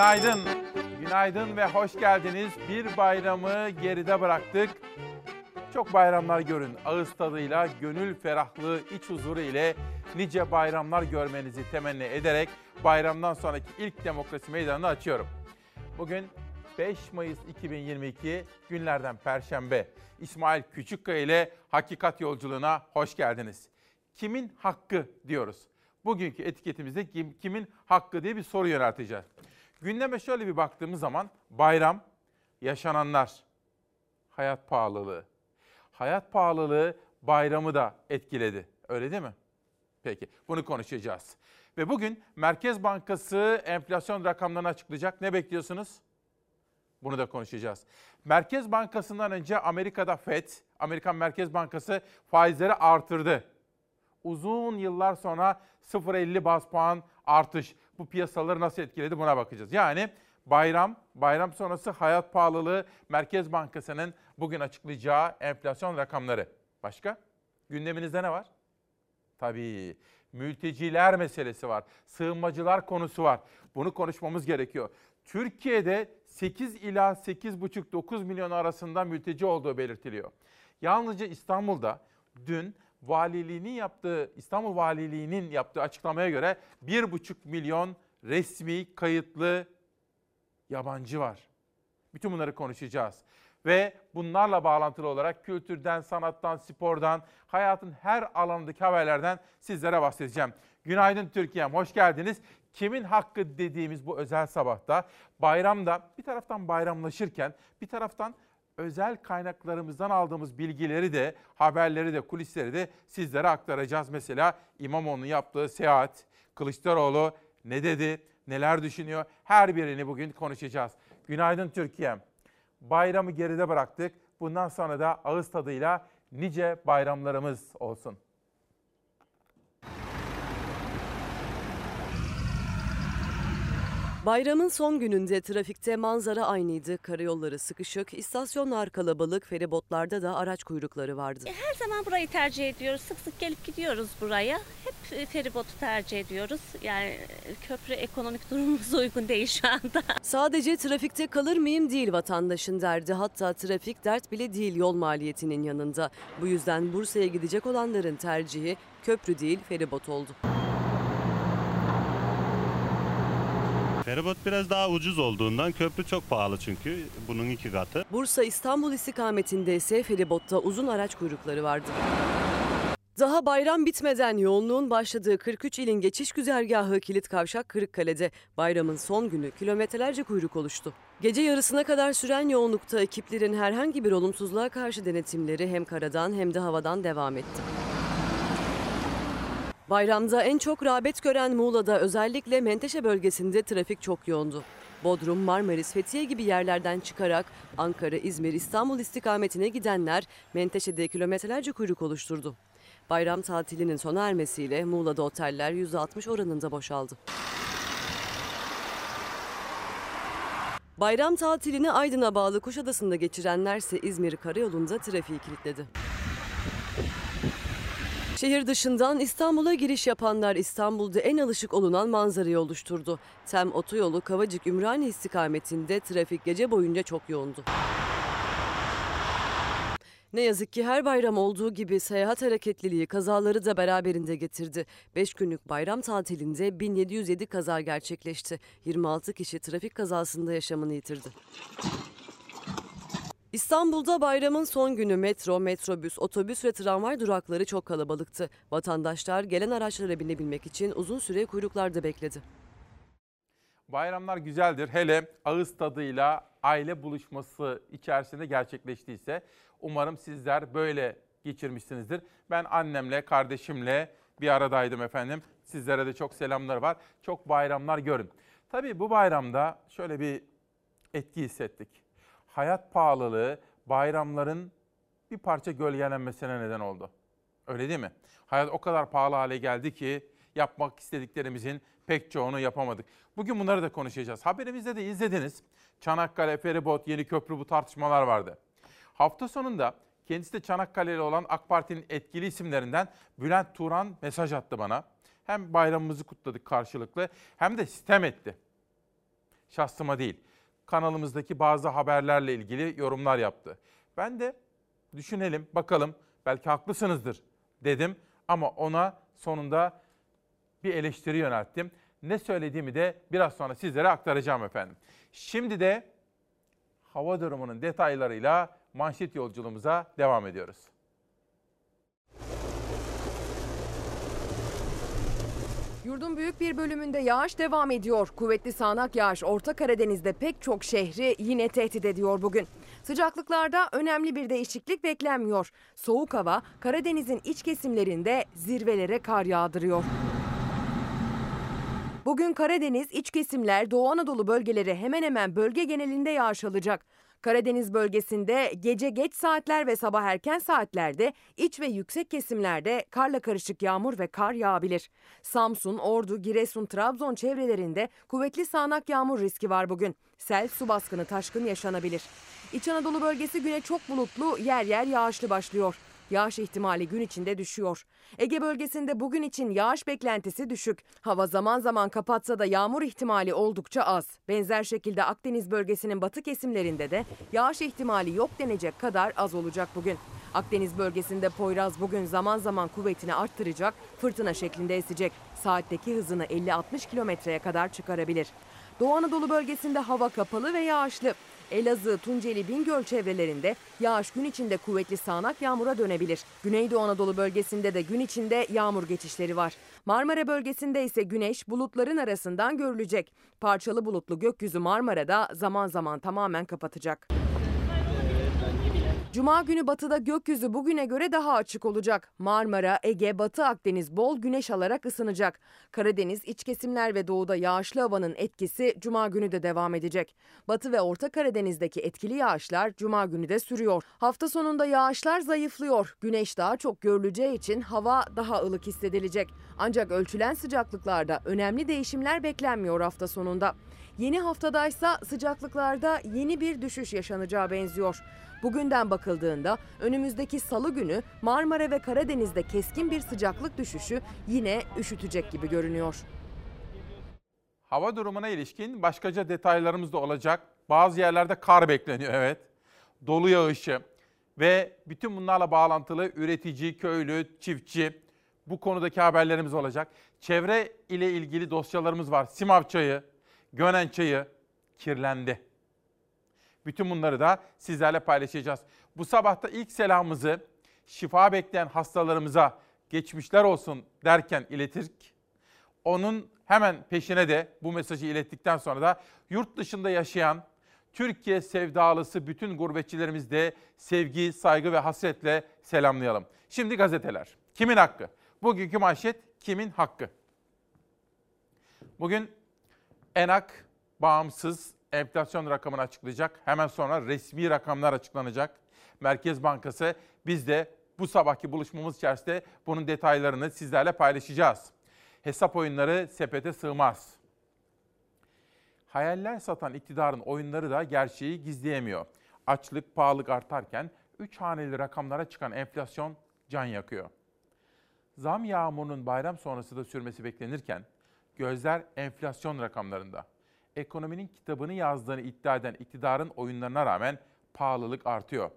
Günaydın. Günaydın ve hoş geldiniz. Bir bayramı geride bıraktık. Çok bayramlar görün. Ağız tadıyla, gönül ferahlığı, iç huzuru ile nice bayramlar görmenizi temenni ederek bayramdan sonraki ilk demokrasi meydanını açıyorum. Bugün 5 Mayıs 2022 günlerden Perşembe. İsmail Küçükkaya ile Hakikat Yolculuğuna hoş geldiniz. Kimin hakkı diyoruz. Bugünkü etiketimizde kim, kimin hakkı diye bir soru yönelteceğiz. Gündeme şöyle bir baktığımız zaman bayram, yaşananlar, hayat pahalılığı. Hayat pahalılığı bayramı da etkiledi. Öyle değil mi? Peki bunu konuşacağız. Ve bugün Merkez Bankası enflasyon rakamlarını açıklayacak. Ne bekliyorsunuz? Bunu da konuşacağız. Merkez Bankası'ndan önce Amerika'da FED, Amerikan Merkez Bankası faizleri artırdı. Uzun yıllar sonra 0.50 bas puan artış bu piyasaları nasıl etkiledi buna bakacağız. Yani bayram, bayram sonrası hayat pahalılığı Merkez Bankası'nın bugün açıklayacağı enflasyon rakamları. Başka? Gündeminizde ne var? Tabii mülteciler meselesi var. Sığınmacılar konusu var. Bunu konuşmamız gerekiyor. Türkiye'de 8 ila 8,5-9 milyon arasında mülteci olduğu belirtiliyor. Yalnızca İstanbul'da dün valiliğinin yaptığı İstanbul Valiliğinin yaptığı açıklamaya göre 1,5 milyon resmi kayıtlı yabancı var. Bütün bunları konuşacağız. Ve bunlarla bağlantılı olarak kültürden, sanattan, spordan, hayatın her alanındaki haberlerden sizlere bahsedeceğim. Günaydın Türkiye'm, hoş geldiniz. Kimin hakkı dediğimiz bu özel sabahta bayramda bir taraftan bayramlaşırken bir taraftan özel kaynaklarımızdan aldığımız bilgileri de, haberleri de, kulisleri de sizlere aktaracağız. Mesela İmamoğlu'nun yaptığı seyahat, Kılıçdaroğlu ne dedi, neler düşünüyor her birini bugün konuşacağız. Günaydın Türkiye'm. Bayramı geride bıraktık. Bundan sonra da ağız tadıyla nice bayramlarımız olsun. Bayramın son gününde trafikte manzara aynıydı. Karayolları sıkışık, istasyonlar kalabalık, feribotlarda da araç kuyrukları vardı. E, her zaman burayı tercih ediyoruz. Sık sık gelip gidiyoruz buraya. Hep e, feribotu tercih ediyoruz. Yani e, köprü ekonomik durumumuz uygun değil şu anda. Sadece trafikte kalır mıyım değil vatandaşın derdi. Hatta trafik dert bile değil yol maliyetinin yanında. Bu yüzden Bursa'ya gidecek olanların tercihi köprü değil feribot oldu. Feribot biraz daha ucuz olduğundan köprü çok pahalı çünkü bunun iki katı. Bursa İstanbul istikametinde ise feribotta uzun araç kuyrukları vardı. Daha bayram bitmeden yoğunluğun başladığı 43 ilin geçiş güzergahı Kilit Kavşak Kırıkkale'de bayramın son günü kilometrelerce kuyruk oluştu. Gece yarısına kadar süren yoğunlukta ekiplerin herhangi bir olumsuzluğa karşı denetimleri hem karadan hem de havadan devam etti. Bayramda en çok rağbet gören Muğla'da özellikle Menteşe bölgesinde trafik çok yoğundu. Bodrum, Marmaris, Fethiye gibi yerlerden çıkarak Ankara, İzmir, İstanbul istikametine gidenler Menteşe'de kilometrelerce kuyruk oluşturdu. Bayram tatilinin sona ermesiyle Muğla'da oteller %60 oranında boşaldı. Bayram tatilini Aydın'a bağlı Kuşadası'nda geçirenlerse İzmir Karayolu'nda trafiği kilitledi. Şehir dışından İstanbul'a giriş yapanlar İstanbul'da en alışık olunan manzarayı oluşturdu. Tem otoyolu Kavacık Ümraniye istikametinde trafik gece boyunca çok yoğundu. Ne yazık ki her bayram olduğu gibi seyahat hareketliliği kazaları da beraberinde getirdi. 5 günlük bayram tatilinde 1707 kaza gerçekleşti. 26 kişi trafik kazasında yaşamını yitirdi. İstanbul'da bayramın son günü metro, metrobüs, otobüs ve tramvay durakları çok kalabalıktı. Vatandaşlar gelen araçlara binebilmek için uzun süre kuyruklarda bekledi. Bayramlar güzeldir. Hele ağız tadıyla aile buluşması içerisinde gerçekleştiyse umarım sizler böyle geçirmişsinizdir. Ben annemle, kardeşimle bir aradaydım efendim. Sizlere de çok selamlar var. Çok bayramlar görün. Tabii bu bayramda şöyle bir etki hissettik hayat pahalılığı bayramların bir parça gölgelenmesine neden oldu. Öyle değil mi? Hayat o kadar pahalı hale geldi ki yapmak istediklerimizin pek çoğunu yapamadık. Bugün bunları da konuşacağız. Haberimizde de izlediniz. Çanakkale, Feribot, Yeni Köprü bu tartışmalar vardı. Hafta sonunda kendisi de Çanakkale'li olan AK Parti'nin etkili isimlerinden Bülent Turan mesaj attı bana. Hem bayramımızı kutladık karşılıklı hem de sistem etti. Şahsıma değil. Kanalımızdaki bazı haberlerle ilgili yorumlar yaptı. Ben de düşünelim, bakalım belki haklısınızdır dedim ama ona sonunda bir eleştiri yönelttim. Ne söylediğimi de biraz sonra sizlere aktaracağım efendim. Şimdi de hava durumunun detaylarıyla manşet yolculuğumuza devam ediyoruz. Yurdun büyük bir bölümünde yağış devam ediyor. Kuvvetli sağanak yağış Orta Karadeniz'de pek çok şehri yine tehdit ediyor bugün. Sıcaklıklarda önemli bir değişiklik beklenmiyor. Soğuk hava Karadeniz'in iç kesimlerinde zirvelere kar yağdırıyor. Bugün Karadeniz, iç kesimler, Doğu Anadolu bölgeleri hemen hemen bölge genelinde yağış alacak. Karadeniz bölgesinde gece geç saatler ve sabah erken saatlerde iç ve yüksek kesimlerde karla karışık yağmur ve kar yağabilir. Samsun, Ordu, Giresun, Trabzon çevrelerinde kuvvetli sağanak yağmur riski var bugün. Sel, su baskını, taşkın yaşanabilir. İç Anadolu bölgesi güne çok bulutlu, yer yer yağışlı başlıyor. Yağış ihtimali gün içinde düşüyor. Ege bölgesinde bugün için yağış beklentisi düşük. Hava zaman zaman kapatsa da yağmur ihtimali oldukça az. Benzer şekilde Akdeniz bölgesinin batı kesimlerinde de yağış ihtimali yok denecek kadar az olacak bugün. Akdeniz bölgesinde Poyraz bugün zaman zaman kuvvetini arttıracak, fırtına şeklinde esecek. Saatteki hızını 50-60 kilometreye kadar çıkarabilir. Doğu Anadolu bölgesinde hava kapalı ve yağışlı. Elazığ, Tunceli, Bingöl çevrelerinde yağış gün içinde kuvvetli sağanak yağmura dönebilir. Güneydoğu Anadolu bölgesinde de gün içinde yağmur geçişleri var. Marmara bölgesinde ise güneş bulutların arasından görülecek. Parçalı bulutlu gökyüzü Marmara'da zaman zaman tamamen kapatacak. Cuma günü batıda gökyüzü bugüne göre daha açık olacak. Marmara, Ege, Batı Akdeniz bol güneş alarak ısınacak. Karadeniz, iç kesimler ve doğuda yağışlı havanın etkisi cuma günü de devam edecek. Batı ve Orta Karadeniz'deki etkili yağışlar cuma günü de sürüyor. Hafta sonunda yağışlar zayıflıyor. Güneş daha çok görüleceği için hava daha ılık hissedilecek. Ancak ölçülen sıcaklıklarda önemli değişimler beklenmiyor hafta sonunda. Yeni haftadaysa sıcaklıklarda yeni bir düşüş yaşanacağı benziyor. Bugünden bakıldığında önümüzdeki salı günü Marmara ve Karadeniz'de keskin bir sıcaklık düşüşü yine üşütecek gibi görünüyor. Hava durumuna ilişkin başkaca detaylarımız da olacak. Bazı yerlerde kar bekleniyor evet. Dolu yağışı ve bütün bunlarla bağlantılı üretici, köylü, çiftçi bu konudaki haberlerimiz olacak. Çevre ile ilgili dosyalarımız var. Simav çayı, Gönen çayı kirlendi. Bütün bunları da sizlerle paylaşacağız. Bu sabah da ilk selamımızı şifa bekleyen hastalarımıza geçmişler olsun derken iletirk. Onun hemen peşine de bu mesajı ilettikten sonra da yurt dışında yaşayan Türkiye sevdalısı bütün gurbetçilerimiz de sevgi, saygı ve hasretle selamlayalım. Şimdi gazeteler. Kimin hakkı? Bugünkü manşet kimin hakkı? Bugün ENAK bağımsız enflasyon rakamını açıklayacak. Hemen sonra resmi rakamlar açıklanacak. Merkez Bankası biz de bu sabahki buluşmamız içerisinde bunun detaylarını sizlerle paylaşacağız. Hesap oyunları sepete sığmaz. Hayaller satan iktidarın oyunları da gerçeği gizleyemiyor. Açlık, pahalılık artarken 3 haneli rakamlara çıkan enflasyon can yakıyor. Zam yağmurunun bayram sonrası da sürmesi beklenirken gözler enflasyon rakamlarında ekonominin kitabını yazdığını iddia eden iktidarın oyunlarına rağmen pahalılık artıyor.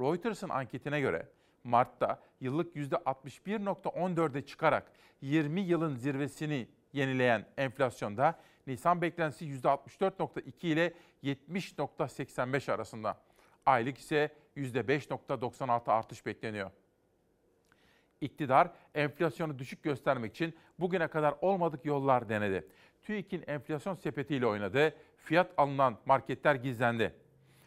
Reuters'ın anketine göre Mart'ta yıllık %61.14'e çıkarak 20 yılın zirvesini yenileyen enflasyonda Nisan beklentisi %64.2 ile 70.85 arasında. Aylık ise %5.96 artış bekleniyor. İktidar enflasyonu düşük göstermek için bugüne kadar olmadık yollar denedi. TÜİK'in enflasyon sepetiyle oynadı. Fiyat alınan marketler gizlendi.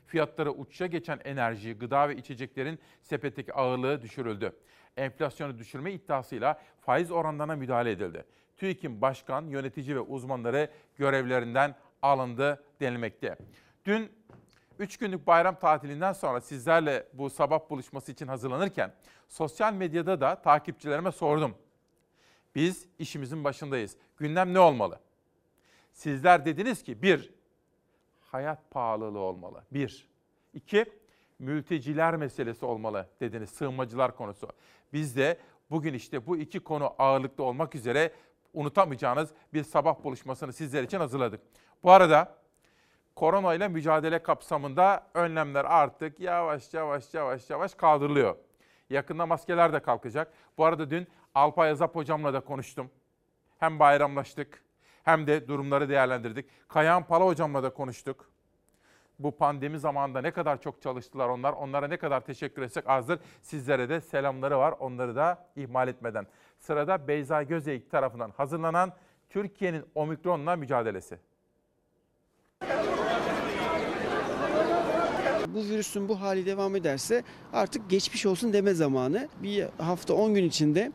Fiyatları uçuşa geçen enerji, gıda ve içeceklerin sepetteki ağırlığı düşürüldü. Enflasyonu düşürme iddiasıyla faiz oranlarına müdahale edildi. TÜİK'in başkan, yönetici ve uzmanları görevlerinden alındı denilmekte. Dün 3 günlük bayram tatilinden sonra sizlerle bu sabah buluşması için hazırlanırken sosyal medyada da takipçilerime sordum. Biz işimizin başındayız. Gündem ne olmalı? Sizler dediniz ki bir, hayat pahalılığı olmalı. Bir. İki, mülteciler meselesi olmalı dediniz. Sığınmacılar konusu. Biz de bugün işte bu iki konu ağırlıklı olmak üzere unutamayacağınız bir sabah buluşmasını sizler için hazırladık. Bu arada Korona ile mücadele kapsamında önlemler artık yavaş yavaş yavaş yavaş kaldırılıyor. Yakında maskeler de kalkacak. Bu arada dün Alpay Azap hocamla da konuştum. Hem bayramlaştık hem de durumları değerlendirdik. Kayahan Pala hocamla da konuştuk. Bu pandemi zamanında ne kadar çok çalıştılar onlar. Onlara ne kadar teşekkür etsek azdır. Sizlere de selamları var. Onları da ihmal etmeden. Sırada Beyza Gözeyik tarafından hazırlanan Türkiye'nin omikronla mücadelesi. Bu virüsün bu hali devam ederse artık geçmiş olsun deme zamanı. Bir hafta 10 gün içinde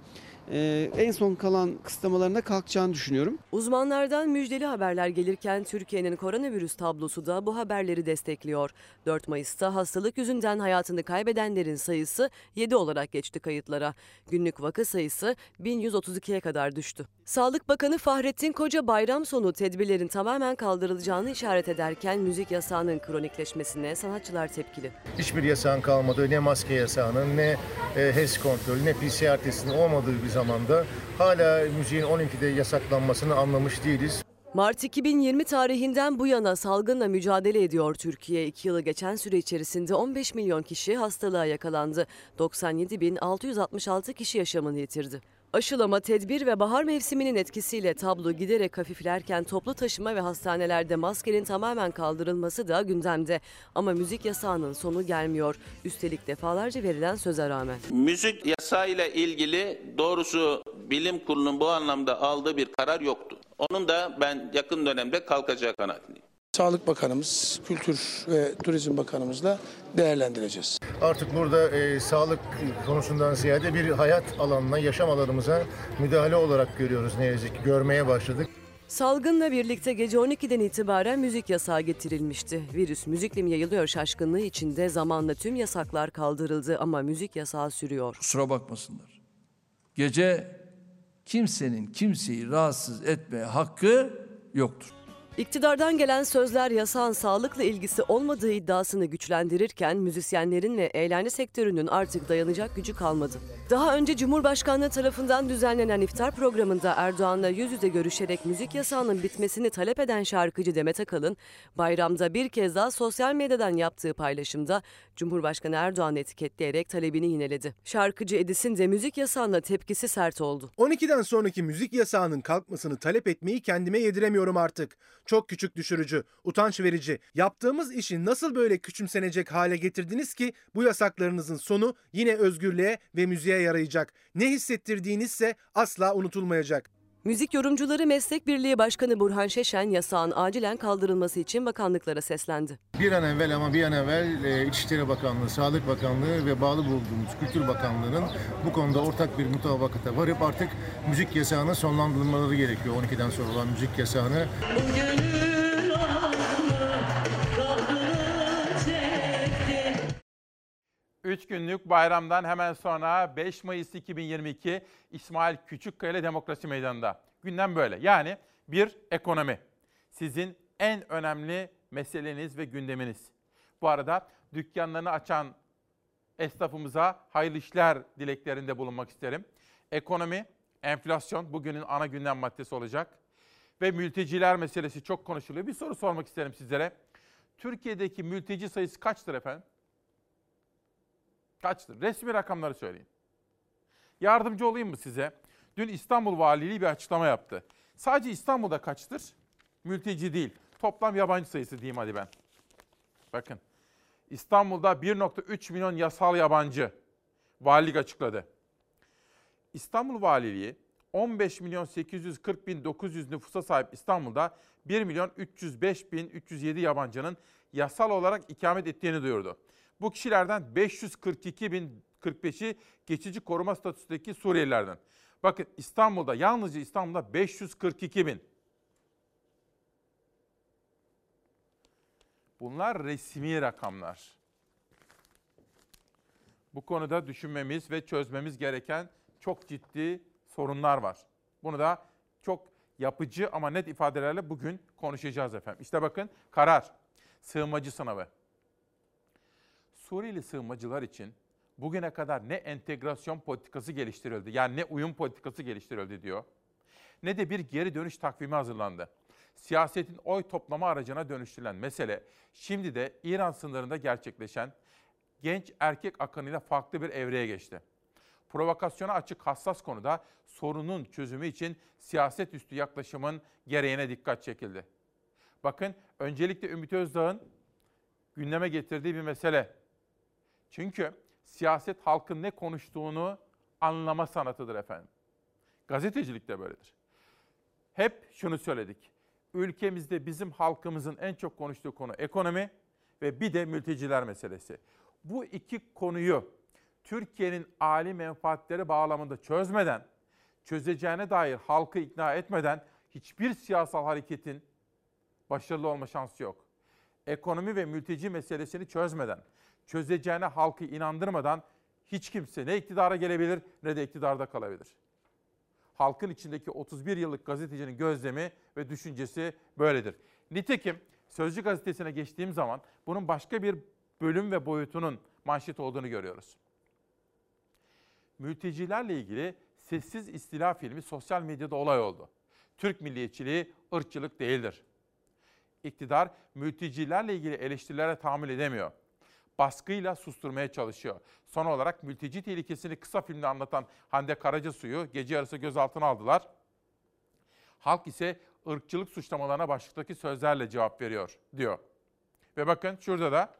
e, en son kalan kısıtlamalarına kalkacağını düşünüyorum. Uzmanlardan müjdeli haberler gelirken Türkiye'nin koronavirüs tablosu da bu haberleri destekliyor. 4 Mayıs'ta hastalık yüzünden hayatını kaybedenlerin sayısı 7 olarak geçti kayıtlara. Günlük vaka sayısı 1132'ye kadar düştü. Sağlık Bakanı Fahrettin Koca bayram sonu tedbirlerin tamamen kaldırılacağını işaret ederken müzik yasağının kronikleşmesine sanatçılar tepkili. Hiçbir yasağın kalmadığı, ne maske yasağının, ne e, HES kontrolü, ne PCR testinin olmadığı bir zamanda hala müziğin 12'de yasaklanmasını anlamış değiliz. Mart 2020 tarihinden bu yana salgınla mücadele ediyor Türkiye. 2 yılı geçen süre içerisinde 15 milyon kişi hastalığa yakalandı. 97.666 kişi yaşamını yitirdi. Aşılama, tedbir ve bahar mevsiminin etkisiyle tablo giderek hafiflerken toplu taşıma ve hastanelerde maskenin tamamen kaldırılması da gündemde. Ama müzik yasağının sonu gelmiyor. Üstelik defalarca verilen söze rağmen. Müzik yasayla ilgili doğrusu bilim kurulunun bu anlamda aldığı bir karar yoktu. Onun da ben yakın dönemde kalkacağı kanaatindeyim. Sağlık Bakanımız, Kültür ve Turizm Bakanımızla değerlendireceğiz. Artık burada e, sağlık konusundan ziyade bir hayat alanına, yaşam alanımıza müdahale olarak görüyoruz ne yazık ki. Görmeye başladık. Salgınla birlikte gece 12'den itibaren müzik yasağı getirilmişti. Virüs müzikle mi yayılıyor şaşkınlığı içinde zamanla tüm yasaklar kaldırıldı ama müzik yasağı sürüyor. Kusura bakmasınlar. Gece kimsenin kimseyi rahatsız etmeye hakkı yoktur. İktidardan gelen sözler yasağın sağlıkla ilgisi olmadığı iddiasını güçlendirirken müzisyenlerin ve eğlence sektörünün artık dayanacak gücü kalmadı. Daha önce Cumhurbaşkanlığı tarafından düzenlenen iftar programında Erdoğan'la yüz yüze görüşerek müzik yasağının bitmesini talep eden şarkıcı Demet Akalın, bayramda bir kez daha sosyal medyadan yaptığı paylaşımda Cumhurbaşkanı Erdoğan'ı etiketleyerek talebini yineledi. Şarkıcı Edis'in de müzik yasağına tepkisi sert oldu. 12'den sonraki müzik yasağının kalkmasını talep etmeyi kendime yediremiyorum artık. Çok küçük düşürücü, utanç verici. Yaptığımız işi nasıl böyle küçümsenecek hale getirdiniz ki bu yasaklarınızın sonu yine özgürlüğe ve müziğe yarayacak. Ne hissettirdiğinizse asla unutulmayacak. Müzik Yorumcuları Meslek Birliği Başkanı Burhan Şeşen yasağın acilen kaldırılması için bakanlıklara seslendi. Bir an evvel ama bir an evvel e, İçişleri Bakanlığı, Sağlık Bakanlığı ve bağlı bulunduğumuz Kültür Bakanlığı'nın bu konuda ortak bir mutabakata varıp artık müzik yasağının sonlandırılmaları gerekiyor. 12'den sonra olan müzik yasağını. Üç günlük bayramdan hemen sonra 5 Mayıs 2022 İsmail Küçükkaya Demokrasi Meydanı'nda. Gündem böyle. Yani bir ekonomi. Sizin en önemli meseleniz ve gündeminiz. Bu arada dükkanlarını açan esnafımıza hayırlı işler dileklerinde bulunmak isterim. Ekonomi, enflasyon bugünün ana gündem maddesi olacak. Ve mülteciler meselesi çok konuşuluyor. Bir soru sormak isterim sizlere. Türkiye'deki mülteci sayısı kaçtır efendim? Kaçtır? Resmi rakamları söyleyin. Yardımcı olayım mı size? Dün İstanbul Valiliği bir açıklama yaptı. Sadece İstanbul'da kaçtır? Mülteci değil. Toplam yabancı sayısı diyeyim hadi ben. Bakın. İstanbul'da 1.3 milyon yasal yabancı valilik açıkladı. İstanbul Valiliği 15 milyon 840 bin 900 nüfusa sahip İstanbul'da 1 milyon 305 bin 307 yabancının yasal olarak ikamet ettiğini duyurdu. Bu kişilerden 542 bin 45'i geçici koruma statüsündeki Suriyelilerden. Bakın İstanbul'da yalnızca İstanbul'da 542 bin. Bunlar resmi rakamlar. Bu konuda düşünmemiz ve çözmemiz gereken çok ciddi sorunlar var. Bunu da çok yapıcı ama net ifadelerle bugün konuşacağız efendim. İşte bakın karar. Sığınmacı sınavı. Suriyeli sığınmacılar için bugüne kadar ne entegrasyon politikası geliştirildi, yani ne uyum politikası geliştirildi diyor, ne de bir geri dönüş takvimi hazırlandı. siyasetin oy toplama aracına dönüştürülen mesele şimdi de İran sınırında gerçekleşen genç erkek akınıyla farklı bir evreye geçti. Provokasyona açık hassas konuda sorunun çözümü için siyaset üstü yaklaşımın gereğine dikkat çekildi. Bakın öncelikle Ümit Özdağ'ın gündeme getirdiği bir mesele. Çünkü siyaset halkın ne konuştuğunu anlama sanatıdır efendim. Gazetecilik de böyledir. Hep şunu söyledik. Ülkemizde bizim halkımızın en çok konuştuğu konu ekonomi ve bir de mülteciler meselesi. Bu iki konuyu Türkiye'nin âli menfaatleri bağlamında çözmeden, çözeceğine dair halkı ikna etmeden hiçbir siyasal hareketin başarılı olma şansı yok. Ekonomi ve mülteci meselesini çözmeden, çözeceğine halkı inandırmadan hiç kimse ne iktidara gelebilir ne de iktidarda kalabilir. Halkın içindeki 31 yıllık gazetecinin gözlemi ve düşüncesi böyledir. Nitekim Sözcü gazetesine geçtiğim zaman bunun başka bir bölüm ve boyutunun manşet olduğunu görüyoruz. Mültecilerle ilgili sessiz istila filmi sosyal medyada olay oldu. Türk milliyetçiliği ırkçılık değildir. İktidar mültecilerle ilgili eleştirilere tahammül edemiyor. Baskıyla susturmaya çalışıyor. Son olarak mülteci tehlikesini kısa filmde anlatan Hande Karacasu'yu gece yarısı gözaltına aldılar. Halk ise ırkçılık suçlamalarına başlıktaki sözlerle cevap veriyor diyor. Ve bakın şurada da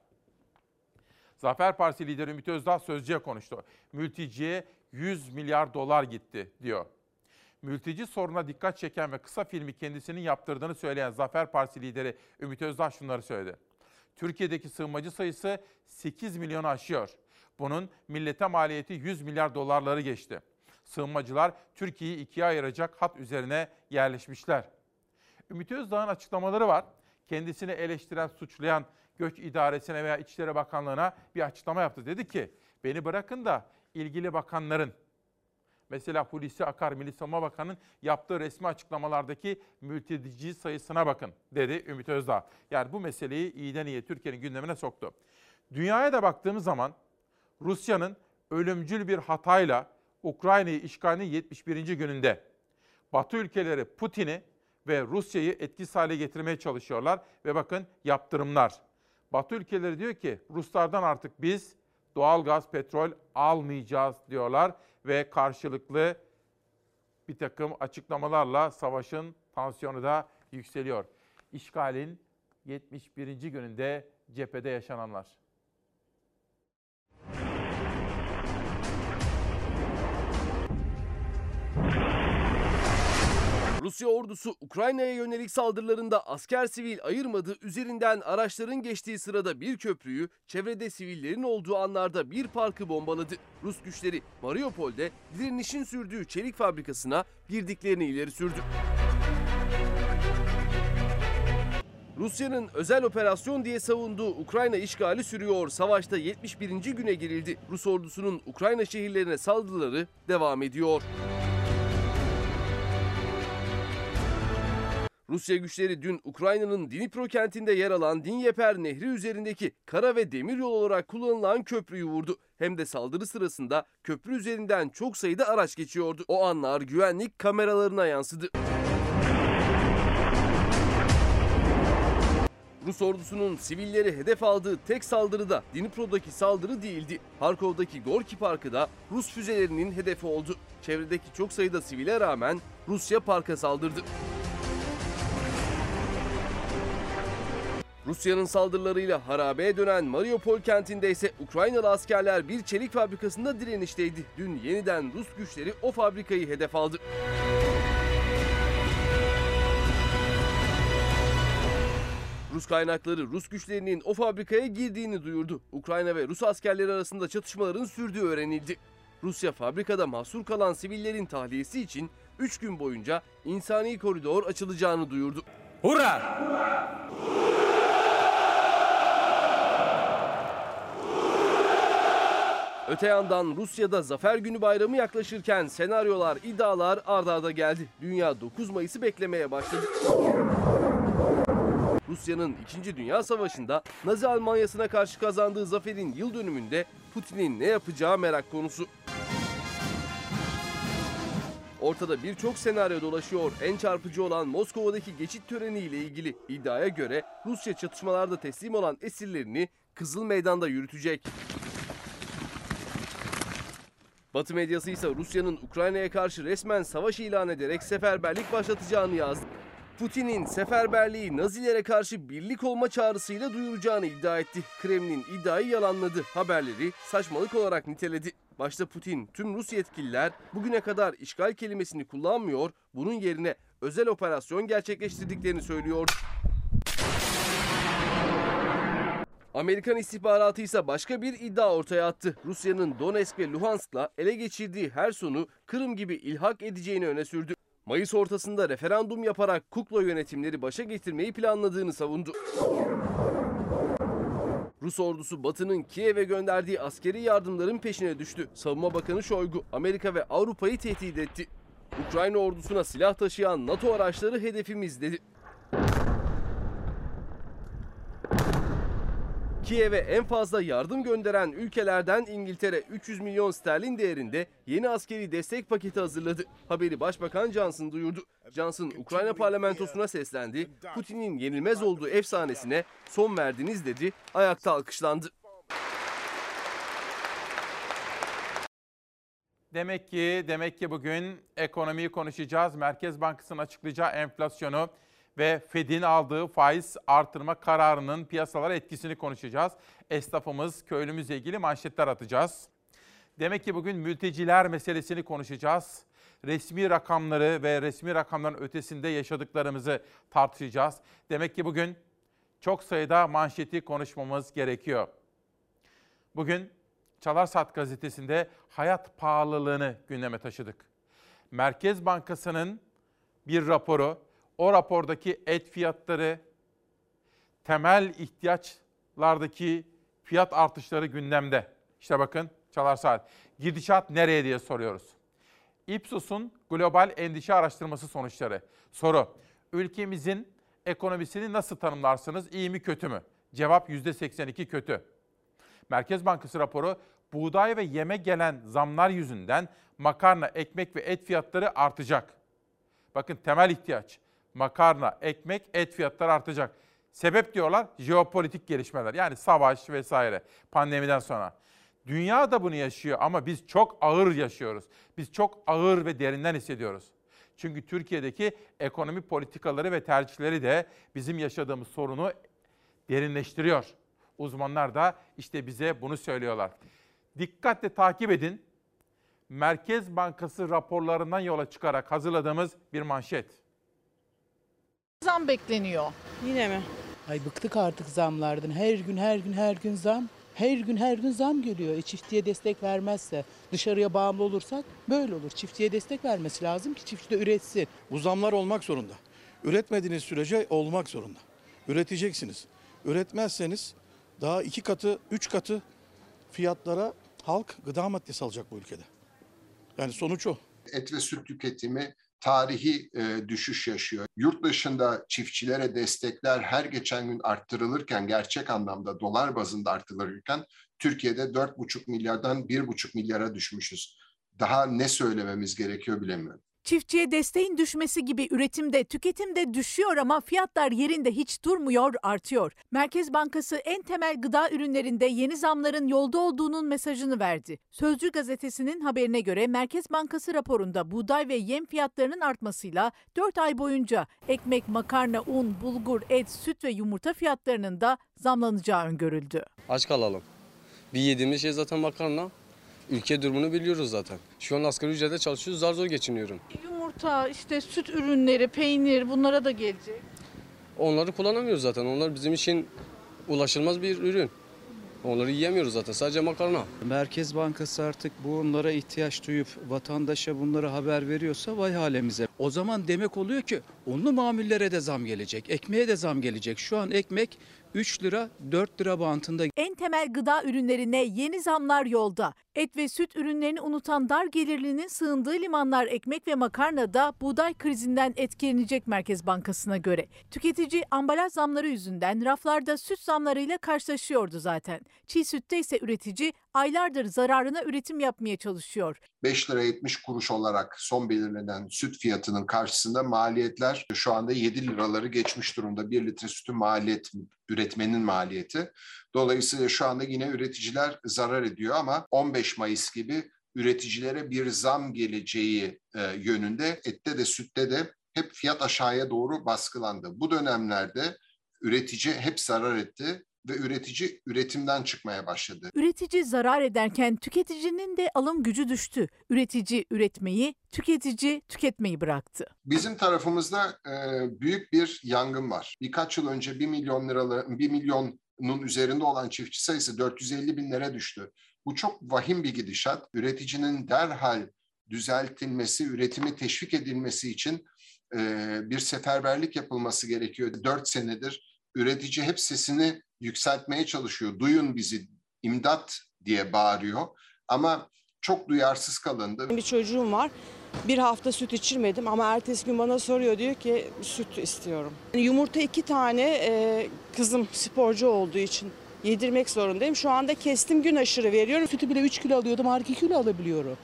Zafer Partisi lideri Ümit Özdağ sözcüye konuştu. Mülteciye 100 milyar dolar gitti diyor. Mülteci soruna dikkat çeken ve kısa filmi kendisinin yaptırdığını söyleyen Zafer Partisi lideri Ümit Özdağ şunları söyledi. Türkiye'deki sığınmacı sayısı 8 milyonu aşıyor. Bunun millete maliyeti 100 milyar dolarları geçti. Sığınmacılar Türkiye'yi ikiye ayıracak hat üzerine yerleşmişler. Ümit Özdağ'ın açıklamaları var. Kendisini eleştiren, suçlayan Göç İdaresi'ne veya İçişleri Bakanlığı'na bir açıklama yaptı. Dedi ki beni bırakın da ilgili bakanların Mesela Hulusi Akar, Milli Savunma Bakanı'nın yaptığı resmi açıklamalardaki mülteci sayısına bakın dedi Ümit Özdağ. Yani bu meseleyi iyiden iyiye Türkiye'nin gündemine soktu. Dünyaya da baktığımız zaman Rusya'nın ölümcül bir hatayla Ukrayna'yı işgalinin 71. gününde Batı ülkeleri Putin'i ve Rusya'yı etkisiz hale getirmeye çalışıyorlar ve bakın yaptırımlar. Batı ülkeleri diyor ki Ruslardan artık biz doğal gaz, petrol almayacağız diyorlar ve karşılıklı bir takım açıklamalarla savaşın tansiyonu da yükseliyor. İşgalin 71. gününde cephede yaşananlar. Rusya ordusu Ukrayna'ya yönelik saldırılarında asker sivil ayırmadı, üzerinden araçların geçtiği sırada bir köprüyü, çevrede sivillerin olduğu anlarda bir parkı bombaladı. Rus güçleri Mariupol'de direnişin sürdüğü çelik fabrikasına girdiklerini ileri sürdü. Rusya'nın özel operasyon diye savunduğu Ukrayna işgali sürüyor. Savaşta 71. güne girildi. Rus ordusunun Ukrayna şehirlerine saldırıları devam ediyor. Rusya güçleri dün Ukrayna'nın Dnipro kentinde yer alan Dinyeper Nehri üzerindeki kara ve demiryol olarak kullanılan köprüyü vurdu. Hem de saldırı sırasında köprü üzerinden çok sayıda araç geçiyordu. O anlar güvenlik kameralarına yansıdı. Rus ordusunun sivilleri hedef aldığı tek saldırı da Dnipro'daki saldırı değildi. Harkov'daki Gorki Parkı da Rus füzelerinin hedefi oldu. Çevredeki çok sayıda sivile rağmen Rusya parka saldırdı. Rusya'nın saldırılarıyla harabeye dönen Mariupol kentinde ise Ukraynalı askerler bir çelik fabrikasında direnişteydi. Dün yeniden Rus güçleri o fabrikayı hedef aldı. Rus kaynakları Rus güçlerinin o fabrikaya girdiğini duyurdu. Ukrayna ve Rus askerleri arasında çatışmaların sürdüğü öğrenildi. Rusya fabrikada mahsur kalan sivillerin tahliyesi için 3 gün boyunca insani koridor açılacağını duyurdu. Hurra! Öte yandan Rusya'da Zafer Günü bayramı yaklaşırken senaryolar, iddialar ardarda arda geldi. Dünya 9 Mayıs'ı beklemeye başladı. Rusya'nın 2. Dünya Savaşı'nda Nazi Almanyası'na karşı kazandığı zaferin yıl dönümünde Putin'in ne yapacağı merak konusu. Ortada birçok senaryo dolaşıyor. En çarpıcı olan Moskova'daki geçit töreniyle ilgili iddiaya göre Rusya çatışmalarda teslim olan esirlerini Kızıl Meydan'da yürütecek. Batı medyası ise Rusya'nın Ukrayna'ya karşı resmen savaş ilan ederek seferberlik başlatacağını yazdı. Putin'in seferberliği Nazilere karşı birlik olma çağrısıyla duyuracağını iddia etti. Kremlin iddiayı yalanladı. Haberleri saçmalık olarak niteledi. Başta Putin, tüm Rus yetkililer bugüne kadar işgal kelimesini kullanmıyor, bunun yerine özel operasyon gerçekleştirdiklerini söylüyor. Amerikan istihbaratı ise başka bir iddia ortaya attı. Rusya'nın Donetsk ve Luhansk'la ele geçirdiği her sonu Kırım gibi ilhak edeceğini öne sürdü. Mayıs ortasında referandum yaparak kukla yönetimleri başa getirmeyi planladığını savundu. Rus ordusu Batı'nın Kiev'e gönderdiği askeri yardımların peşine düştü. Savunma Bakanı Şoygu, Amerika ve Avrupa'yı tehdit etti. Ukrayna ordusuna silah taşıyan NATO araçları hedefimiz dedi. Kiev'e en fazla yardım gönderen ülkelerden İngiltere 300 milyon sterlin değerinde yeni askeri destek paketi hazırladı. Haberi Başbakan Johnson duyurdu. Johnson Ukrayna parlamentosuna seslendi. Putin'in yenilmez olduğu efsanesine son verdiniz dedi. Ayakta alkışlandı. Demek ki demek ki bugün ekonomiyi konuşacağız. Merkez Bankası'nın açıklayacağı enflasyonu ve Fed'in aldığı faiz artırma kararının piyasalara etkisini konuşacağız. Esnafımız, köylümüzle ilgili manşetler atacağız. Demek ki bugün mülteciler meselesini konuşacağız. Resmi rakamları ve resmi rakamların ötesinde yaşadıklarımızı tartışacağız. Demek ki bugün çok sayıda manşeti konuşmamız gerekiyor. Bugün Çalar Saat gazetesinde hayat pahalılığını gündeme taşıdık. Merkez Bankası'nın bir raporu, o rapordaki et fiyatları, temel ihtiyaçlardaki fiyat artışları gündemde. İşte bakın Çalar Saat. Gidişat nereye diye soruyoruz. Ipsos'un global endişe araştırması sonuçları. Soru, ülkemizin ekonomisini nasıl tanımlarsınız? İyi mi kötü mü? Cevap %82 kötü. Merkez Bankası raporu buğday ve yeme gelen zamlar yüzünden makarna, ekmek ve et fiyatları artacak. Bakın temel ihtiyaç makarna, ekmek, et fiyatları artacak. Sebep diyorlar jeopolitik gelişmeler yani savaş vesaire pandemiden sonra. Dünya da bunu yaşıyor ama biz çok ağır yaşıyoruz. Biz çok ağır ve derinden hissediyoruz. Çünkü Türkiye'deki ekonomi politikaları ve tercihleri de bizim yaşadığımız sorunu derinleştiriyor. Uzmanlar da işte bize bunu söylüyorlar. Dikkatle takip edin. Merkez Bankası raporlarından yola çıkarak hazırladığımız bir manşet. Zam bekleniyor. Yine mi? Ay bıktık artık zamlardan. Her gün her gün her gün zam. Her gün her gün zam geliyor. E çiftçiye destek vermezse, dışarıya bağımlı olursak böyle olur. Çiftçiye destek vermesi lazım ki çiftçi de üretsin. Bu zamlar olmak zorunda. Üretmediğiniz sürece olmak zorunda. Üreteceksiniz. Üretmezseniz daha iki katı, üç katı fiyatlara halk gıda maddesi alacak bu ülkede. Yani sonuç o. Et ve süt tüketimi tarihi e, düşüş yaşıyor. Yurt dışında çiftçilere destekler her geçen gün arttırılırken, gerçek anlamda dolar bazında arttırılırken Türkiye'de 4,5 milyardan 1,5 milyara düşmüşüz. Daha ne söylememiz gerekiyor bilemiyorum. Çiftçiye desteğin düşmesi gibi üretimde, tüketimde düşüyor ama fiyatlar yerinde hiç durmuyor, artıyor. Merkez Bankası en temel gıda ürünlerinde yeni zamların yolda olduğunun mesajını verdi. Sözcü gazetesinin haberine göre Merkez Bankası raporunda buğday ve yem fiyatlarının artmasıyla 4 ay boyunca ekmek, makarna, un, bulgur, et, süt ve yumurta fiyatlarının da zamlanacağı öngörüldü. Aç kalalım. Bir yediğimiz şey zaten makarna. Ülke durumunu biliyoruz zaten. Şu an asgari ücrete çalışıyoruz, zar zor geçiniyorum. Yumurta, işte süt ürünleri, peynir bunlara da gelecek. Onları kullanamıyoruz zaten. Onlar bizim için ulaşılmaz bir ürün. Onları yiyemiyoruz zaten. Sadece makarna. Merkez Bankası artık bunlara ihtiyaç duyup vatandaşa bunları haber veriyorsa vay halemize. O zaman demek oluyor ki unlu mamullere de zam gelecek, ekmeğe de zam gelecek. Şu an ekmek 3 lira 4 lira bantında. En temel gıda ürünlerine yeni zamlar yolda. Et ve süt ürünlerini unutan dar gelirlinin sığındığı limanlar ekmek ve makarna da buğday krizinden etkilenecek Merkez Bankası'na göre. Tüketici ambalaj zamları yüzünden raflarda süt zamlarıyla karşılaşıyordu zaten. Çiğ sütte ise üretici aylardır zararına üretim yapmaya çalışıyor. 5 lira 70 kuruş olarak son belirlenen süt fiyatının karşısında maliyetler şu anda 7 liraları geçmiş durumda. 1 litre sütün maliyet, üretmenin maliyeti. Dolayısıyla şu anda yine üreticiler zarar ediyor ama 15 Mayıs gibi üreticilere bir zam geleceği e, yönünde ette de sütte de hep fiyat aşağıya doğru baskılandı. Bu dönemlerde üretici hep zarar etti ve üretici üretimden çıkmaya başladı. Üretici zarar ederken tüketicinin de alım gücü düştü. Üretici üretmeyi, tüketici tüketmeyi bıraktı. Bizim tarafımızda e, büyük bir yangın var. Birkaç yıl önce 1 milyon liralı 1 milyonun üzerinde olan çiftçi sayısı 450 binlere düştü. Bu çok vahim bir gidişat. Üreticinin derhal düzeltilmesi, üretimi teşvik edilmesi için e, bir seferberlik yapılması gerekiyor. Dört senedir üretici hep sesini yükseltmeye çalışıyor. Duyun bizi, imdat diye bağırıyor. Ama çok duyarsız kalındı. Bir çocuğum var. Bir hafta süt içirmedim ama ertesi gün bana soruyor diyor ki süt istiyorum. Yumurta iki tane e, kızım sporcu olduğu için yedirmek zorundayım. Şu anda kestim gün aşırı veriyorum. Sütü bile 3 kilo alıyordum artık 2 kilo alabiliyorum.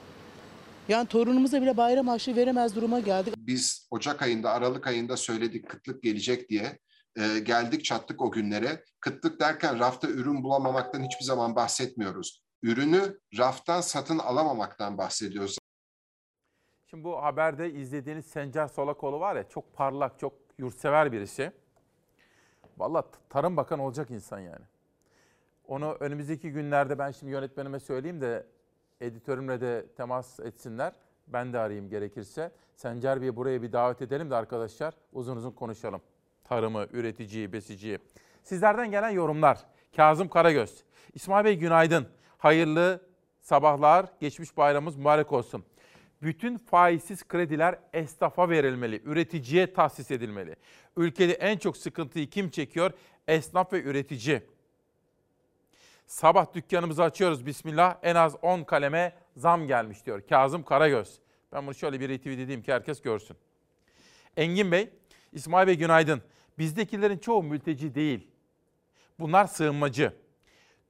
Yani torunumuza bile bayram harçlığı veremez duruma geldik. Biz Ocak ayında, Aralık ayında söyledik kıtlık gelecek diye. E, geldik çattık o günlere. Kıtlık derken rafta ürün bulamamaktan hiçbir zaman bahsetmiyoruz. Ürünü raftan satın alamamaktan bahsediyoruz. Şimdi bu haberde izlediğiniz Sencer Solakoğlu var ya çok parlak, çok yurtsever birisi. Vallahi Tarım Bakanı olacak insan yani. Onu önümüzdeki günlerde ben şimdi yönetmenime söyleyeyim de editörümle de temas etsinler. Ben de arayayım gerekirse. Sencer Bey'i buraya bir davet edelim de arkadaşlar uzun uzun konuşalım. Tarımı, üreticiyi, besiciyi. Sizlerden gelen yorumlar. Kazım Karagöz. İsmail Bey günaydın. Hayırlı sabahlar. Geçmiş bayramımız mübarek olsun. Bütün faizsiz krediler esnafa verilmeli, üreticiye tahsis edilmeli. Ülkede en çok sıkıntıyı kim çekiyor? Esnaf ve üretici. Sabah dükkanımızı açıyoruz bismillah en az 10 kaleme zam gelmiş diyor Kazım Karagöz. Ben bunu şöyle bir retweet edeyim ki herkes görsün. Engin Bey, İsmail Bey günaydın. Bizdekilerin çoğu mülteci değil. Bunlar sığınmacı,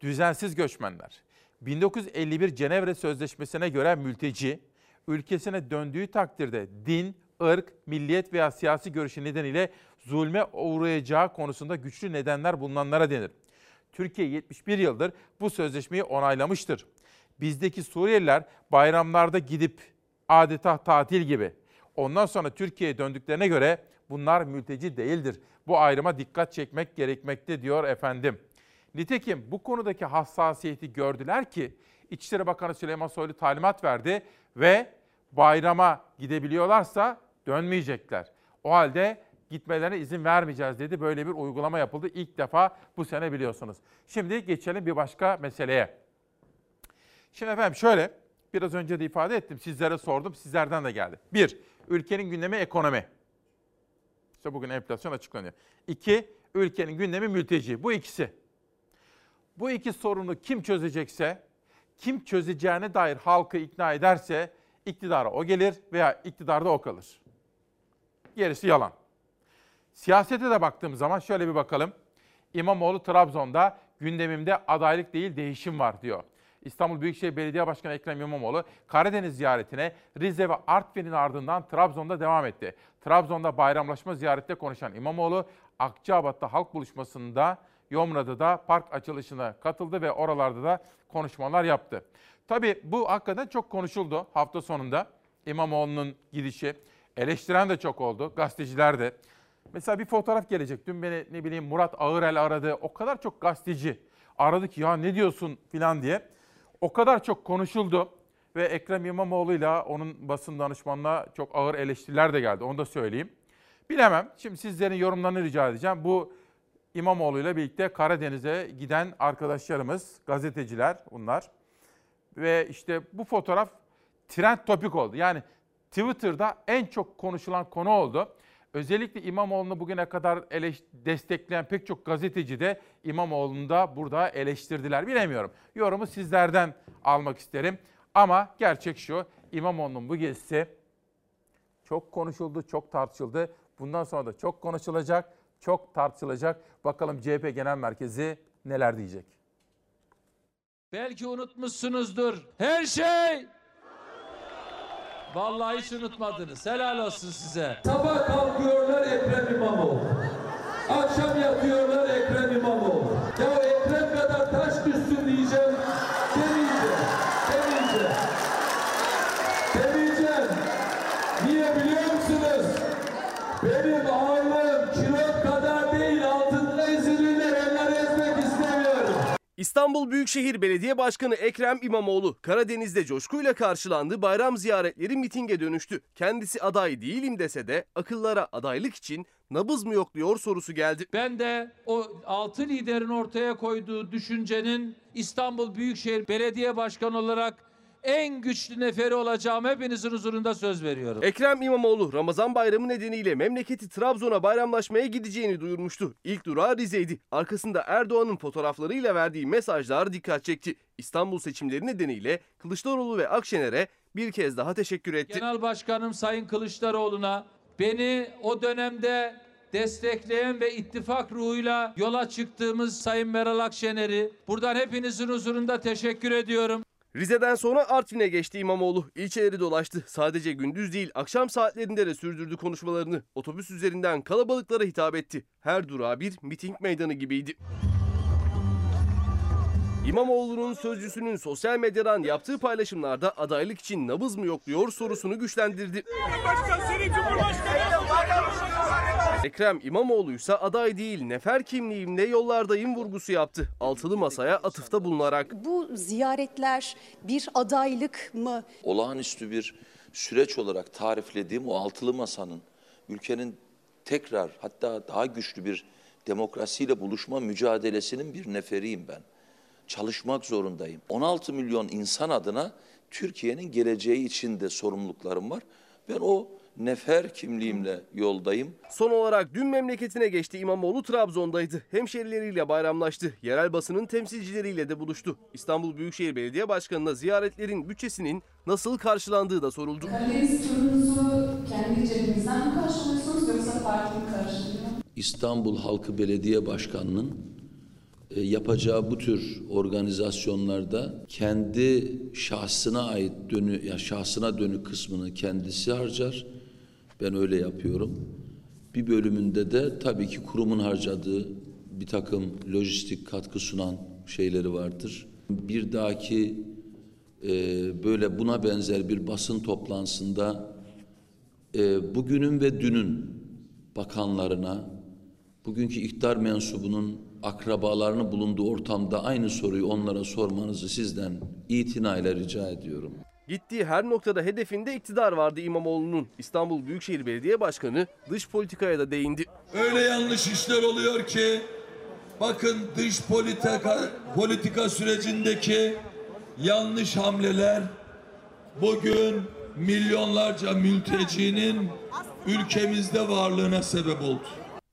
düzensiz göçmenler. 1951 Cenevre Sözleşmesi'ne göre mülteci, ülkesine döndüğü takdirde din, ırk, milliyet veya siyasi görüşü nedeniyle zulme uğrayacağı konusunda güçlü nedenler bulunanlara denir. Türkiye 71 yıldır bu sözleşmeyi onaylamıştır. Bizdeki Suriyeliler bayramlarda gidip adeta tatil gibi. Ondan sonra Türkiye'ye döndüklerine göre bunlar mülteci değildir. Bu ayrıma dikkat çekmek gerekmekte diyor efendim. Nitekim bu konudaki hassasiyeti gördüler ki İçişleri Bakanı Süleyman Soylu talimat verdi ve bayrama gidebiliyorlarsa dönmeyecekler. O halde gitmelerine izin vermeyeceğiz dedi. Böyle bir uygulama yapıldı ilk defa bu sene biliyorsunuz. Şimdi geçelim bir başka meseleye. Şimdi efendim şöyle biraz önce de ifade ettim sizlere sordum sizlerden de geldi. Bir, ülkenin gündemi ekonomi. İşte bugün enflasyon açıklanıyor. İki, ülkenin gündemi mülteci. Bu ikisi. Bu iki sorunu kim çözecekse, kim çözeceğine dair halkı ikna ederse iktidara o gelir veya iktidarda o kalır. Gerisi yalan. Siyasete de baktığım zaman şöyle bir bakalım. İmamoğlu Trabzon'da gündemimde adaylık değil değişim var diyor. İstanbul Büyükşehir Belediye Başkanı Ekrem İmamoğlu Karadeniz ziyaretine Rize ve Artvin'in ardından Trabzon'da devam etti. Trabzon'da bayramlaşma ziyarette konuşan İmamoğlu Akçabat'ta halk buluşmasında Yomra'da da park açılışına katıldı ve oralarda da konuşmalar yaptı. Tabii bu hakikaten çok konuşuldu hafta sonunda İmamoğlu'nun gidişi. Eleştiren de çok oldu, gazeteciler de. Mesela bir fotoğraf gelecek. Dün beni ne bileyim Murat Ağırel aradı. O kadar çok gazeteci aradı ki ya ne diyorsun filan diye. O kadar çok konuşuldu ve Ekrem İmamoğlu'yla onun basın danışmanına çok ağır eleştiriler de geldi. Onu da söyleyeyim. Bilemem. Şimdi sizlerin yorumlarını rica edeceğim. Bu İmamoğlu'yla birlikte Karadeniz'e giden arkadaşlarımız, gazeteciler bunlar. Ve işte bu fotoğraf trend topik oldu. Yani Twitter'da en çok konuşulan konu oldu. Özellikle İmamoğlu'nu bugüne kadar eleş- destekleyen pek çok gazeteci de İmamoğlu'nu da burada eleştirdiler. Bilemiyorum. Yorumu sizlerden almak isterim. Ama gerçek şu, İmamoğlu'nun bu gezisi çok konuşuldu, çok tartışıldı. Bundan sonra da çok konuşulacak, çok tartışılacak. Bakalım CHP Genel Merkezi neler diyecek? Belki unutmuşsunuzdur. Her şey Vallahi hiç unutmadınız. Helal olsun size. Sabah kalkıyorlar Ekrem İmamoğlu. Akşam yatıyorlar İstanbul Büyükşehir Belediye Başkanı Ekrem İmamoğlu Karadeniz'de coşkuyla karşılandı, bayram ziyaretleri mitinge dönüştü. Kendisi aday değilim dese de akıllara adaylık için nabız mı yokluyor sorusu geldi. Ben de o altı liderin ortaya koyduğu düşüncenin İstanbul Büyükşehir Belediye Başkanı olarak en güçlü neferi olacağım hepinizin huzurunda söz veriyorum. Ekrem İmamoğlu Ramazan bayramı nedeniyle memleketi Trabzon'a bayramlaşmaya gideceğini duyurmuştu. İlk durağı Rize'ydi. Arkasında Erdoğan'ın fotoğraflarıyla verdiği mesajlar dikkat çekti. İstanbul seçimleri nedeniyle Kılıçdaroğlu ve Akşener'e bir kez daha teşekkür etti. Genel Başkanım Sayın Kılıçdaroğlu'na beni o dönemde destekleyen ve ittifak ruhuyla yola çıktığımız Sayın Meral Akşener'i buradan hepinizin huzurunda teşekkür ediyorum. Rize'den sonra Artvin'e geçti İmamoğlu. İlçeleri dolaştı. Sadece gündüz değil akşam saatlerinde de sürdürdü konuşmalarını. Otobüs üzerinden kalabalıklara hitap etti. Her durağı bir miting meydanı gibiydi. İmamoğlu'nun sözcüsünün sosyal medyadan yaptığı paylaşımlarda adaylık için nabız mı yokluyor sorusunu güçlendirdi. Ekrem İmamoğlu ise aday değil nefer kimliğimle yollardayım vurgusu yaptı. Altılı masaya atıfta bulunarak. Bu ziyaretler bir adaylık mı? olağanüstü bir süreç olarak tariflediğim o altılı masanın ülkenin tekrar hatta daha güçlü bir demokrasiyle buluşma mücadelesinin bir neferiyim ben. Çalışmak zorundayım. 16 milyon insan adına Türkiye'nin geleceği için de sorumluluklarım var. Ben o nefer kimliğimle yoldayım. Son olarak dün memleketine geçti İmamoğlu Trabzon'daydı. Hemşerileriyle bayramlaştı. Yerel basının temsilcileriyle de buluştu. İstanbul Büyükşehir Belediye Başkanı'na ziyaretlerin bütçesinin nasıl karşılandığı da soruldu. Karadeniz turunuzu kendi cebinizden mi karşılıyorsunuz yoksa parti mi karşılıyor? İstanbul Halkı Belediye Başkanı'nın e, yapacağı bu tür organizasyonlarda kendi şahsına ait dönü ya şahsına dönük kısmını kendisi harcar. Ben öyle yapıyorum. Bir bölümünde de tabii ki kurumun harcadığı bir takım lojistik katkı sunan şeyleri vardır. Bir dahaki e, böyle buna benzer bir basın toplantısında e, bugünün ve dünün bakanlarına, bugünkü iktidar mensubunun akrabalarını bulunduğu ortamda aynı soruyu onlara sormanızı sizden itinayla rica ediyorum. Gittiği her noktada hedefinde iktidar vardı İmamoğlu'nun. İstanbul Büyükşehir Belediye Başkanı dış politikaya da değindi. Öyle yanlış işler oluyor ki bakın dış politika politika sürecindeki yanlış hamleler bugün milyonlarca mültecinin ülkemizde varlığına sebep oldu.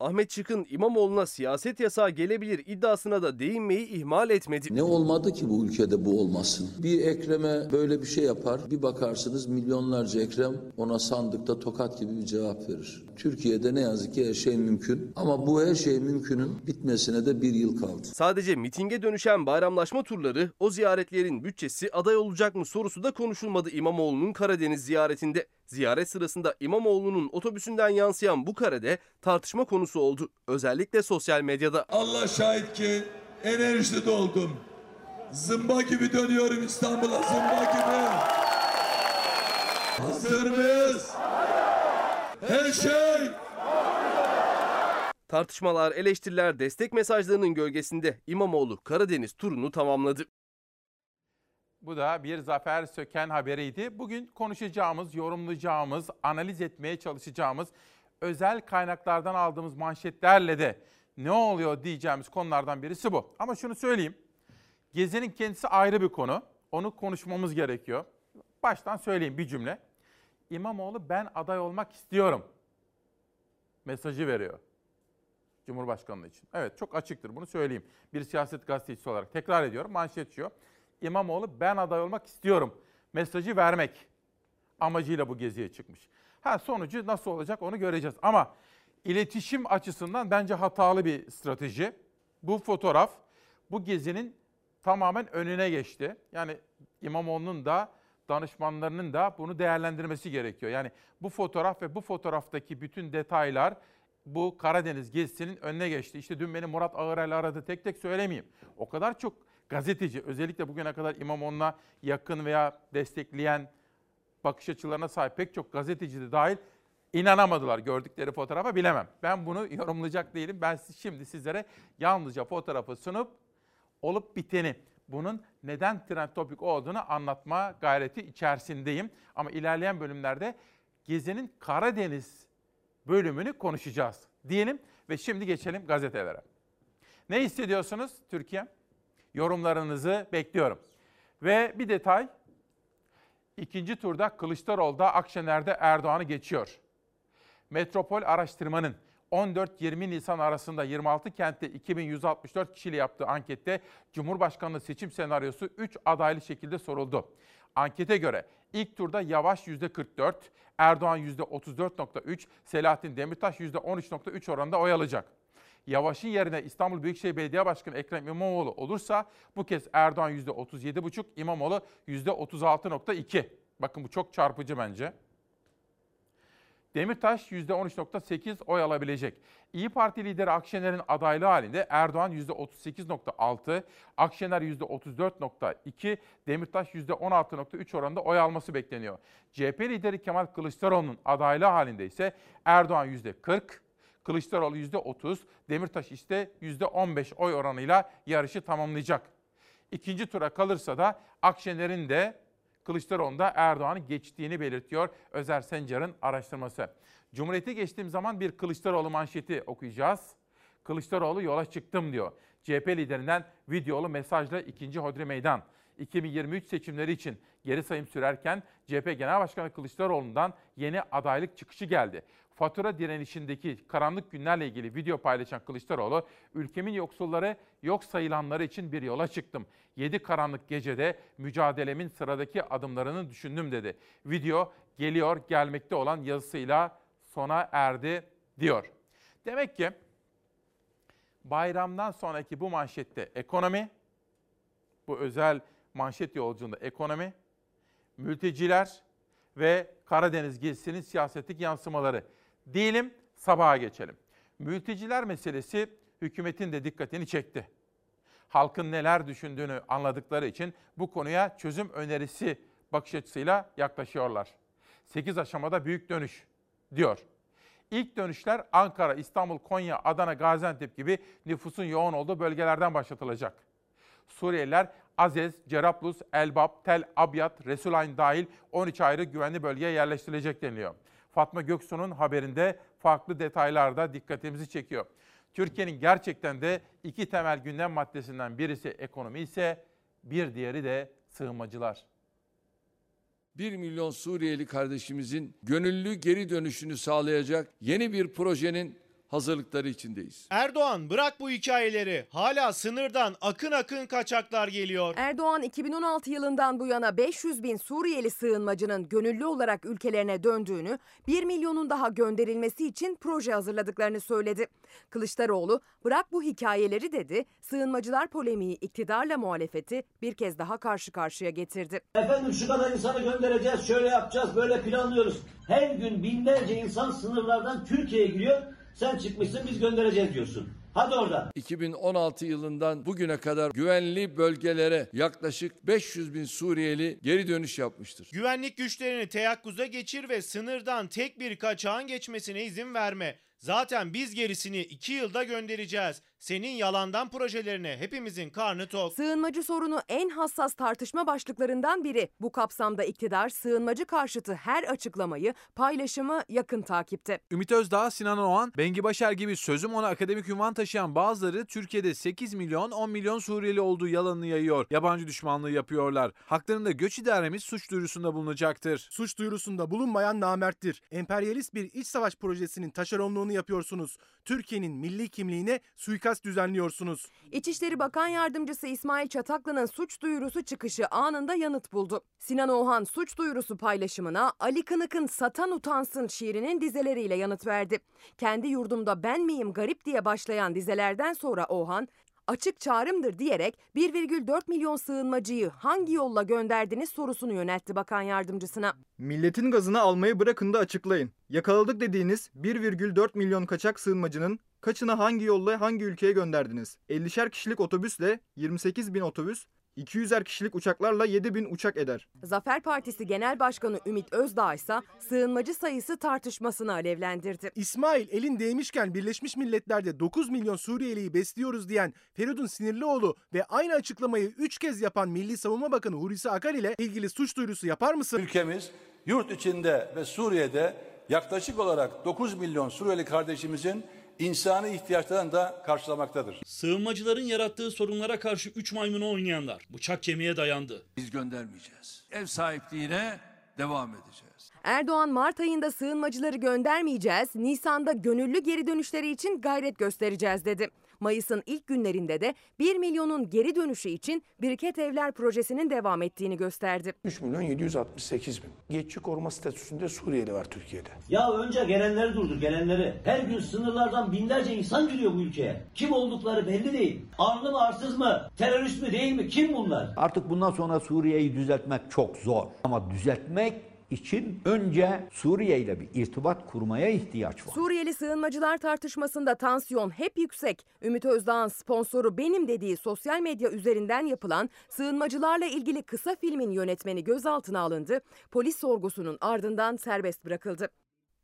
Ahmet Çıkın İmamoğlu'na siyaset yasağı gelebilir iddiasına da değinmeyi ihmal etmedi. Ne olmadı ki bu ülkede bu olmasın? Bir Ekrem'e böyle bir şey yapar, bir bakarsınız milyonlarca Ekrem ona sandıkta tokat gibi bir cevap verir. Türkiye'de ne yazık ki her şey mümkün ama bu her şey mümkünün bitmesine de bir yıl kaldı. Sadece mitinge dönüşen bayramlaşma turları, o ziyaretlerin bütçesi aday olacak mı sorusu da konuşulmadı İmamoğlu'nun Karadeniz ziyaretinde. Ziyaret sırasında İmamoğlu'nun otobüsünden yansıyan bu karede tartışma konusu oldu. Özellikle sosyal medyada. Allah şahit ki enerjide doldum. Zımba gibi dönüyorum İstanbul'a zımba gibi. Hazır mıyız? Her şey Tartışmalar, eleştiriler, destek mesajlarının gölgesinde İmamoğlu Karadeniz turunu tamamladı. Bu da bir Zafer Söken haberiydi. Bugün konuşacağımız, yorumlayacağımız, analiz etmeye çalışacağımız, özel kaynaklardan aldığımız manşetlerle de ne oluyor diyeceğimiz konulardan birisi bu. Ama şunu söyleyeyim. Gezi'nin kendisi ayrı bir konu. Onu konuşmamız gerekiyor. Baştan söyleyeyim bir cümle. İmamoğlu ben aday olmak istiyorum mesajı veriyor. Cumhurbaşkanlığı için. Evet çok açıktır bunu söyleyeyim. Bir siyaset gazetecisi olarak tekrar ediyorum manşet şu. İmamoğlu ben aday olmak istiyorum mesajı vermek amacıyla bu geziye çıkmış. Ha sonucu nasıl olacak onu göreceğiz. Ama iletişim açısından bence hatalı bir strateji. Bu fotoğraf bu gezinin tamamen önüne geçti. Yani İmamoğlu'nun da danışmanlarının da bunu değerlendirmesi gerekiyor. Yani bu fotoğraf ve bu fotoğraftaki bütün detaylar bu Karadeniz gezisinin önüne geçti. İşte dün beni Murat Ağırel aradı tek tek söylemeyeyim. O kadar çok gazeteci özellikle bugüne kadar İmamoğlu'na yakın veya destekleyen bakış açılarına sahip pek çok gazeteci de dahil inanamadılar gördükleri fotoğrafa bilemem. Ben bunu yorumlayacak değilim. Ben şimdi sizlere yalnızca fotoğrafı sunup olup biteni bunun neden trend topik olduğunu anlatma gayreti içerisindeyim. Ama ilerleyen bölümlerde Gezi'nin Karadeniz bölümünü konuşacağız diyelim ve şimdi geçelim gazetelere. Ne hissediyorsunuz Türkiye? Yorumlarınızı bekliyorum. Ve bir detay, ikinci turda Kılıçdaroğlu'da Akşener'de Erdoğan'ı geçiyor. Metropol Araştırma'nın 14-20 Nisan arasında 26 kentte 2164 kişiyle yaptığı ankette Cumhurbaşkanlığı seçim senaryosu 3 adaylı şekilde soruldu. Ankete göre ilk turda Yavaş %44, Erdoğan %34.3, Selahattin Demirtaş %13.3 oranında oy alacak. Yavaş'ın yerine İstanbul Büyükşehir Belediye Başkanı Ekrem İmamoğlu olursa bu kez Erdoğan %37,5, İmamoğlu %36.2. Bakın bu çok çarpıcı bence. Demirtaş %13.8 oy alabilecek. İyi Parti lideri Akşener'in adaylığı halinde Erdoğan %38.6, Akşener %34.2, Demirtaş %16.3 oranında oy alması bekleniyor. CHP lideri Kemal Kılıçdaroğlu'nun adaylığı halinde ise Erdoğan %40, Kılıçdaroğlu %30, Demirtaş ise %15 oy oranıyla yarışı tamamlayacak. İkinci tura kalırsa da Akşener'in de Kılıçdaroğlu'nda Erdoğan'ı geçtiğini belirtiyor Özer Sencar'ın araştırması. Cumhuriyeti geçtiğim zaman bir Kılıçdaroğlu manşeti okuyacağız. Kılıçdaroğlu yola çıktım diyor. CHP liderinden videolu mesajla ikinci hodri meydan. 2023 seçimleri için geri sayım sürerken CHP Genel Başkanı Kılıçdaroğlu'ndan yeni adaylık çıkışı geldi. Fatura direnişindeki karanlık günlerle ilgili video paylaşan Kılıçdaroğlu, ülkemin yoksulları yok sayılanları için bir yola çıktım. 7 karanlık gecede mücadelemin sıradaki adımlarını düşündüm dedi. Video geliyor gelmekte olan yazısıyla sona erdi diyor. Demek ki bayramdan sonraki bu manşette ekonomi, bu özel manşet yolculuğunda ekonomi, mülteciler ve Karadeniz gezisinin siyasetlik yansımaları. Diyelim sabaha geçelim. Mülteciler meselesi hükümetin de dikkatini çekti. Halkın neler düşündüğünü anladıkları için bu konuya çözüm önerisi bakış açısıyla yaklaşıyorlar. 8 aşamada büyük dönüş diyor. İlk dönüşler Ankara, İstanbul, Konya, Adana, Gaziantep gibi nüfusun yoğun olduğu bölgelerden başlatılacak. Suriyeliler Azez, Cerablus, Elbap, Tel Abyad, Resulayn dahil 13 ayrı güvenli bölgeye yerleştirilecek deniliyor. Fatma Göksu'nun haberinde farklı detaylar da dikkatimizi çekiyor. Türkiye'nin gerçekten de iki temel gündem maddesinden birisi ekonomi ise bir diğeri de sığınmacılar. 1 milyon Suriyeli kardeşimizin gönüllü geri dönüşünü sağlayacak yeni bir projenin hazırlıkları içindeyiz. Erdoğan bırak bu hikayeleri. Hala sınırdan akın akın kaçaklar geliyor. Erdoğan 2016 yılından bu yana 500 bin Suriyeli sığınmacının gönüllü olarak ülkelerine döndüğünü, 1 milyonun daha gönderilmesi için proje hazırladıklarını söyledi. Kılıçdaroğlu bırak bu hikayeleri dedi, sığınmacılar polemiği iktidarla muhalefeti bir kez daha karşı karşıya getirdi. Efendim şu kadar insanı göndereceğiz, şöyle yapacağız, böyle planlıyoruz. Her gün binlerce insan sınırlardan Türkiye'ye giriyor. Sen çıkmışsın biz göndereceğiz diyorsun. Hadi orada. 2016 yılından bugüne kadar güvenli bölgelere yaklaşık 500 bin Suriyeli geri dönüş yapmıştır. Güvenlik güçlerini teyakkuza geçir ve sınırdan tek bir kaçağın geçmesine izin verme. Zaten biz gerisini iki yılda göndereceğiz. Senin yalandan projelerine hepimizin karnı tok. Sığınmacı sorunu en hassas tartışma başlıklarından biri. Bu kapsamda iktidar sığınmacı karşıtı her açıklamayı, paylaşımı yakın takipte. Ümit Özdağ, Sinan Oğan, Bengi Başar gibi sözüm ona akademik ünvan taşıyan bazıları Türkiye'de 8 milyon 10 milyon Suriyeli olduğu yalanını yayıyor. Yabancı düşmanlığı yapıyorlar. Haklarında göç idaremiz suç duyurusunda bulunacaktır. Suç duyurusunda bulunmayan namerttir. Emperyalist bir iç savaş projesinin taşeronluğunu yapıyorsunuz. Türkiye'nin milli kimliğine suikast düzenliyorsunuz. İçişleri Bakan Yardımcısı İsmail Çataklı'nın suç duyurusu çıkışı anında yanıt buldu. Sinan Oğan suç duyurusu paylaşımına Ali Kınık'ın Satan Utansın şiirinin dizeleriyle yanıt verdi. Kendi yurdumda ben miyim garip diye başlayan dizelerden sonra Oğan, açık çağrımdır diyerek 1,4 milyon sığınmacıyı hangi yolla gönderdiniz sorusunu yöneltti bakan yardımcısına. Milletin gazını almayı bırakın da açıklayın. Yakaladık dediğiniz 1,4 milyon kaçak sığınmacının kaçını hangi yolla hangi ülkeye gönderdiniz? 50'şer kişilik otobüsle 28 bin otobüs, 200'er kişilik uçaklarla 7 bin uçak eder. Zafer Partisi Genel Başkanı Ümit Özdağ ise sığınmacı sayısı tartışmasını alevlendirdi. İsmail elin değmişken Birleşmiş Milletler'de 9 milyon Suriyeliyi besliyoruz diyen Feridun Sinirlioğlu ve aynı açıklamayı 3 kez yapan Milli Savunma Bakanı Hulusi Akar ile ilgili suç duyurusu yapar mısın? Ülkemiz yurt içinde ve Suriye'de yaklaşık olarak 9 milyon Suriyeli kardeşimizin insani ihtiyaçlarını da karşılamaktadır. Sığınmacıların yarattığı sorunlara karşı üç maymunu oynayanlar bıçak kemiğe dayandı. Biz göndermeyeceğiz. Ev sahipliğine devam edeceğiz. Erdoğan Mart ayında sığınmacıları göndermeyeceğiz, Nisan'da gönüllü geri dönüşleri için gayret göstereceğiz dedi. Mayıs'ın ilk günlerinde de 1 milyonun geri dönüşü için Biriket Evler projesinin devam ettiğini gösterdi. 3 milyon 768 bin. Geçici koruma statüsünde Suriyeli var Türkiye'de. Ya önce gelenleri durdur gelenleri. Her gün sınırlardan binlerce insan giriyor bu ülkeye. Kim oldukları belli değil. Arlı mı arsız mı? Terörist mi değil mi? Kim bunlar? Artık bundan sonra Suriye'yi düzeltmek çok zor. Ama düzeltmek için önce Suriye ile bir irtibat kurmaya ihtiyaç var. Suriyeli sığınmacılar tartışmasında tansiyon hep yüksek. Ümit Özdağ'ın sponsoru benim dediği sosyal medya üzerinden yapılan sığınmacılarla ilgili kısa filmin yönetmeni gözaltına alındı. Polis sorgusunun ardından serbest bırakıldı.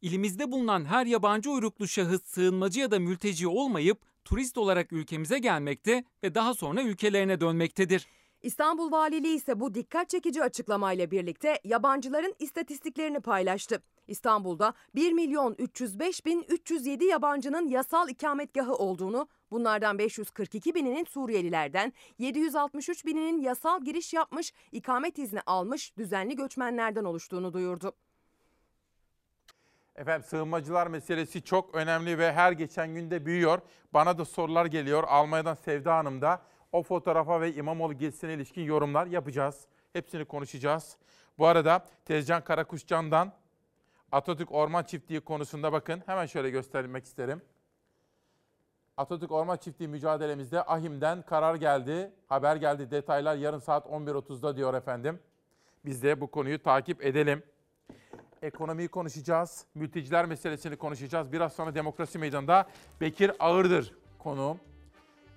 İlimizde bulunan her yabancı uyruklu şahıs sığınmacı ya da mülteci olmayıp turist olarak ülkemize gelmekte ve daha sonra ülkelerine dönmektedir. İstanbul Valiliği ise bu dikkat çekici açıklamayla birlikte yabancıların istatistiklerini paylaştı. İstanbul'da 1 milyon 305 bin 307 yabancının yasal ikametgahı olduğunu, bunlardan 542 bininin Suriyelilerden, 763 bininin yasal giriş yapmış, ikamet izni almış düzenli göçmenlerden oluştuğunu duyurdu. Efendim sığınmacılar meselesi çok önemli ve her geçen günde büyüyor. Bana da sorular geliyor. Almanya'dan Sevda Hanım da o fotoğrafa ve İmamoğlu gezisine ilişkin yorumlar yapacağız. Hepsini konuşacağız. Bu arada Tezcan Karakuşcan'dan Atatürk Orman Çiftliği konusunda bakın hemen şöyle göstermek isterim. Atatürk Orman Çiftliği mücadelemizde AHİM'den karar geldi, haber geldi. Detaylar yarın saat 11.30'da diyor efendim. Biz de bu konuyu takip edelim. Ekonomiyi konuşacağız, mülteciler meselesini konuşacağız. Biraz sonra demokrasi meydanında Bekir Ağırdır konuğum.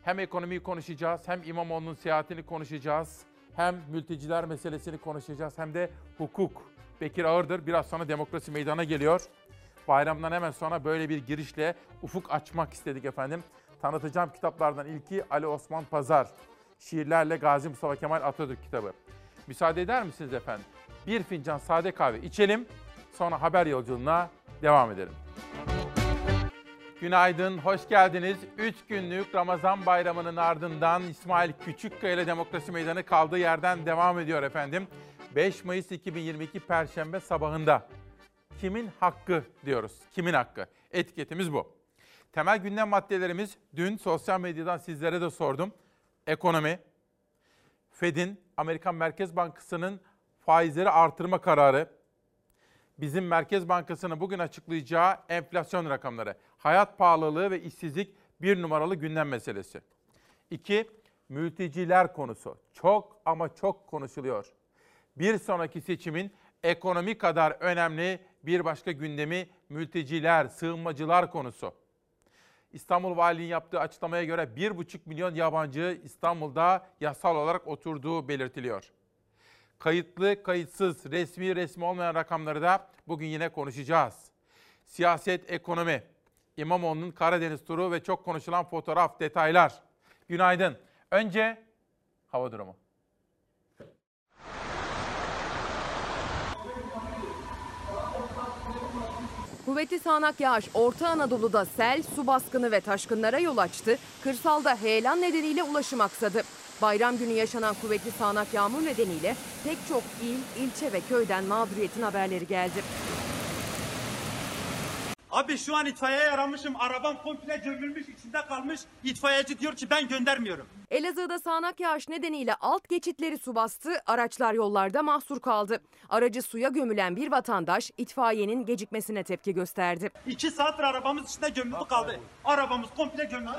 Hem ekonomiyi konuşacağız, hem İmamoğlu'nun seyahatini konuşacağız, hem mülteciler meselesini konuşacağız, hem de hukuk. Bekir Ağırdır biraz sonra demokrasi meydana geliyor. Bayramdan hemen sonra böyle bir girişle ufuk açmak istedik efendim. Tanıtacağım kitaplardan ilki Ali Osman Pazar. Şiirlerle Gazi Mustafa Kemal Atatürk kitabı. Müsaade eder misiniz efendim? Bir fincan sade kahve içelim, sonra haber yolculuğuna devam edelim. Günaydın, hoş geldiniz. 3 günlük Ramazan bayramının ardından İsmail Küçükkaya ile Demokrasi Meydanı kaldığı yerden devam ediyor efendim. 5 Mayıs 2022 Perşembe sabahında kimin hakkı diyoruz. Kimin hakkı? Etiketimiz bu. Temel gündem maddelerimiz dün sosyal medyadan sizlere de sordum. Ekonomi, Fed'in Amerikan Merkez Bankası'nın faizleri artırma kararı, bizim Merkez Bankası'nın bugün açıklayacağı enflasyon rakamları, hayat pahalılığı ve işsizlik bir numaralı gündem meselesi. İki, mülteciler konusu. Çok ama çok konuşuluyor. Bir sonraki seçimin ekonomi kadar önemli bir başka gündemi mülteciler, sığınmacılar konusu. İstanbul Valiliğin yaptığı açıklamaya göre 1,5 milyon yabancı İstanbul'da yasal olarak oturduğu belirtiliyor. Kayıtlı, kayıtsız, resmi, resmi olmayan rakamları da bugün yine konuşacağız. Siyaset, ekonomi, İmamoğlu'nun Karadeniz turu ve çok konuşulan fotoğraf, detaylar. Günaydın. Önce hava durumu. Kuvvetli sağanak yağış Orta Anadolu'da sel, su baskını ve taşkınlara yol açtı. Kırsalda heyelan nedeniyle ulaşım aksadı. Bayram günü yaşanan kuvvetli sağanak yağmur nedeniyle pek çok il, ilçe ve köyden mağduriyetin haberleri geldi. Abi şu an itfaiyeye aramışım. Arabam komple gömülmüş içinde kalmış. İtfaiyeci diyor ki ben göndermiyorum. Elazığ'da sağanak yağış nedeniyle alt geçitleri su bastı, araçlar yollarda mahsur kaldı. Aracı suya gömülen bir vatandaş itfaiyenin gecikmesine tepki gösterdi. İki saattir arabamız içinde gömülü kaldı. Arabamız komple gömülü.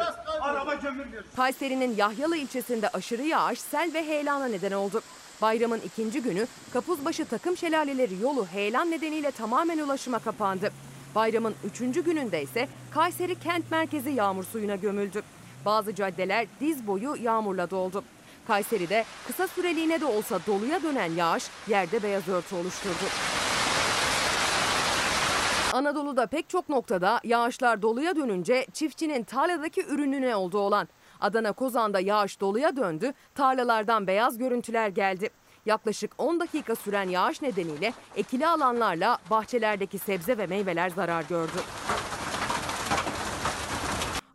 Araba gömülmüyor. Kayseri'nin Yahyalı ilçesinde aşırı yağış sel ve heyelana neden oldu. Bayramın ikinci günü Kapuzbaşı takım şelaleleri yolu heyelan nedeniyle tamamen ulaşıma kapandı. Bayramın üçüncü gününde ise Kayseri kent merkezi yağmur suyuna gömüldü. Bazı caddeler diz boyu yağmurla doldu. Kayseri'de kısa süreliğine de olsa doluya dönen yağış yerde beyaz örtü oluşturdu. Anadolu'da pek çok noktada yağışlar doluya dönünce çiftçinin tarladaki ürününe oldu olan. Adana Kozan'da yağış doluya döndü, tarlalardan beyaz görüntüler geldi. Yaklaşık 10 dakika süren yağış nedeniyle ekili alanlarla bahçelerdeki sebze ve meyveler zarar gördü.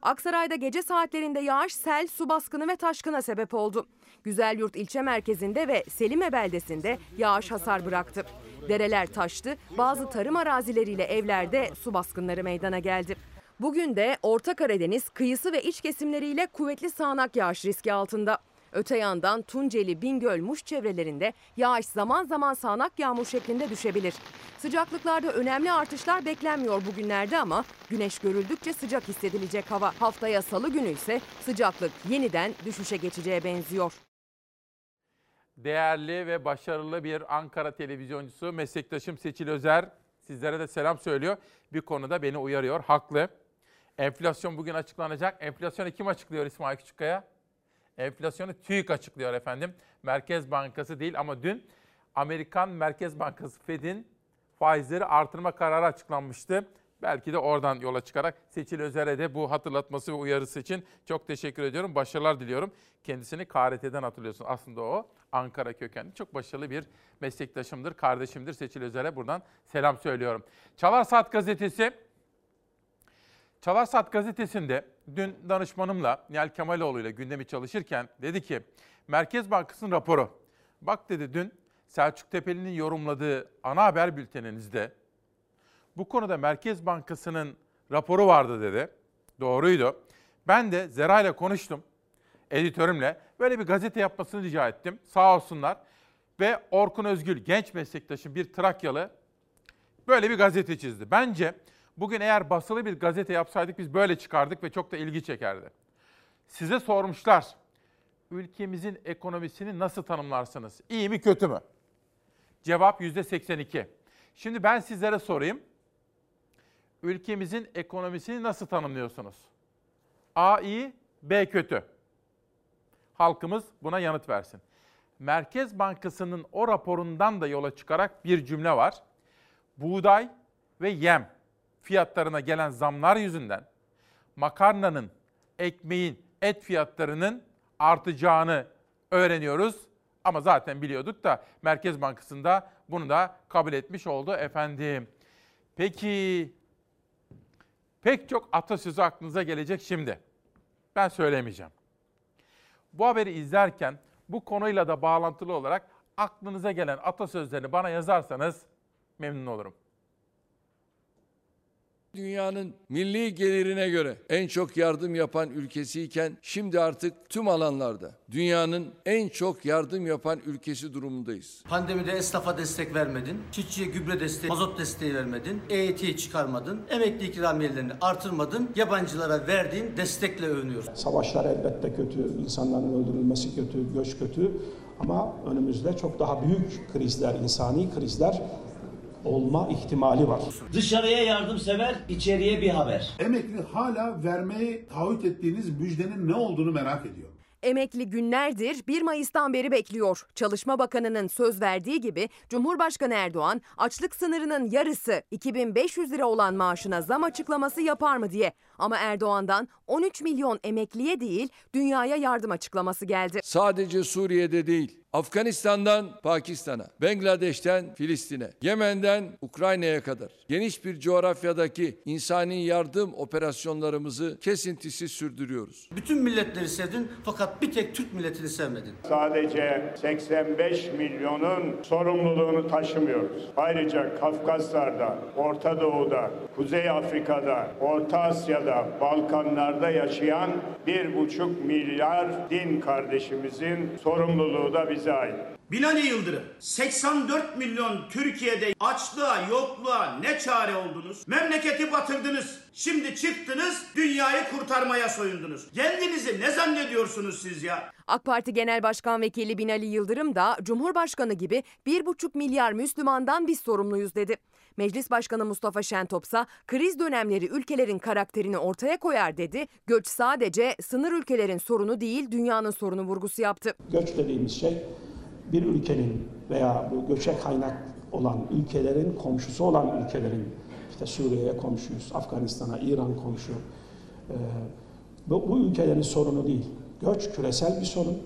Aksaray'da gece saatlerinde yağış sel, su baskını ve taşkına sebep oldu. Güzelyurt ilçe merkezinde ve Selime beldesinde yağış hasar bıraktı. Dereler taştı, bazı tarım arazileriyle evlerde su baskınları meydana geldi. Bugün de Orta Karadeniz kıyısı ve iç kesimleriyle kuvvetli sağanak yağış riski altında. Öte yandan Tunceli, Bingöl, Muş çevrelerinde yağış zaman zaman sağanak yağmur şeklinde düşebilir. Sıcaklıklarda önemli artışlar beklenmiyor bugünlerde ama güneş görüldükçe sıcak hissedilecek hava. Haftaya salı günü ise sıcaklık yeniden düşüşe geçeceğe benziyor. Değerli ve başarılı bir Ankara televizyoncusu meslektaşım Seçil Özer sizlere de selam söylüyor. Bir konuda beni uyarıyor. Haklı. Enflasyon bugün açıklanacak. Enflasyonu kim açıklıyor İsmail Küçükkaya? Enflasyonu TÜİK açıklıyor efendim. Merkez Bankası değil ama dün Amerikan Merkez Bankası Fed'in faizleri artırma kararı açıklanmıştı. Belki de oradan yola çıkarak Seçil Özer'e de bu hatırlatması ve uyarısı için çok teşekkür ediyorum. Başarılar diliyorum. Kendisini KRT'den hatırlıyorsun. Aslında o Ankara kökenli çok başarılı bir meslektaşımdır, kardeşimdir Seçil Özer'e buradan selam söylüyorum. Çalar Saat gazetesi Çalar Saat gazetesinde dün danışmanımla Nihal Kemaloğlu ile gündemi çalışırken dedi ki Merkez Bankası'nın raporu. Bak dedi dün Selçuk Tepeli'nin yorumladığı ana haber bülteninizde bu konuda Merkez Bankası'nın raporu vardı dedi. Doğruydu. Ben de Zera ile konuştum. Editörümle böyle bir gazete yapmasını rica ettim. Sağ olsunlar. Ve Orkun Özgül genç meslektaşım bir Trakyalı böyle bir gazete çizdi. Bence Bugün eğer basılı bir gazete yapsaydık biz böyle çıkardık ve çok da ilgi çekerdi. Size sormuşlar. Ülkemizin ekonomisini nasıl tanımlarsınız? İyi mi kötü mü? Cevap %82. Şimdi ben sizlere sorayım. Ülkemizin ekonomisini nasıl tanımlıyorsunuz? A iyi, B kötü. Halkımız buna yanıt versin. Merkez Bankası'nın o raporundan da yola çıkarak bir cümle var. Buğday ve yem fiyatlarına gelen zamlar yüzünden makarnanın, ekmeğin, et fiyatlarının artacağını öğreniyoruz. Ama zaten biliyorduk da Merkez Bankası'nda bunu da kabul etmiş oldu efendim. Peki pek çok atasözü aklınıza gelecek şimdi. Ben söylemeyeceğim. Bu haberi izlerken bu konuyla da bağlantılı olarak aklınıza gelen atasözlerini bana yazarsanız memnun olurum dünyanın milli gelirine göre en çok yardım yapan ülkesiyken şimdi artık tüm alanlarda dünyanın en çok yardım yapan ülkesi durumundayız. Pandemide esnafa destek vermedin, çiftçiye gübre desteği, mazot desteği vermedin, EYT'yi çıkarmadın, emekli ikramiyelerini artırmadın, yabancılara verdiğin destekle övünüyorsun. Savaşlar elbette kötü, insanların öldürülmesi kötü, göç kötü ama önümüzde çok daha büyük krizler, insani krizler olma ihtimali var. Dışarıya yardımsever, içeriye bir haber. Emekli hala vermeyi taahhüt ettiğiniz müjdenin ne olduğunu merak ediyor. Emekli günlerdir 1 Mayıs'tan beri bekliyor. Çalışma Bakanı'nın söz verdiği gibi Cumhurbaşkanı Erdoğan açlık sınırının yarısı 2500 lira olan maaşına zam açıklaması yapar mı diye. Ama Erdoğan'dan 13 milyon emekliye değil dünyaya yardım açıklaması geldi. Sadece Suriye'de değil, Afganistan'dan Pakistan'a, Bangladeş'ten Filistin'e, Yemen'den Ukrayna'ya kadar geniş bir coğrafyadaki insani yardım operasyonlarımızı kesintisiz sürdürüyoruz. Bütün milletleri sevdin fakat bir tek Türk milletini sevmedin. Sadece 85 milyonun sorumluluğunu taşımıyoruz. Ayrıca Kafkaslar'da, Orta Doğu'da, Kuzey Afrika'da, Orta Asya'da, Balkanlar'da yaşayan 1,5 milyar din kardeşimizin sorumluluğu da bize ait. Binali Yıldırım, 84 milyon Türkiye'de açlığa, yokluğa ne çare oldunuz? Memleketi batırdınız. Şimdi çıktınız, dünyayı kurtarmaya soyundunuz. Kendinizi ne zannediyorsunuz siz ya? AK Parti Genel Başkan Vekili Binali Yıldırım da Cumhurbaşkanı gibi 1,5 milyar Müslümandan biz sorumluyuz dedi. Meclis Başkanı Mustafa Şentop ise kriz dönemleri ülkelerin karakterini ortaya koyar dedi. Göç sadece sınır ülkelerin sorunu değil dünyanın sorunu vurgusu yaptı. Göç dediğimiz şey bir ülkenin veya bu göçe kaynak olan ülkelerin komşusu olan ülkelerin işte Suriye'ye komşuyuz, Afganistan'a, İran komşu. Bu, bu ülkelerin sorunu değil. Göç küresel bir sorun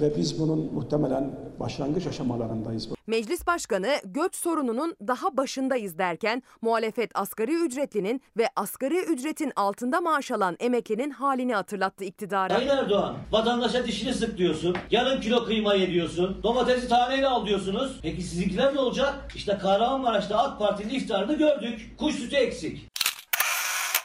ve biz bunun muhtemelen başlangıç aşamalarındayız. Meclis Başkanı göç sorununun daha başındayız derken muhalefet asgari ücretlinin ve asgari ücretin altında maaş alan emeklinin halini hatırlattı iktidara. Sayın Erdoğan, vatandaşa dişini sık diyorsun, yarım kilo kıyma ye diyorsun, domatesi taneyle al diyorsunuz. Peki sizinkiler ne olacak? İşte Kahramanmaraş'ta AK Parti'nin iftarını gördük. Kuş sütü eksik.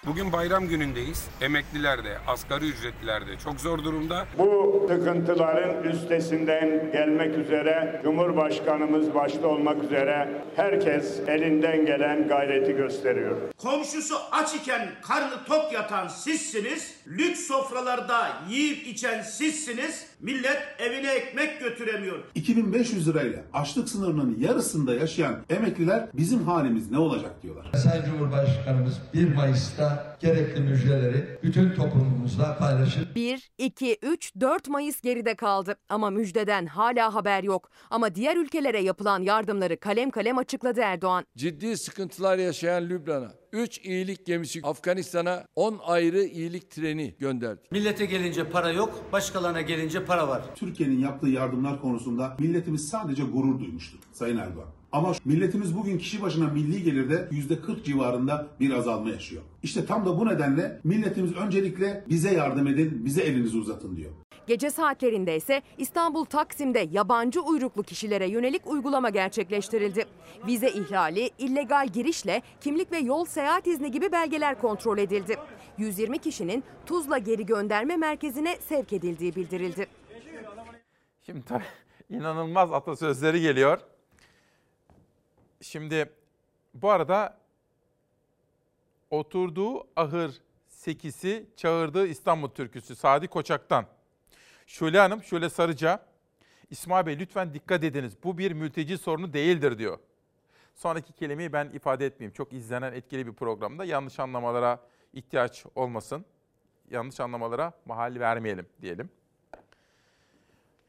Bugün bayram günündeyiz. Emekliler de, asgari ücretliler de çok zor durumda. Bu sıkıntıların üstesinden gelmek üzere Cumhurbaşkanımız başta olmak üzere herkes elinden gelen gayreti gösteriyor. Komşusu aç iken karnı tok yatan sizsiniz. Lüks sofralarda yiyip içen sizsiniz. Millet evine ekmek götüremiyor. 2500 lirayla açlık sınırının yarısında yaşayan emekliler bizim halimiz ne olacak diyorlar. Sayın Cumhurbaşkanımız 1 Mayıs'ta gerekli müjdeleri bütün toplumumuzla paylaşır. 1, 2, 3, 4 Mayıs geride kaldı ama müjdeden hala haber yok. Ama diğer ülkelere yapılan yardımları kalem kalem açıkladı Erdoğan. Ciddi sıkıntılar yaşayan Lübnan'a 3 iyilik gemisi, Afganistan'a 10 ayrı iyilik treni gönderdi. Millete gelince para yok, başkalarına gelince para var. Türkiye'nin yaptığı yardımlar konusunda milletimiz sadece gurur duymuştur Sayın Erdoğan. Ama milletimiz bugün kişi başına milli gelirde %40 civarında bir azalma yaşıyor. İşte tam da bu nedenle milletimiz öncelikle bize yardım edin, bize elinizi uzatın diyor. Gece saatlerinde ise İstanbul Taksim'de yabancı uyruklu kişilere yönelik uygulama gerçekleştirildi. Vize ihlali, illegal girişle kimlik ve yol seyahat izni gibi belgeler kontrol edildi. 120 kişinin Tuzla geri gönderme merkezine sevk edildiği bildirildi. Şimdi tabii inanılmaz atasözleri geliyor. Şimdi bu arada oturduğu ahır sekisi çağırdığı İstanbul türküsü Sadi Koçak'tan. Şule Hanım, Şule Sarıca, İsmail Bey lütfen dikkat ediniz. Bu bir mülteci sorunu değildir diyor. Sonraki kelimeyi ben ifade etmeyeyim. Çok izlenen etkili bir programda yanlış anlamalara ihtiyaç olmasın. Yanlış anlamalara mahal vermeyelim diyelim.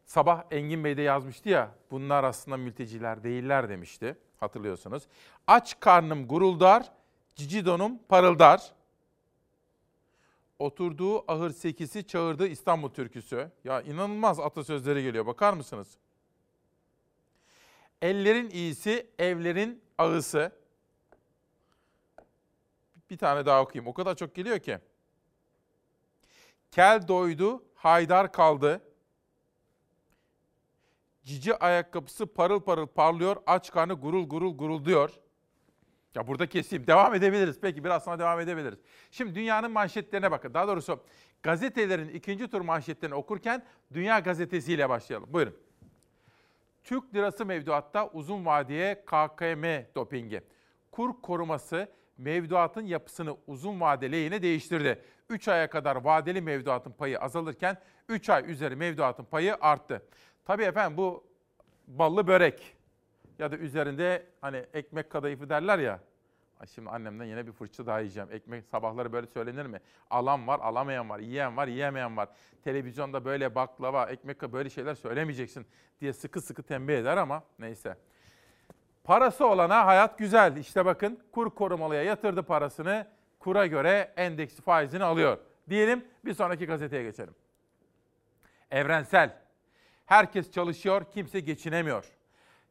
Sabah Engin Bey de yazmıştı ya, bunlar aslında mülteciler değiller demişti. Hatırlıyorsunuz. Aç karnım guruldar, cici donum parıldar. Oturduğu ahır sekisi çağırdı İstanbul türküsü. Ya inanılmaz atasözleri geliyor bakar mısınız? Ellerin iyisi, evlerin ağısı. Bir tane daha okuyayım. O kadar çok geliyor ki. Kel doydu, haydar kaldı. Cici ayakkabısı parıl parıl parlıyor, aç karnı gurul gurul gurul diyor. Ya burada keseyim. Devam edebiliriz. Peki biraz sonra devam edebiliriz. Şimdi dünyanın manşetlerine bakın. Daha doğrusu gazetelerin ikinci tur manşetlerini okurken Dünya Gazetesi başlayalım. Buyurun. Türk lirası mevduatta uzun vadeye KKM dopingi. Kur koruması mevduatın yapısını uzun vade lehine değiştirdi. 3 aya kadar vadeli mevduatın payı azalırken 3 ay üzeri mevduatın payı arttı. Tabii efendim bu ballı börek ya da üzerinde hani ekmek kadayıfı derler ya. Şimdi annemden yine bir fırça daha yiyeceğim. Ekmek sabahları böyle söylenir mi? Alan var, alamayan var, yiyen var, yiyemeyen var. Televizyonda böyle baklava, ekmek böyle şeyler söylemeyeceksin diye sıkı sıkı tembih eder ama neyse. Parası olana hayat güzel. İşte bakın kur korumalıya yatırdı parasını. Kura göre endeksi faizini alıyor. Diyelim bir sonraki gazeteye geçelim. Evrensel. Herkes çalışıyor, kimse geçinemiyor.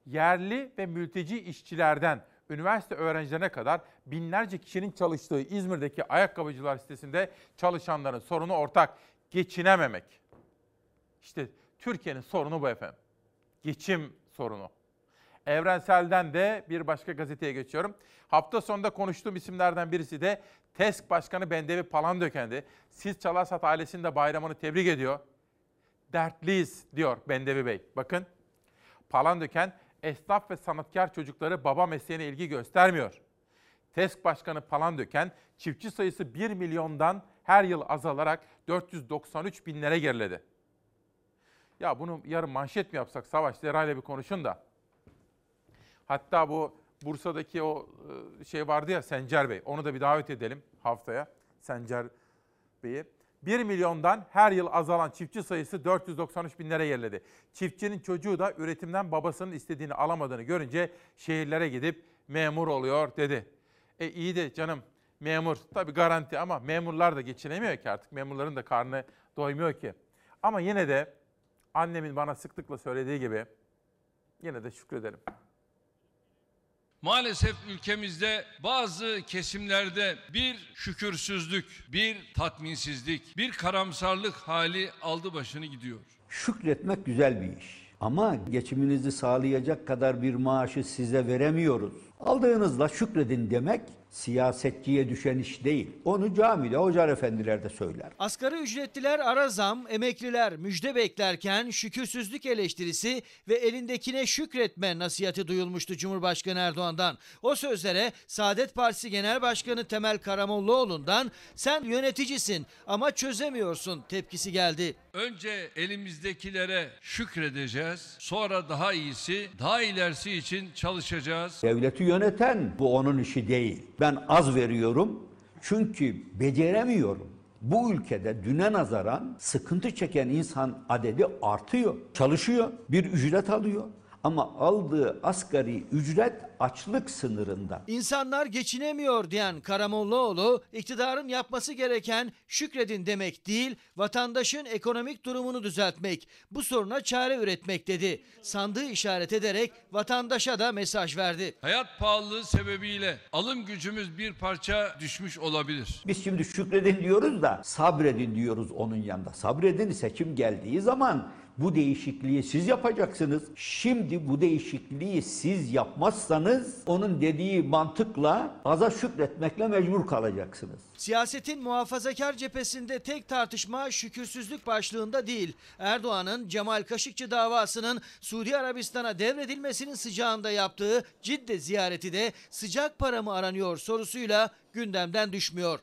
Yerli ve mülteci işçilerden üniversite öğrencilerine kadar binlerce kişinin çalıştığı İzmir'deki ayakkabıcılar sitesinde çalışanların sorunu ortak. Geçinememek. İşte Türkiye'nin sorunu bu efendim. Geçim sorunu. Evrensel'den de bir başka gazeteye geçiyorum. Hafta sonunda konuştuğum isimlerden birisi de TESK Başkanı Bendevi Palandöken'di. Siz Çalarsat ailesinin de bayramını tebrik ediyor. Dertliyiz diyor Bendevi Bey. Bakın Palandöken esnaf ve sanatkar çocukları baba mesleğine ilgi göstermiyor. TESK Başkanı Palandöken çiftçi sayısı 1 milyondan her yıl azalarak 493 binlere geriledi. Ya bunu yarın manşet mi yapsak Savaş Zeray'la bir konuşun da. Hatta bu Bursa'daki o e, şey vardı ya Sencer Bey. Onu da bir davet edelim haftaya. Sencer Bey'i. 1 milyondan her yıl azalan çiftçi sayısı 493 binlere geriledi. Çiftçinin çocuğu da üretimden babasının istediğini alamadığını görünce şehirlere gidip memur oluyor dedi. E iyi de canım memur tabii garanti ama memurlar da geçinemiyor ki artık. Memurların da karnı doymuyor ki. Ama yine de annemin bana sıklıkla söylediği gibi yine de şükredelim. Maalesef ülkemizde bazı kesimlerde bir şükürsüzlük, bir tatminsizlik, bir karamsarlık hali aldı başını gidiyor. Şükretmek güzel bir iş. Ama geçiminizi sağlayacak kadar bir maaşı size veremiyoruz. Aldığınızla şükredin demek siyasetçiye düşen iş değil. Onu camide hocalar efendiler de söyler. Asgari ücretliler ara zam, emekliler müjde beklerken şükürsüzlük eleştirisi ve elindekine şükretme nasihati duyulmuştu Cumhurbaşkanı Erdoğan'dan. O sözlere Saadet Partisi Genel Başkanı Temel Karamollaoğlu'ndan sen yöneticisin ama çözemiyorsun tepkisi geldi. Önce elimizdekilere şükredeceğiz. Sonra daha iyisi, daha ilerisi için çalışacağız. Devleti yöneten bu onun işi değil. Ben az veriyorum çünkü beceremiyorum. Bu ülkede düne nazaran sıkıntı çeken insan adedi artıyor. Çalışıyor, bir ücret alıyor ama aldığı asgari ücret açlık sınırında. İnsanlar geçinemiyor diyen Karamollaoğlu, iktidarın yapması gereken şükredin demek değil, vatandaşın ekonomik durumunu düzeltmek, bu soruna çare üretmek dedi. Sandığı işaret ederek vatandaşa da mesaj verdi. Hayat pahalılığı sebebiyle alım gücümüz bir parça düşmüş olabilir. Biz şimdi şükredin diyoruz da sabredin diyoruz onun yanında. Sabredin seçim geldiği zaman bu değişikliği siz yapacaksınız. Şimdi bu değişikliği siz yapmazsanız onun dediği mantıkla aza şükretmekle mecbur kalacaksınız. Siyasetin muhafazakar cephesinde tek tartışma şükürsüzlük başlığında değil. Erdoğan'ın Cemal Kaşıkçı davasının Suudi Arabistan'a devredilmesinin sıcağında yaptığı Cidde ziyareti de sıcak para mı aranıyor sorusuyla gündemden düşmüyor.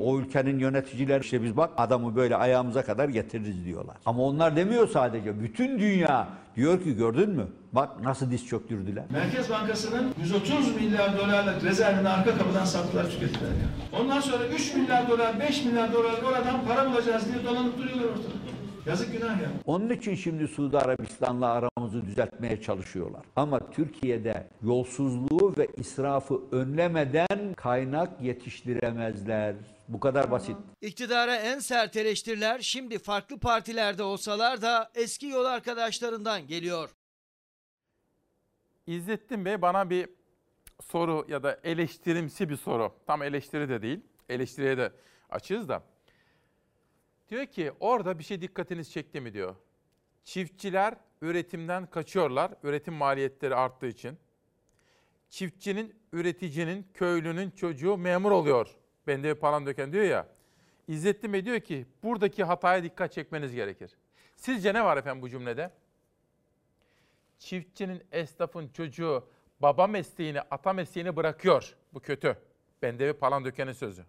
O ülkenin yöneticiler işte biz bak adamı böyle ayağımıza kadar getiririz diyorlar. Ama onlar demiyor sadece. Bütün dünya diyor ki gördün mü? Bak nasıl diz çöktürdüler. Merkez Bankası'nın 130 milyar dolarlık rezervini arka kapıdan sattılar tükettiler ya. Ondan sonra 3 milyar dolar, 5 milyar dolar oradan para bulacağız diye dolanıp duruyorlar ortada. Yazık günah ya. Onun için şimdi Suudi Arabistan'la aramızı düzeltmeye çalışıyorlar. Ama Türkiye'de yolsuzluğu ve israfı önlemeden kaynak yetiştiremezler. Bu kadar basit. İktidara en sert eleştiriler şimdi farklı partilerde olsalar da eski yol arkadaşlarından geliyor. İzzettin Bey bana bir soru ya da eleştirimsi bir soru. Tam eleştiri de değil. Eleştiriye de açığız da. Diyor ki orada bir şey dikkatiniz çekti mi diyor. Çiftçiler üretimden kaçıyorlar. Üretim maliyetleri arttığı için. Çiftçinin, üreticinin, köylünün çocuğu memur oluyor. Bende falan döken diyor ya. İzzettin Bey diyor ki buradaki hataya dikkat çekmeniz gerekir. Sizce ne var efendim bu cümlede? Çiftçinin, esnafın çocuğu baba mesleğini, ata mesleğini bırakıyor. Bu kötü. Bendevi falan dökenin sözü.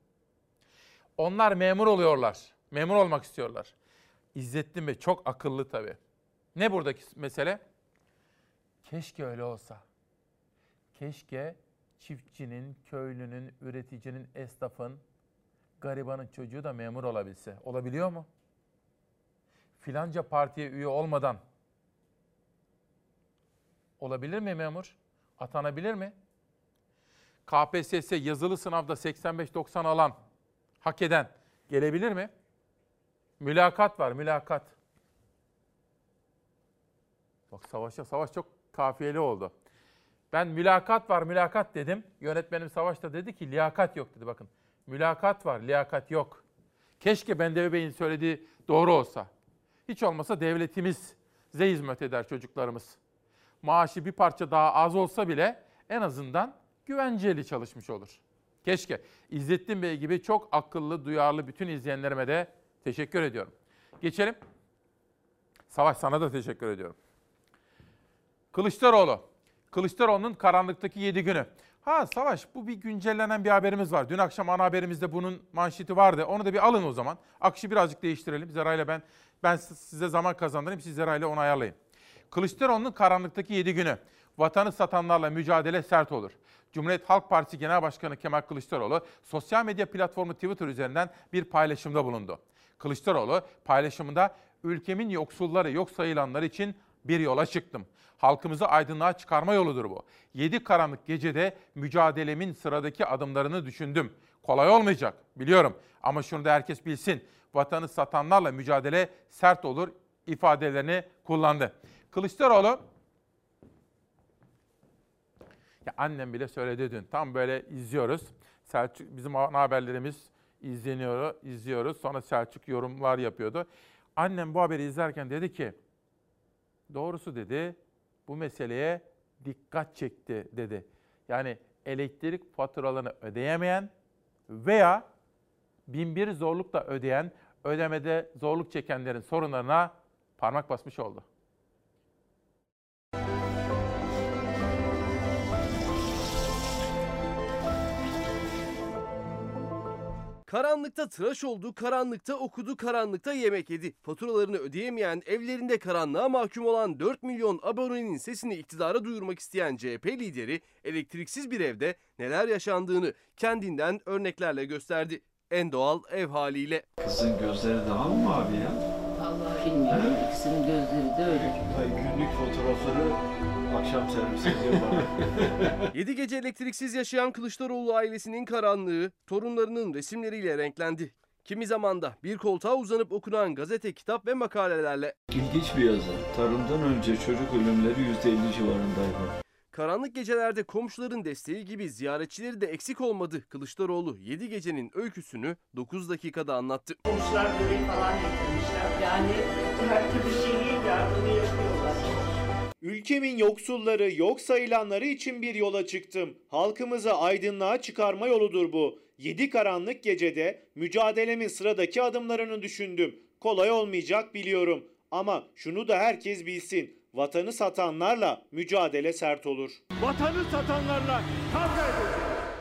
Onlar memur oluyorlar. Memur olmak istiyorlar. İzzettin Bey çok akıllı tabii. Ne buradaki mesele? Keşke öyle olsa. Keşke çiftçinin, köylünün, üreticinin, esnafın, garibanın çocuğu da memur olabilse. Olabiliyor mu? Filanca partiye üye olmadan olabilir mi memur? Atanabilir mi? KPSS yazılı sınavda 85-90 alan hak eden gelebilir mi? Mülakat var, mülakat. Bak savaşa savaş çok kafiyeli oldu. Ben mülakat var, mülakat dedim. Yönetmenim Savaş da dedi ki liyakat yok dedi bakın. Mülakat var, liyakat yok. Keşke Bendevi Bey'in söylediği doğru olsa. Hiç olmasa devletimiz ze hizmet eder çocuklarımız. Maaşı bir parça daha az olsa bile en azından güvenceli çalışmış olur. Keşke. İzzettin Bey gibi çok akıllı, duyarlı bütün izleyenlerime de teşekkür ediyorum. Geçelim. Savaş sana da teşekkür ediyorum. Kılıçdaroğlu. Kılıçdaroğlu'nun karanlıktaki 7 günü. Ha Savaş bu bir güncellenen bir haberimiz var. Dün akşam ana haberimizde bunun manşeti vardı. Onu da bir alın o zaman. Akışı birazcık değiştirelim. Zera ile ben ben size zaman kazandırayım. Siz Zera ile onu ayarlayın. Kılıçdaroğlu'nun karanlıktaki 7 günü. Vatanı satanlarla mücadele sert olur. Cumhuriyet Halk Partisi Genel Başkanı Kemal Kılıçdaroğlu sosyal medya platformu Twitter üzerinden bir paylaşımda bulundu. Kılıçdaroğlu paylaşımında ülkemin yoksulları, yok sayılanları için bir yola çıktım. Halkımızı aydınlığa çıkarma yoludur bu. Yedi karanlık gecede mücadelemin sıradaki adımlarını düşündüm. Kolay olmayacak biliyorum ama şunu da herkes bilsin. Vatanı satanlarla mücadele sert olur ifadelerini kullandı. Kılıçdaroğlu ya annem bile söyledi dün. Tam böyle izliyoruz. Selçuk bizim haberlerimiz izleniyor, izliyoruz. Sonra Selçuk yorumlar yapıyordu. Annem bu haberi izlerken dedi ki doğrusu dedi bu meseleye dikkat çekti dedi. Yani elektrik faturalarını ödeyemeyen veya binbir zorlukla ödeyen, ödemede zorluk çekenlerin sorunlarına parmak basmış oldu. Karanlıkta tıraş oldu, karanlıkta okudu, karanlıkta yemek yedi. Faturalarını ödeyemeyen, evlerinde karanlığa mahkum olan 4 milyon abonenin sesini iktidara duyurmak isteyen CHP lideri elektriksiz bir evde neler yaşandığını kendinden örneklerle gösterdi. En doğal ev haliyle. Kızın gözleri daha mı mavi ya? Vallahi bilmiyorum. İkisinin gözleri de öyle. Ay günlük fotoğrafları akşam servis ediyor bana. 7 gece elektriksiz yaşayan Kılıçdaroğlu ailesinin karanlığı torunlarının resimleriyle renklendi. Kimi zamanda bir koltuğa uzanıp okunan gazete, kitap ve makalelerle. İlginç bir yazı. Tarımdan önce çocuk ölümleri %50 civarındaydı. Karanlık gecelerde komşuların desteği gibi ziyaretçileri de eksik olmadı. Kılıçdaroğlu 7 gecenin öyküsünü 9 dakikada anlattı. Komşular börek falan getirmişler. Yani her türlü şeyi yardımı yapıyorlar. Ülkemin yoksulları, yok sayılanları için bir yola çıktım. Halkımızı aydınlığa çıkarma yoludur bu. Yedi karanlık gecede mücadelemin sıradaki adımlarını düşündüm. Kolay olmayacak biliyorum. Ama şunu da herkes bilsin. Vatanı satanlarla mücadele sert olur. Vatanı satanlarla kavga edeceğiz.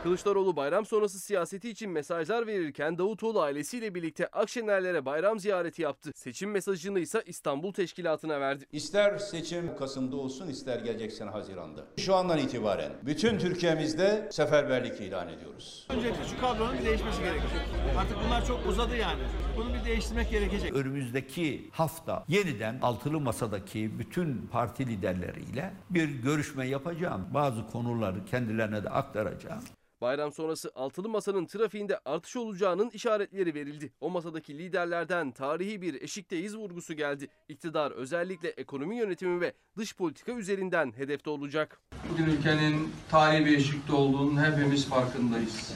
Kılıçdaroğlu bayram sonrası siyaseti için mesajlar verirken Davutoğlu ailesiyle birlikte Akşenerlere bayram ziyareti yaptı. Seçim mesajını ise İstanbul Teşkilatı'na verdi. İster seçim Kasım'da olsun ister gelecek sene Haziran'da. Şu andan itibaren bütün Türkiye'mizde seferberlik ilan ediyoruz. Öncelikle şu kadronun bir değişmesi gerekiyor. Artık bunlar çok uzadı yani. Bunu bir değiştirmek gerekecek. Önümüzdeki hafta yeniden altılı masadaki bütün parti liderleriyle bir görüşme yapacağım. Bazı konuları kendilerine de aktaracağım. Bayram sonrası altılı masanın trafiğinde artış olacağının işaretleri verildi. O masadaki liderlerden tarihi bir eşikteyiz vurgusu geldi. İktidar özellikle ekonomi yönetimi ve dış politika üzerinden hedefte olacak. Bugün ülkenin tarihi bir eşikte olduğunun hepimiz farkındayız.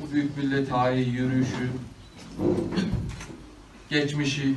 Bu büyük millet tarihi yürüyüşü, geçmişi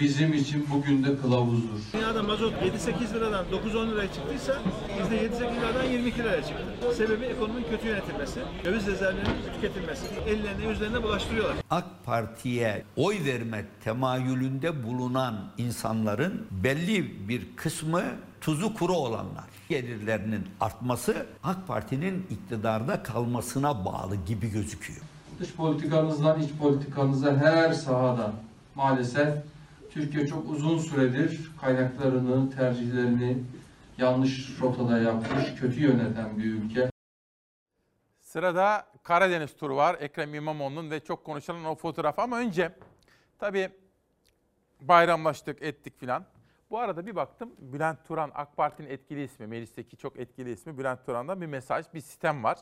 bizim için bugün de kılavuzdur. Dünyada mazot 7-8 liradan 9-10 liraya çıktıysa bizde 7-8 liradan 22 liraya çıktı. Sebebi ekonominin kötü yönetilmesi, döviz rezervlerinin tüketilmesi. Ellerine yüzlerine bulaştırıyorlar. AK Parti'ye oy verme temayülünde bulunan insanların belli bir kısmı tuzu kuru olanlar. Gelirlerinin artması AK Parti'nin iktidarda kalmasına bağlı gibi gözüküyor. Dış politikamızdan iç politikamıza her sahada maalesef Türkiye çok uzun süredir kaynaklarını, tercihlerini yanlış rotada yapmış, kötü yöneten bir ülke. Sırada Karadeniz turu var. Ekrem İmamoğlu'nun ve çok konuşulan o fotoğraf. Ama önce tabii bayramlaştık, ettik filan. Bu arada bir baktım Bülent Turan, AK Parti'nin etkili ismi, meclisteki çok etkili ismi Bülent Turan'dan bir mesaj, bir sistem var.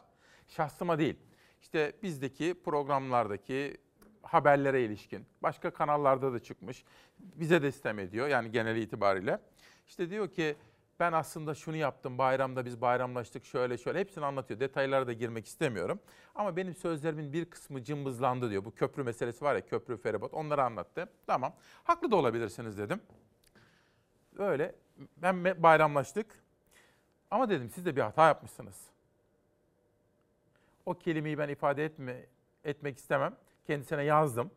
Şahsıma değil. işte bizdeki programlardaki haberlere ilişkin başka kanallarda da çıkmış. Bize de sistem ediyor yani genel itibariyle. İşte diyor ki ben aslında şunu yaptım bayramda biz bayramlaştık şöyle şöyle hepsini anlatıyor. Detaylara da girmek istemiyorum. Ama benim sözlerimin bir kısmı cımbızlandı diyor. Bu köprü meselesi var ya köprü feribot onları anlattı. Tamam haklı da olabilirsiniz dedim. Öyle ben bayramlaştık. Ama dedim siz de bir hata yapmışsınız. O kelimeyi ben ifade etme, etmek istemem. Kendisine yazdım.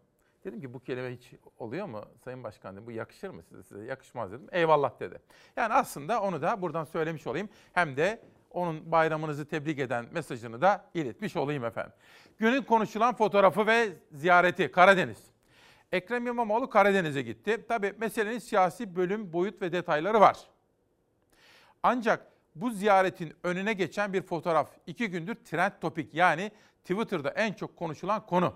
Dedim ki bu kelime hiç oluyor mu Sayın Başkan dedim. Bu yakışır mı size? Size yakışmaz dedim. Eyvallah dedi. Yani aslında onu da buradan söylemiş olayım. Hem de onun bayramınızı tebrik eden mesajını da iletmiş olayım efendim. Günün konuşulan fotoğrafı ve ziyareti Karadeniz. Ekrem İmamoğlu Karadeniz'e gitti. Tabi meselenin siyasi bölüm, boyut ve detayları var. Ancak bu ziyaretin önüne geçen bir fotoğraf iki gündür trend topik yani Twitter'da en çok konuşulan konu.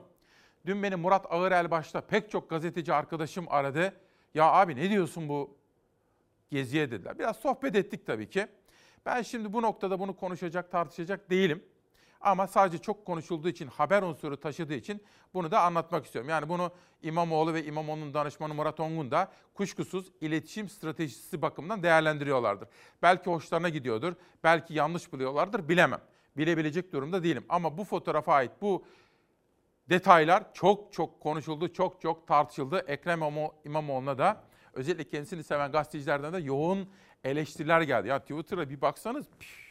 Dün beni Murat Ağırel başta pek çok gazeteci arkadaşım aradı. Ya abi ne diyorsun bu geziye dediler. Biraz sohbet ettik tabii ki. Ben şimdi bu noktada bunu konuşacak, tartışacak değilim. Ama sadece çok konuşulduğu için, haber unsuru taşıdığı için bunu da anlatmak istiyorum. Yani bunu İmamoğlu ve İmamoğlu'nun danışmanı Murat Ongun da kuşkusuz iletişim stratejisi bakımından değerlendiriyorlardır. Belki hoşlarına gidiyordur, belki yanlış buluyorlardır bilemem. Bilebilecek durumda değilim. Ama bu fotoğrafa ait bu detaylar çok çok konuşuldu, çok çok tartışıldı. Ekrem İmamoğlu'na da özellikle kendisini seven gazetecilerden de yoğun eleştiriler geldi. Ya Twitter'a bir baksanız püf.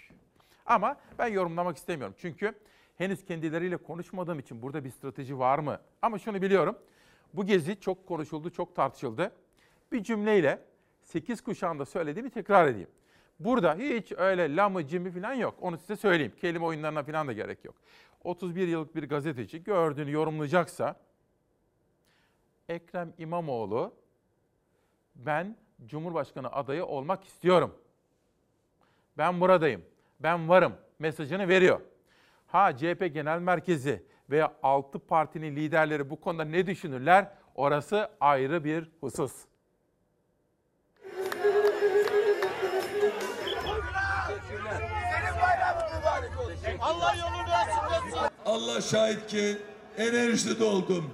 Ama ben yorumlamak istemiyorum. Çünkü henüz kendileriyle konuşmadığım için burada bir strateji var mı? Ama şunu biliyorum. Bu gezi çok konuşuldu, çok tartışıldı. Bir cümleyle 8 kuşağında söylediğimi tekrar edeyim. Burada hiç öyle lamı cimi falan yok. Onu size söyleyeyim. Kelime oyunlarına falan da gerek yok. 31 yıllık bir gazeteci gördüğünü yorumlayacaksa Ekrem İmamoğlu ben Cumhurbaşkanı adayı olmak istiyorum. Ben buradayım. Ben varım mesajını veriyor. Ha CHP Genel Merkezi veya altı partinin liderleri bu konuda ne düşünürler? Orası ayrı bir husus. Allah şahit ki enerjide doldum.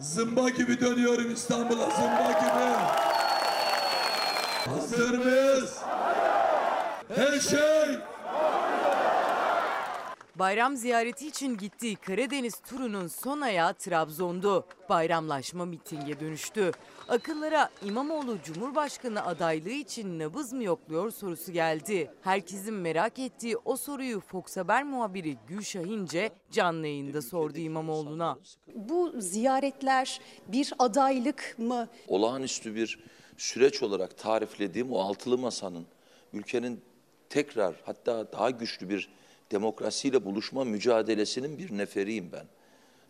Zımba gibi dönüyorum İstanbul'a zımba gibi. Hazır mıyız? Her şey Bayram ziyareti için gittiği Karadeniz turunun son ayağı Trabzon'du. Bayramlaşma mitinge dönüştü. Akıllara İmamoğlu Cumhurbaşkanı adaylığı için nabız mı yokluyor sorusu geldi. Herkesin merak ettiği o soruyu Fox Haber muhabiri Gülşah İnce canlı yayında sordu İmamoğlu'na. Bu ziyaretler bir adaylık mı? Olağanüstü bir süreç olarak tariflediğim o altılı masanın ülkenin tekrar hatta daha güçlü bir demokrasiyle buluşma mücadelesinin bir neferiyim ben.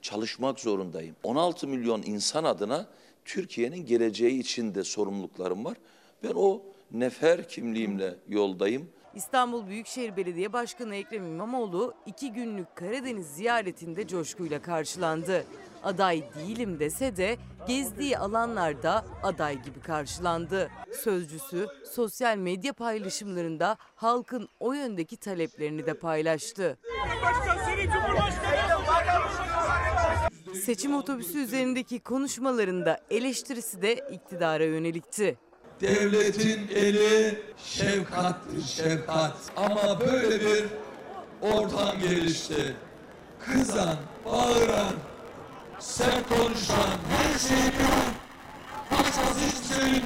Çalışmak zorundayım. 16 milyon insan adına Türkiye'nin geleceği için de sorumluluklarım var. Ben o nefer kimliğimle yoldayım. İstanbul Büyükşehir Belediye Başkanı Ekrem İmamoğlu iki günlük Karadeniz ziyaretinde coşkuyla karşılandı. Aday değilim dese de gezdiği alanlarda aday gibi karşılandı. Sözcüsü sosyal medya paylaşımlarında halkın o yöndeki taleplerini de paylaştı. Seçim otobüsü üzerindeki konuşmalarında eleştirisi de iktidara yönelikti. Devletin eli şefkattir şefkat. Ama böyle bir ortam gelişti. Kızan, bağıran, sert konuşan, her şeyi bilen, başkası hiçbir şey.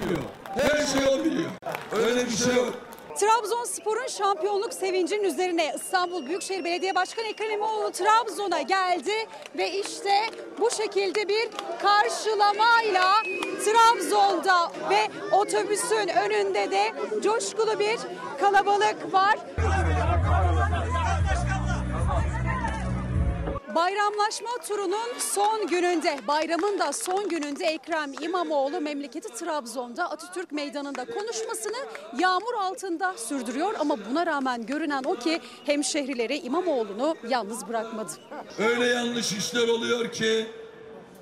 Her şey o biliyor. Öyle bir şey yok. Trabzonspor'un şampiyonluk sevincinin üzerine İstanbul Büyükşehir Belediye Başkanı Ekrem İmamoğlu Trabzon'a geldi ve işte bu şekilde bir karşılamayla Trabzon'da ve otobüsün önünde de coşkulu bir kalabalık var. Bayramlaşma turunun son gününde, bayramın da son gününde Ekrem İmamoğlu memleketi Trabzon'da Atatürk Meydanı'nda konuşmasını yağmur altında sürdürüyor. Ama buna rağmen görünen o ki hemşehrileri İmamoğlu'nu yalnız bırakmadı. Öyle yanlış işler oluyor ki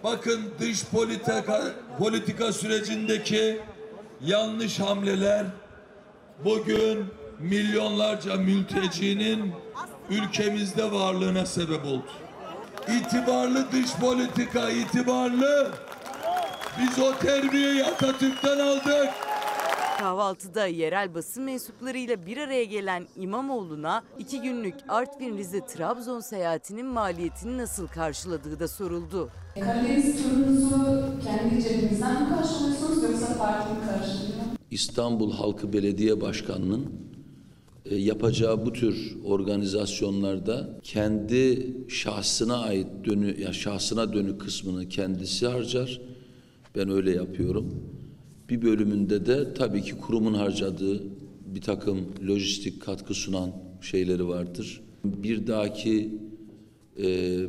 bakın dış politika, politika sürecindeki yanlış hamleler bugün milyonlarca mültecinin ülkemizde varlığına sebep oldu. İtibarlı dış politika, itibarlı. Biz o terbiyeyi Atatürk'ten aldık. Kahvaltıda yerel basın mensuplarıyla bir araya gelen İmamoğlu'na iki günlük Artvin, Rize, Trabzon seyahatinin maliyetini nasıl karşıladığı da soruldu. Karadeniz turunuzu kendi cebinizden mi karşılıyorsunuz yoksa parti mi karşılıyor? İstanbul Halkı Belediye Başkanı'nın e, yapacağı bu tür organizasyonlarda kendi şahsına ait dönü ya şahsına dönük kısmını kendisi harcar. Ben öyle yapıyorum. Bir bölümünde de tabii ki kurumun harcadığı bir takım lojistik katkı sunan şeyleri vardır. Bir dahaki e,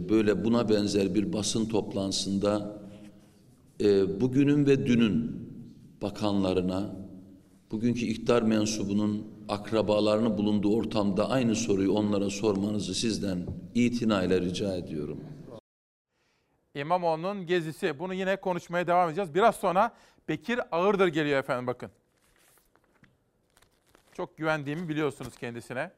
böyle buna benzer bir basın toplantısında e, bugünün ve dünün bakanlarına, bugünkü iktidar mensubunun akrabalarını bulunduğu ortamda aynı soruyu onlara sormanızı sizden itinayla rica ediyorum. İmamoğlu'nun gezisi. Bunu yine konuşmaya devam edeceğiz. Biraz sonra Bekir Ağırdır geliyor efendim bakın. Çok güvendiğimi biliyorsunuz kendisine.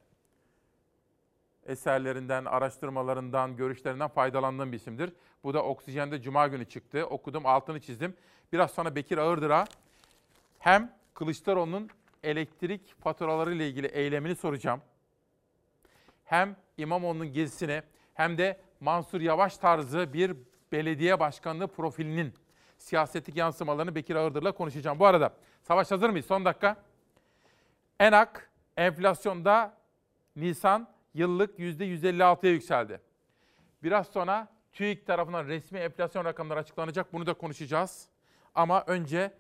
Eserlerinden, araştırmalarından, görüşlerinden faydalandığım bir isimdir. Bu da Oksijen'de Cuma günü çıktı. Okudum, altını çizdim. Biraz sonra Bekir Ağırdır'a hem Kılıçdaroğlu'nun elektrik faturaları ile ilgili eylemini soracağım. Hem İmamoğlu'nun gezisini hem de Mansur Yavaş tarzı bir belediye başkanlığı profilinin siyasetlik yansımalarını Bekir Ağırdır'la konuşacağım. Bu arada Savaş hazır mıyız? Son dakika. ENAK enflasyonda Nisan yıllık %156'ya yükseldi. Biraz sonra TÜİK tarafından resmi enflasyon rakamları açıklanacak. Bunu da konuşacağız. Ama önce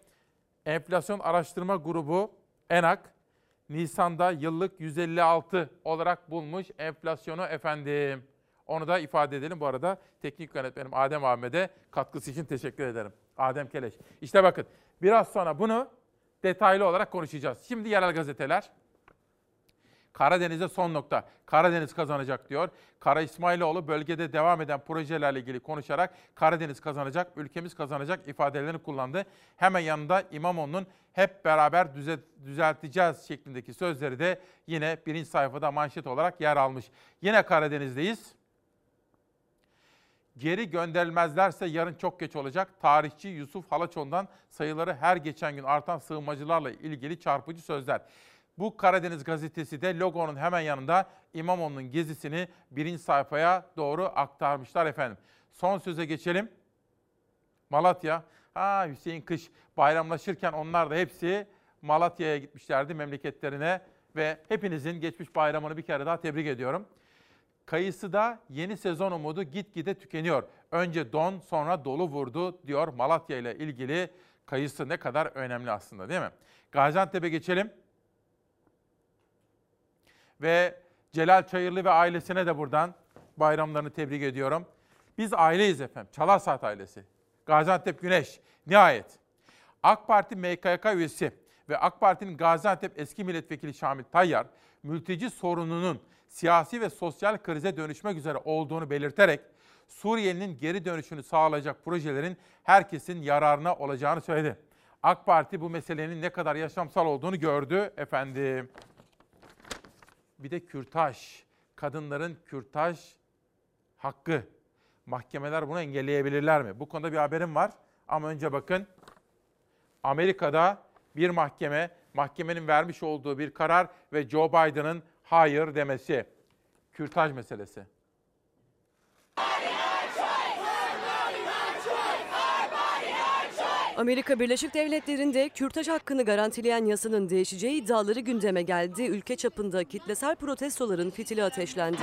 enflasyon araştırma grubu ENAK Nisan'da yıllık 156 olarak bulmuş enflasyonu efendim. Onu da ifade edelim. Bu arada teknik yönetmenim Adem Ahmet'e katkısı için teşekkür ederim. Adem Keleş. İşte bakın biraz sonra bunu detaylı olarak konuşacağız. Şimdi yerel gazeteler. Karadeniz'e son nokta. Karadeniz kazanacak diyor. Kara İsmailoğlu bölgede devam eden projelerle ilgili konuşarak Karadeniz kazanacak, ülkemiz kazanacak ifadelerini kullandı. Hemen yanında İmamoğlu'nun hep beraber düze, düzelteceğiz şeklindeki sözleri de yine birinci sayfada manşet olarak yer almış. Yine Karadeniz'deyiz. Geri gönderilmezlerse yarın çok geç olacak. Tarihçi Yusuf Halaçoğlu'ndan sayıları her geçen gün artan sığınmacılarla ilgili çarpıcı sözler. Bu Karadeniz gazetesi de logonun hemen yanında İmamoğlu'nun gezisini birinci sayfaya doğru aktarmışlar efendim. Son söze geçelim. Malatya. Ha Hüseyin Kış bayramlaşırken onlar da hepsi Malatya'ya gitmişlerdi memleketlerine ve hepinizin geçmiş bayramını bir kere daha tebrik ediyorum. Kayısıda yeni sezon umudu gitgide tükeniyor. Önce don sonra dolu vurdu diyor Malatya ile ilgili kayısı ne kadar önemli aslında değil mi? Gaziantep'e geçelim. Ve Celal Çayırlı ve ailesine de buradan bayramlarını tebrik ediyorum. Biz aileyiz efendim. Çalar Saat ailesi. Gaziantep Güneş. Nihayet. AK Parti MKYK üyesi ve AK Parti'nin Gaziantep eski milletvekili Şamil Tayyar, mülteci sorununun siyasi ve sosyal krize dönüşmek üzere olduğunu belirterek Suriye'nin geri dönüşünü sağlayacak projelerin herkesin yararına olacağını söyledi. AK Parti bu meselenin ne kadar yaşamsal olduğunu gördü efendim. Bir de kürtaj. Kadınların kürtaj hakkı. Mahkemeler bunu engelleyebilirler mi? Bu konuda bir haberim var. Ama önce bakın. Amerika'da bir mahkeme, mahkemenin vermiş olduğu bir karar ve Joe Biden'ın hayır demesi. Kürtaj meselesi. Amerika Birleşik Devletleri'nde kürtaj hakkını garantileyen yasanın değişeceği iddiaları gündeme geldi. Ülke çapında kitlesel protestoların fitili ateşlendi.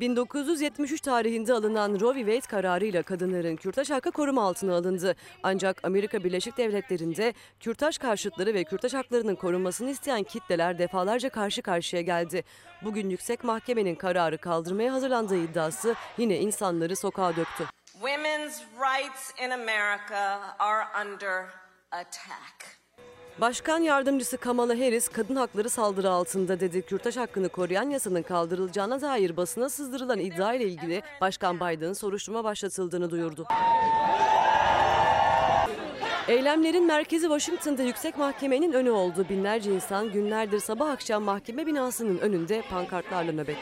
1973 tarihinde alınan Roe v. Wade kararıyla kadınların kürtaj hakkı koruma altına alındı. Ancak Amerika Birleşik Devletleri'nde kürtaj karşıtları ve kürtaj haklarının korunmasını isteyen kitleler defalarca karşı karşıya geldi. Bugün yüksek mahkemenin kararı kaldırmaya hazırlandığı iddiası yine insanları sokağa döktü. Women's rights in America are under attack. Başkan yardımcısı Kamala Harris kadın hakları saldırı altında dedi. Kürtaj hakkını koruyan yasanın kaldırılacağına dair basına sızdırılan iddia ile ilgili Başkan Biden'ın soruşturma başlatıldığını duyurdu. Eylemlerin merkezi Washington'da yüksek mahkemenin önü oldu. Binlerce insan günlerdir sabah akşam mahkeme binasının önünde pankartlarla nöbet.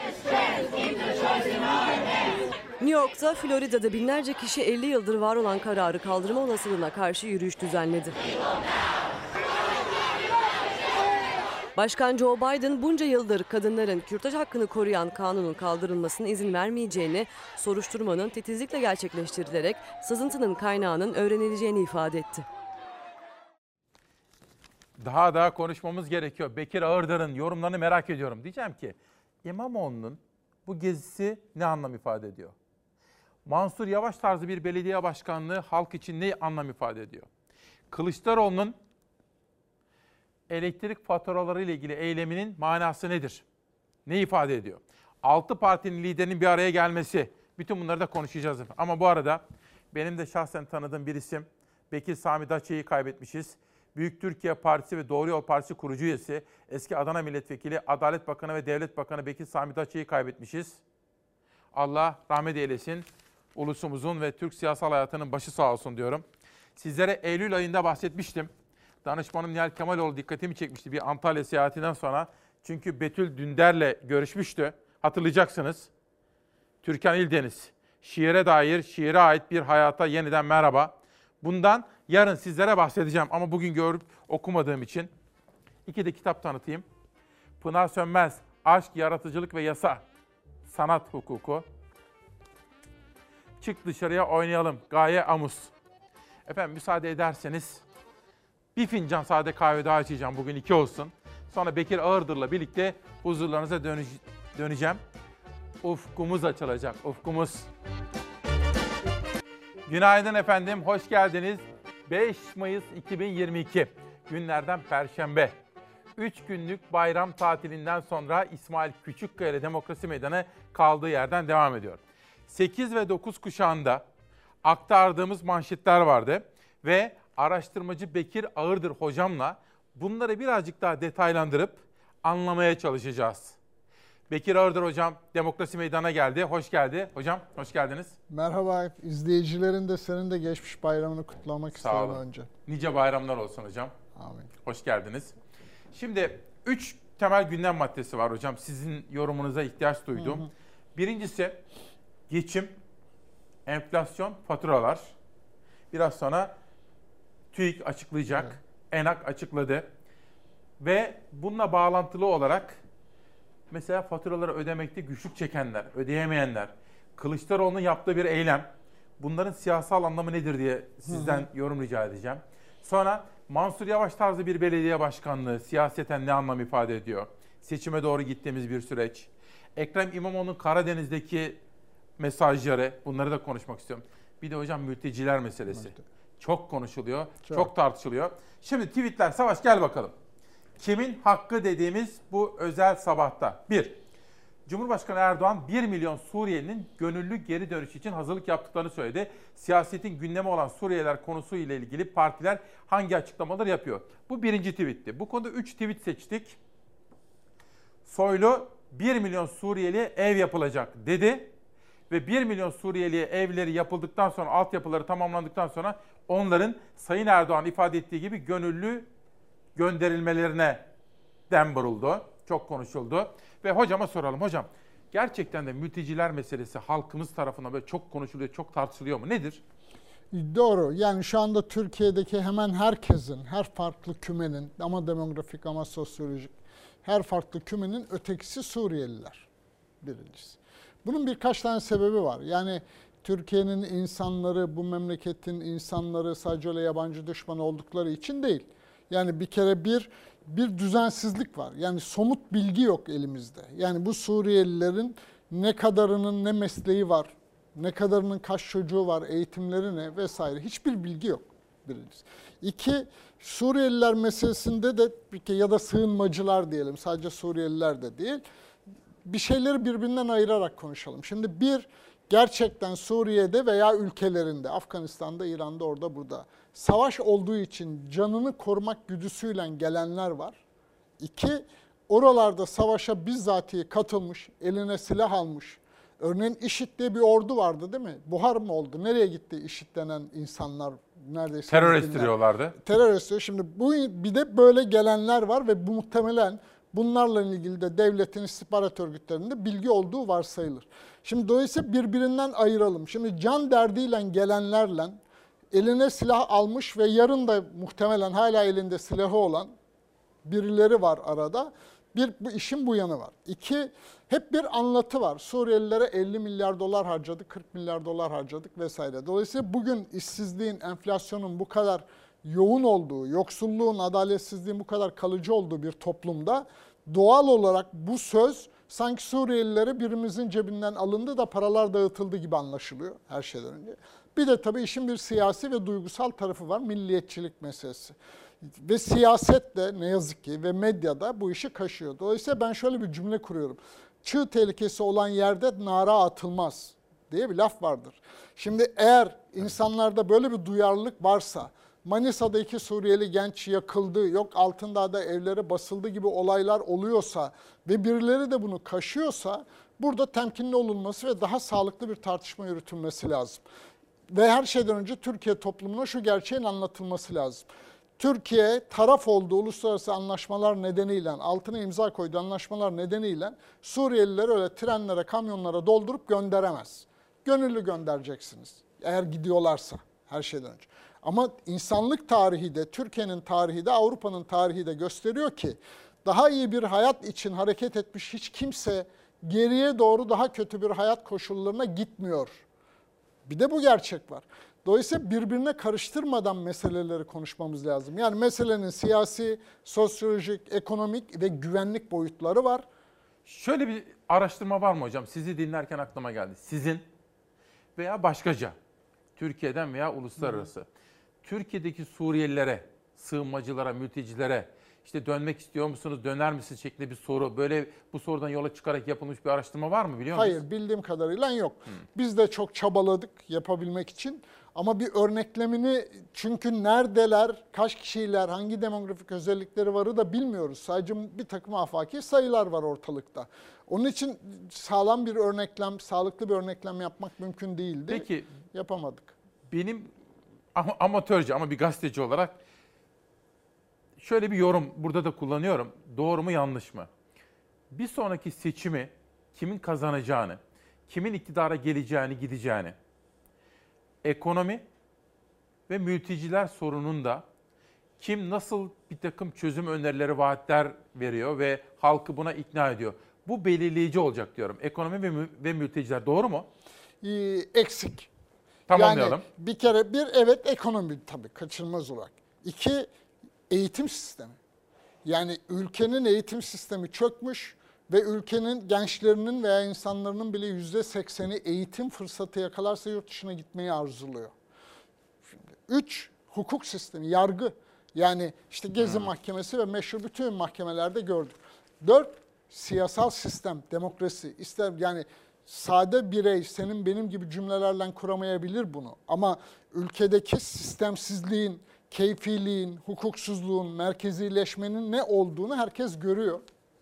New York'ta, Florida'da binlerce kişi 50 yıldır var olan kararı kaldırma olasılığına karşı yürüyüş düzenledi. Başkan Joe Biden bunca yıldır kadınların kürtaj hakkını koruyan kanunun kaldırılmasına izin vermeyeceğini, soruşturmanın titizlikle gerçekleştirilerek sızıntının kaynağının öğrenileceğini ifade etti. Daha da konuşmamız gerekiyor. Bekir Ağırdır'ın yorumlarını merak ediyorum. Diyeceğim ki İmamoğlu'nun bu gezisi ne anlam ifade ediyor? Mansur Yavaş tarzı bir belediye başkanlığı halk için ne anlam ifade ediyor? Kılıçdaroğlu'nun elektrik faturaları ile ilgili eyleminin manası nedir? Ne ifade ediyor? Altı partinin liderinin bir araya gelmesi. Bütün bunları da konuşacağız. Ama bu arada benim de şahsen tanıdığım bir isim Bekir Sami Daçya'yı kaybetmişiz. Büyük Türkiye Partisi ve Doğru Yol Partisi kurucu üyesi, eski Adana Milletvekili, Adalet Bakanı ve Devlet Bakanı Bekir Sami Daçya'yı kaybetmişiz. Allah rahmet eylesin. Ulusumuzun ve Türk siyasal hayatının başı sağ olsun diyorum. Sizlere Eylül ayında bahsetmiştim. Danışmanım Nihal Kemaloğlu dikkatimi çekmişti bir Antalya seyahatinden sonra. Çünkü Betül Dünder'le görüşmüştü. Hatırlayacaksınız. Türkan İldeniz. Şiire dair, şiire ait bir hayata yeniden merhaba. Bundan yarın sizlere bahsedeceğim ama bugün görüp okumadığım için iki de kitap tanıtayım. Pınar Sönmez, Aşk, Yaratıcılık ve Yasa, Sanat Hukuku. Çık dışarıya oynayalım, Gaye Amus. Efendim müsaade ederseniz bir fincan sade kahve daha içeceğim bugün iki olsun. Sonra Bekir Ağırdır'la birlikte huzurlarınıza dönüş, döneceğim. Ufkumuz açılacak, ufkumuz. Günaydın efendim, hoş geldiniz. 5 Mayıs 2022 günlerden Perşembe. 3 günlük bayram tatilinden sonra İsmail Küçükkaya Demokrasi Meydanı kaldığı yerden devam ediyor. 8 ve 9 kuşağında aktardığımız manşetler vardı ve araştırmacı Bekir Ağırdır hocamla bunları birazcık daha detaylandırıp anlamaya çalışacağız. Bekir Ağırdır hocam Demokrasi Meydanı'na geldi. Hoş geldi. Hocam hoş geldiniz. Merhaba. İzleyicilerin de senin de geçmiş bayramını kutlamak Sağ isterim olun. önce. Nice bayramlar olsun hocam. Amin. Hoş geldiniz. Şimdi üç temel gündem maddesi var hocam. Sizin yorumunuza ihtiyaç duydum. Hı hı. Birincisi geçim, enflasyon, faturalar. Biraz sonra TÜİK açıklayacak. ENAK açıkladı. Ve bununla bağlantılı olarak mesela faturaları ödemekte güçlük çekenler, ödeyemeyenler, Kılıçdaroğlu'nun yaptığı bir eylem. Bunların siyasal anlamı nedir diye sizden Hı hı. yorum rica edeceğim. Sonra Mansur Yavaş tarzı bir belediye başkanlığı siyaseten ne anlam ifade ediyor? Seçime doğru gittiğimiz bir süreç. Ekrem İmamoğlu'nun Karadeniz'deki mesajları bunları da konuşmak istiyorum. Bir de hocam mülteciler meselesi. Çok konuşuluyor, çok. Çok. tartışılıyor. Şimdi tweetler Savaş gel bakalım. Kimin hakkı dediğimiz bu özel sabahta. Bir, Cumhurbaşkanı Erdoğan 1 milyon Suriyelinin gönüllü geri dönüş için hazırlık yaptıklarını söyledi. Siyasetin gündemi olan Suriyeliler konusu ile ilgili partiler hangi açıklamalar yapıyor? Bu birinci tweetti. Bu konuda 3 tweet seçtik. Soylu 1 milyon Suriyeli ev yapılacak dedi. Ve 1 milyon Suriyeliye evleri yapıldıktan sonra, altyapıları tamamlandıktan sonra onların Sayın Erdoğan ifade ettiği gibi gönüllü gönderilmelerine dem vuruldu. Çok konuşuldu. Ve hocama soralım. Hocam gerçekten de mülteciler meselesi halkımız tarafından böyle çok konuşuluyor, çok tartışılıyor mu? Nedir? Doğru. Yani şu anda Türkiye'deki hemen herkesin, her farklı kümenin ama demografik ama sosyolojik her farklı kümenin ötekisi Suriyeliler. Birincisi. Bunun birkaç tane sebebi var. Yani Türkiye'nin insanları, bu memleketin insanları sadece öyle yabancı düşman oldukları için değil. Yani bir kere bir bir düzensizlik var. Yani somut bilgi yok elimizde. Yani bu Suriyelilerin ne kadarının ne mesleği var, ne kadarının kaç çocuğu var, eğitimleri ne vesaire hiçbir bilgi yok birincisi. İki, Suriyeliler meselesinde de ya da sığınmacılar diyelim sadece Suriyeliler de değil bir şeyleri birbirinden ayırarak konuşalım. Şimdi bir gerçekten Suriye'de veya ülkelerinde Afganistan'da, İran'da, orada burada savaş olduğu için canını korumak güdüsüyle gelenler var. İki, oralarda savaşa bizzatihi katılmış, eline silah almış, Örneğin IŞİD diye bir ordu vardı değil mi? Buhar mı oldu? Nereye gitti IŞİD denen insanlar? Neredeyse Terör estiriyorlardı. Terör estiriyor. Şimdi bu bir de böyle gelenler var ve bu muhtemelen bunlarla ilgili de devletin istihbarat örgütlerinde bilgi olduğu varsayılır. Şimdi dolayısıyla birbirinden ayıralım. Şimdi can derdiyle gelenlerle eline silah almış ve yarın da muhtemelen hala elinde silahı olan birileri var arada. Bir, bu işin bu yanı var. İki, hep bir anlatı var. Suriyelilere 50 milyar dolar harcadık, 40 milyar dolar harcadık vesaire. Dolayısıyla bugün işsizliğin, enflasyonun bu kadar yoğun olduğu, yoksulluğun, adaletsizliğin bu kadar kalıcı olduğu bir toplumda doğal olarak bu söz sanki Suriyelilere birimizin cebinden alındı da paralar dağıtıldı gibi anlaşılıyor her şeyden önce. Bir de tabii işin bir siyasi ve duygusal tarafı var, milliyetçilik meselesi. Ve siyaset de ne yazık ki ve medyada bu işi kaşıyor. Dolayısıyla ben şöyle bir cümle kuruyorum. Çığ tehlikesi olan yerde nara atılmaz diye bir laf vardır. Şimdi eğer insanlarda böyle bir duyarlılık varsa, Manisa'da iki Suriyeli genç yakıldı, yok Altındağ'da evlere basıldı gibi olaylar oluyorsa ve birileri de bunu kaşıyorsa burada temkinli olunması ve daha sağlıklı bir tartışma yürütülmesi lazım. Ve her şeyden önce Türkiye toplumuna şu gerçeğin anlatılması lazım. Türkiye taraf olduğu uluslararası anlaşmalar nedeniyle, altına imza koyduğu anlaşmalar nedeniyle Suriyelileri öyle trenlere, kamyonlara doldurup gönderemez. Gönüllü göndereceksiniz eğer gidiyorlarsa her şeyden önce. Ama insanlık tarihi de, Türkiye'nin tarihi de, Avrupa'nın tarihi de gösteriyor ki daha iyi bir hayat için hareket etmiş hiç kimse geriye doğru daha kötü bir hayat koşullarına gitmiyor. Bir de bu gerçek var. Dolayısıyla birbirine karıştırmadan meseleleri konuşmamız lazım. Yani meselenin siyasi, sosyolojik, ekonomik ve güvenlik boyutları var. Şöyle bir araştırma var mı hocam? Sizi dinlerken aklıma geldi. Sizin veya başkaca, Türkiye'den veya uluslararası, Türkiye'deki Suriyelilere, sığınmacılara, mültecilere işte dönmek istiyor musunuz, döner misiniz şeklinde bir soru. Böyle bu sorudan yola çıkarak yapılmış bir araştırma var mı biliyor musunuz? Hayır bildiğim kadarıyla yok. Biz de çok çabaladık yapabilmek için. Ama bir örneklemini çünkü neredeler, kaç kişiler, hangi demografik özellikleri varı da bilmiyoruz. Sadece bir takım afaki sayılar var ortalıkta. Onun için sağlam bir örneklem, sağlıklı bir örneklem yapmak mümkün değildi. Peki yapamadık. Benim ama amatörce ama bir gazeteci olarak şöyle bir yorum burada da kullanıyorum. Doğru mu yanlış mı? Bir sonraki seçimi kimin kazanacağını, kimin iktidara geleceğini, gideceğini, ekonomi ve mülteciler sorununda kim nasıl bir takım çözüm önerileri, vaatler veriyor ve halkı buna ikna ediyor. Bu belirleyici olacak diyorum. Ekonomi ve, mü- ve mülteciler doğru mu? Ee, eksik. Tamamlayalım. Yani bir kere bir evet ekonomi tabii kaçınılmaz olarak. İki eğitim sistemi. Yani ülkenin eğitim sistemi çökmüş ve ülkenin gençlerinin veya insanların bile yüzde sekseni eğitim fırsatı yakalarsa yurt dışına gitmeyi arzuluyor. Şimdi, üç, hukuk sistemi, yargı. Yani işte Gezi Mahkemesi ve meşhur bütün mahkemelerde gördük. Dört, siyasal sistem, demokrasi. İster yani sade birey senin benim gibi cümlelerle kuramayabilir bunu. Ama ülkedeki sistemsizliğin, keyfiliğin, hukuksuzluğun, merkezileşmenin ne olduğunu herkes görüyor.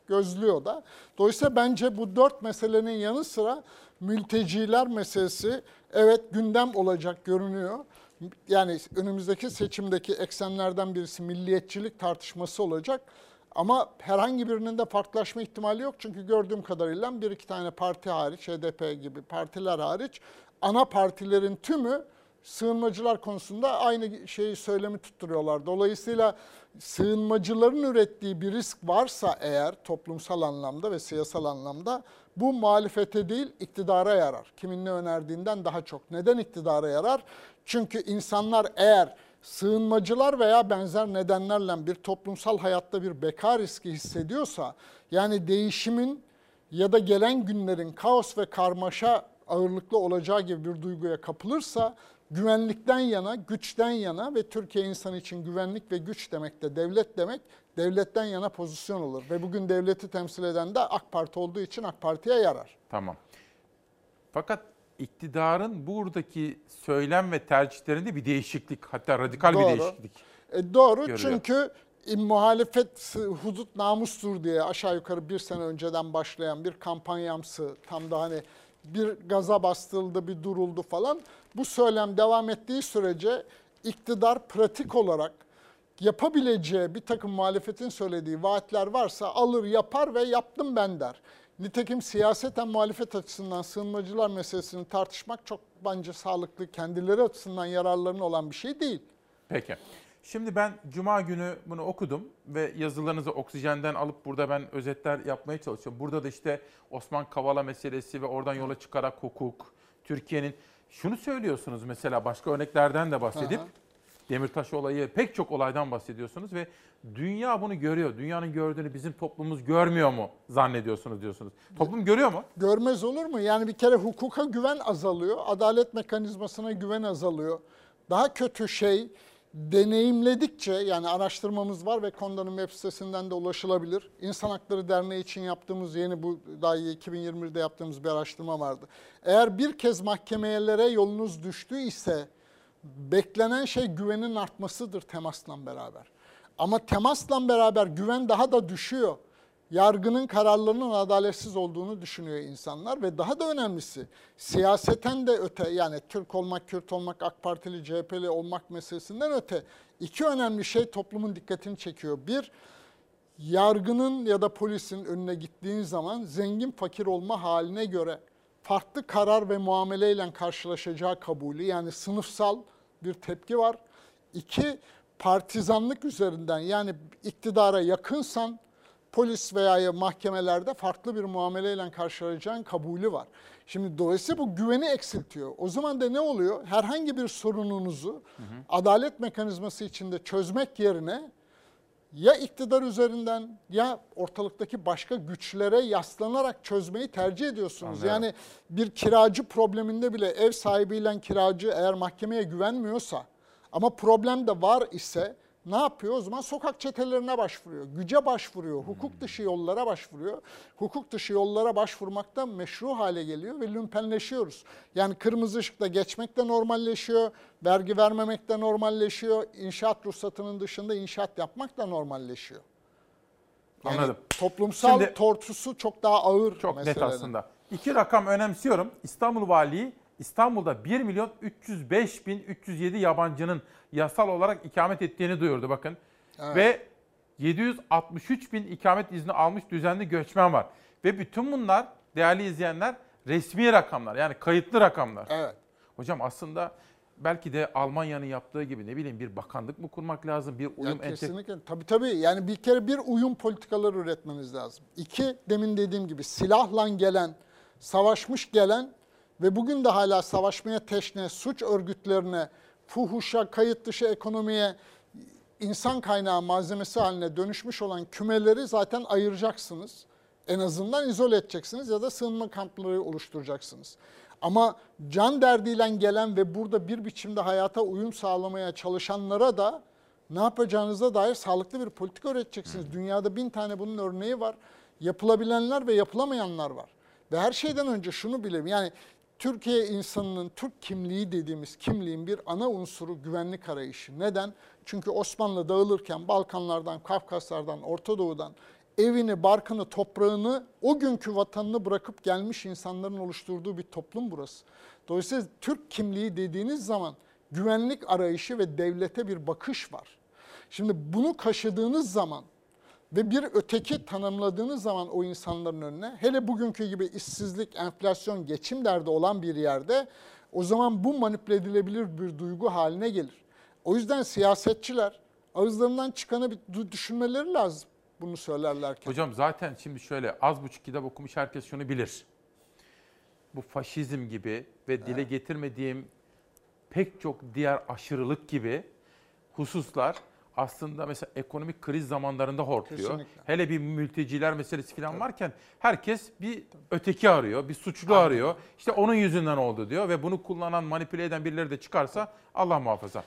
Gözlüyor da. Dolayısıyla bence bu dört meselenin yanı sıra mülteciler meselesi evet gündem olacak görünüyor. Yani önümüzdeki seçimdeki eksenlerden birisi milliyetçilik tartışması olacak. Ama herhangi birinin de farklılaşma ihtimali yok. Çünkü gördüğüm kadarıyla bir iki tane parti hariç, HDP gibi partiler hariç ana partilerin tümü sığınmacılar konusunda aynı şeyi söylemi tutturuyorlar. Dolayısıyla sığınmacıların ürettiği bir risk varsa eğer toplumsal anlamda ve siyasal anlamda bu muhalefete değil iktidara yarar. Kimin ne önerdiğinden daha çok. Neden iktidara yarar? Çünkü insanlar eğer sığınmacılar veya benzer nedenlerle bir toplumsal hayatta bir beka riski hissediyorsa yani değişimin ya da gelen günlerin kaos ve karmaşa ağırlıklı olacağı gibi bir duyguya kapılırsa güvenlikten yana, güçten yana ve Türkiye insanı için güvenlik ve güç demek de devlet demek devletten yana pozisyon olur. Ve bugün devleti temsil eden de AK Parti olduğu için AK Parti'ye yarar. Tamam. Fakat iktidarın buradaki söylem ve tercihlerinde bir değişiklik, hatta radikal bir Doğru. değişiklik. E, doğru görülüyor. çünkü e, muhalefet hudut namustur diye aşağı yukarı bir sene önceden başlayan bir kampanyamsı tam da hani bir gaza bastırıldı, bir duruldu falan. Bu söylem devam ettiği sürece iktidar pratik olarak yapabileceği bir takım muhalefetin söylediği vaatler varsa alır yapar ve yaptım ben der. Nitekim siyaseten muhalefet açısından sığınmacılar meselesini tartışmak çok bence sağlıklı, kendileri açısından yararlarına olan bir şey değil. Peki. Şimdi ben Cuma günü bunu okudum ve yazılarınızı oksijenden alıp burada ben özetler yapmaya çalışıyorum. Burada da işte Osman Kavala meselesi ve oradan yola çıkarak hukuk, Türkiye'nin şunu söylüyorsunuz mesela başka örneklerden de bahsedip Aha. Demirtaş olayı pek çok olaydan bahsediyorsunuz ve dünya bunu görüyor. Dünyanın gördüğünü bizim toplumumuz görmüyor mu zannediyorsunuz diyorsunuz. Toplum görüyor mu? Görmez olur mu? Yani bir kere hukuka güven azalıyor, adalet mekanizmasına güven azalıyor. Daha kötü şey deneyimledikçe yani araştırmamız var ve Konda'nın web sitesinden de ulaşılabilir. İnsan Hakları Derneği için yaptığımız yeni bu daha iyi 2021'de yaptığımız bir araştırma vardı. Eğer bir kez mahkemelere yolunuz düştü ise beklenen şey güvenin artmasıdır temasla beraber. Ama temasla beraber güven daha da düşüyor. Yargının kararlarının adaletsiz olduğunu düşünüyor insanlar ve daha da önemlisi siyaseten de öte yani Türk olmak, Kürt olmak, AK Partili, CHP'li olmak meselesinden öte iki önemli şey toplumun dikkatini çekiyor. Bir, yargının ya da polisin önüne gittiğin zaman zengin fakir olma haline göre farklı karar ve muameleyle karşılaşacağı kabulü yani sınıfsal bir tepki var. İki, partizanlık üzerinden yani iktidara yakınsan polis veya mahkemelerde farklı bir muameleyle karşılaşacağın kabulü var. Şimdi dolayısıyla bu güveni eksiltiyor. O zaman da ne oluyor? Herhangi bir sorununuzu adalet mekanizması içinde çözmek yerine ya iktidar üzerinden ya ortalıktaki başka güçlere yaslanarak çözmeyi tercih ediyorsunuz. Anlıyorum. Yani bir kiracı probleminde bile ev sahibiyle kiracı eğer mahkemeye güvenmiyorsa ama problem de var ise ne yapıyor? O zaman sokak çetelerine başvuruyor, güce başvuruyor, hukuk dışı yollara başvuruyor. Hukuk dışı yollara başvurmakta meşru hale geliyor ve lümpenleşiyoruz. Yani kırmızı ışıkta geçmek de normalleşiyor, vergi vermemek de normalleşiyor, inşaat ruhsatının dışında inşaat yapmak da normalleşiyor. Yani Anladım. Toplumsal Şimdi- tortusu çok daha ağır Çok net meselenin. aslında. İki rakam önemsiyorum. İstanbul Valiliği İstanbul'da 1 milyon 305 bin 307 yabancının yasal olarak ikamet ettiğini duyurdu bakın. Evet. Ve 763 bin ikamet izni almış düzenli göçmen var. Ve bütün bunlar değerli izleyenler resmi rakamlar yani kayıtlı rakamlar. Evet. Hocam aslında belki de Almanya'nın yaptığı gibi ne bileyim bir bakanlık mı kurmak lazım, bir uyum entek- kesinlikle. Tabii tabii. Yani bir kere bir uyum politikaları üretmeniz lazım. İki, demin dediğim gibi silahla gelen, savaşmış gelen ve bugün de hala savaşmaya teşne suç örgütlerine, fuhuşa, kayıt dışı ekonomiye, insan kaynağı malzemesi haline dönüşmüş olan kümeleri zaten ayıracaksınız. En azından izole edeceksiniz ya da sığınma kampları oluşturacaksınız. Ama can derdiyle gelen ve burada bir biçimde hayata uyum sağlamaya çalışanlara da ne yapacağınıza dair sağlıklı bir politika öğreteceksiniz. Dünyada bin tane bunun örneği var. Yapılabilenler ve yapılamayanlar var. Ve her şeyden önce şunu bilelim. Yani Türkiye insanının Türk kimliği dediğimiz kimliğin bir ana unsuru güvenlik arayışı. Neden? Çünkü Osmanlı dağılırken Balkanlardan, Kafkaslardan, Orta Doğu'dan evini, barkını, toprağını, o günkü vatanını bırakıp gelmiş insanların oluşturduğu bir toplum burası. Dolayısıyla Türk kimliği dediğiniz zaman güvenlik arayışı ve devlete bir bakış var. Şimdi bunu kaşıdığınız zaman ve bir öteki tanımladığınız zaman o insanların önüne hele bugünkü gibi işsizlik, enflasyon, geçim derdi olan bir yerde o zaman bu manipüle edilebilir bir duygu haline gelir. O yüzden siyasetçiler ağızlarından çıkanı bir düşünmeleri lazım bunu söylerlerken. Hocam zaten şimdi şöyle az buçuk kitap okumuş herkes şunu bilir. Bu faşizm gibi ve dile getirmediğim pek çok diğer aşırılık gibi hususlar aslında mesela ekonomik kriz zamanlarında hortluyor. Kesinlikle. Hele bir mülteciler meselesi falan varken herkes bir öteki arıyor, bir suçlu Aynen. arıyor. İşte onun yüzünden oldu diyor ve bunu kullanan, manipüle eden birileri de çıkarsa Allah muhafaza.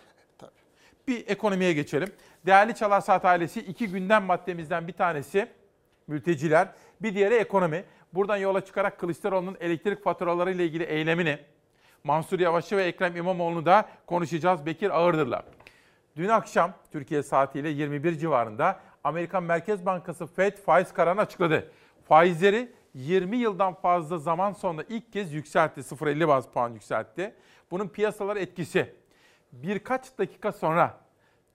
Bir ekonomiye geçelim. Değerli Çalar Saat ailesi iki gündem maddemizden bir tanesi mülteciler, bir diğeri ekonomi. Buradan yola çıkarak Kılıçdaroğlu'nun elektrik faturaları ile ilgili eylemini, Mansur Yavaş'ı ve Ekrem İmamoğlu'nu da konuşacağız Bekir Ağırdır'la. Dün akşam Türkiye saatiyle 21 civarında Amerikan Merkez Bankası FED faiz kararını açıkladı. Faizleri 20 yıldan fazla zaman sonra ilk kez yükseltti. 0.50 baz puan yükseltti. Bunun piyasalar etkisi. Birkaç dakika sonra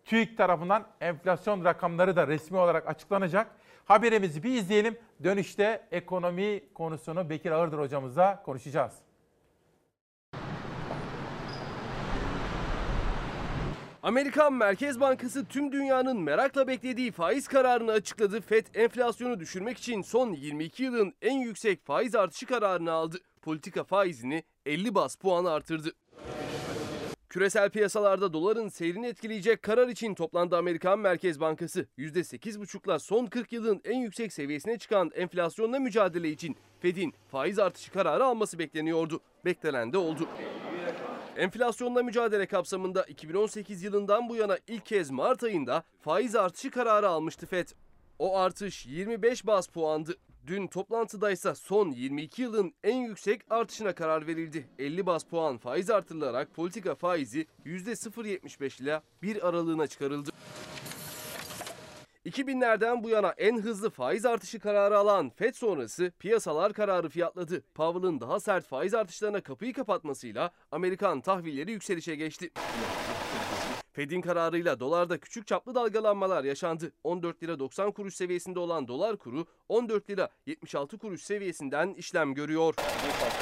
TÜİK tarafından enflasyon rakamları da resmi olarak açıklanacak. Haberimizi bir izleyelim. Dönüşte ekonomi konusunu Bekir Ağırdır hocamızla konuşacağız. Amerikan Merkez Bankası tüm dünyanın merakla beklediği faiz kararını açıkladı. FED enflasyonu düşürmek için son 22 yılın en yüksek faiz artışı kararını aldı. Politika faizini 50 bas puan artırdı. Küresel piyasalarda doların seyrini etkileyecek karar için toplandı Amerikan Merkez Bankası. %8,5'la son 40 yılın en yüksek seviyesine çıkan enflasyonla mücadele için Fed'in faiz artışı kararı alması bekleniyordu. Beklenen de oldu. Enflasyonla mücadele kapsamında 2018 yılından bu yana ilk kez Mart ayında faiz artışı kararı almıştı FED. O artış 25 bas puandı. Dün toplantıda ise son 22 yılın en yüksek artışına karar verildi. 50 bas puan faiz artırılarak politika faizi %0.75 ile bir aralığına çıkarıldı. 2000'lerden bu yana en hızlı faiz artışı kararı alan FED sonrası piyasalar kararı fiyatladı. Powell'ın daha sert faiz artışlarına kapıyı kapatmasıyla Amerikan tahvilleri yükselişe geçti. Fed'in kararıyla dolarda küçük çaplı dalgalanmalar yaşandı. 14 lira 90 kuruş seviyesinde olan dolar kuru 14 lira 76 kuruş seviyesinden işlem görüyor.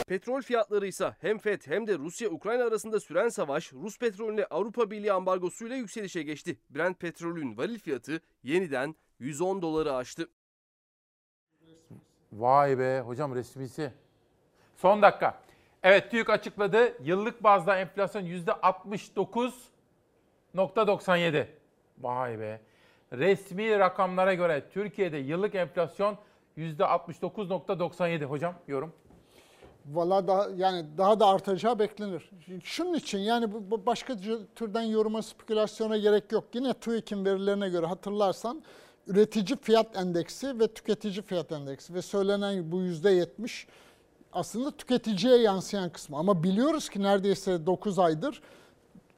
Petrol fiyatları ise hem Fed hem de Rusya-Ukrayna arasında süren savaş Rus petrolüne Avrupa Birliği ambargosuyla yükselişe geçti. Brent petrolün varil fiyatı yeniden 110 doları aştı. Vay be hocam resmisi. Son dakika. Evet TÜİK açıkladı. Yıllık bazda enflasyon %69.97. Vay be. Resmi rakamlara göre Türkiye'de yıllık enflasyon %69.97. Hocam yorum. Valla daha yani daha da artacağı beklenir. Şunun için yani bu, bu başka türden yoruma, spekülasyona gerek yok. Yine TÜİK'in verilerine göre hatırlarsan üretici fiyat endeksi ve tüketici fiyat endeksi ve söylenen bu yüzde yetmiş aslında tüketiciye yansıyan kısmı. Ama biliyoruz ki neredeyse 9 aydır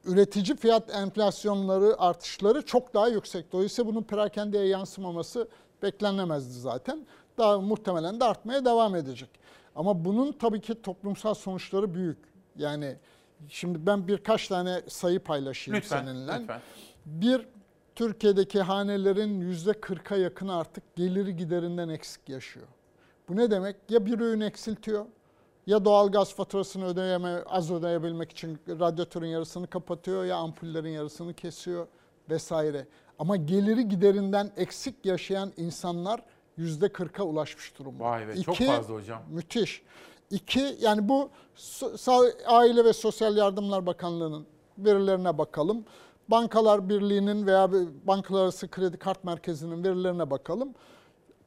üretici fiyat enflasyonları artışları çok daha yüksek. Dolayısıyla bunun perakendeye yansımaması beklenemezdi zaten. Daha muhtemelen de artmaya devam edecek. Ama bunun tabii ki toplumsal sonuçları büyük. Yani şimdi ben birkaç tane sayı paylaşayım lütfen, seninle. Lütfen. Bir, Türkiye'deki hanelerin yüzde 40'a yakın artık geliri giderinden eksik yaşıyor. Bu ne demek? Ya bir ürün eksiltiyor ya doğalgaz faturasını ödeyeme, az ödeyebilmek için radyatörün yarısını kapatıyor ya ampullerin yarısını kesiyor vesaire. Ama geliri giderinden eksik yaşayan insanlar yüzde 40'a ulaşmış durumda. Vay be İki, çok fazla hocam. Müthiş. İki yani bu Aile ve Sosyal Yardımlar Bakanlığı'nın verilerine bakalım. Bankalar Birliği'nin veya Bankalar Arası Kredi Kart Merkezi'nin verilerine bakalım.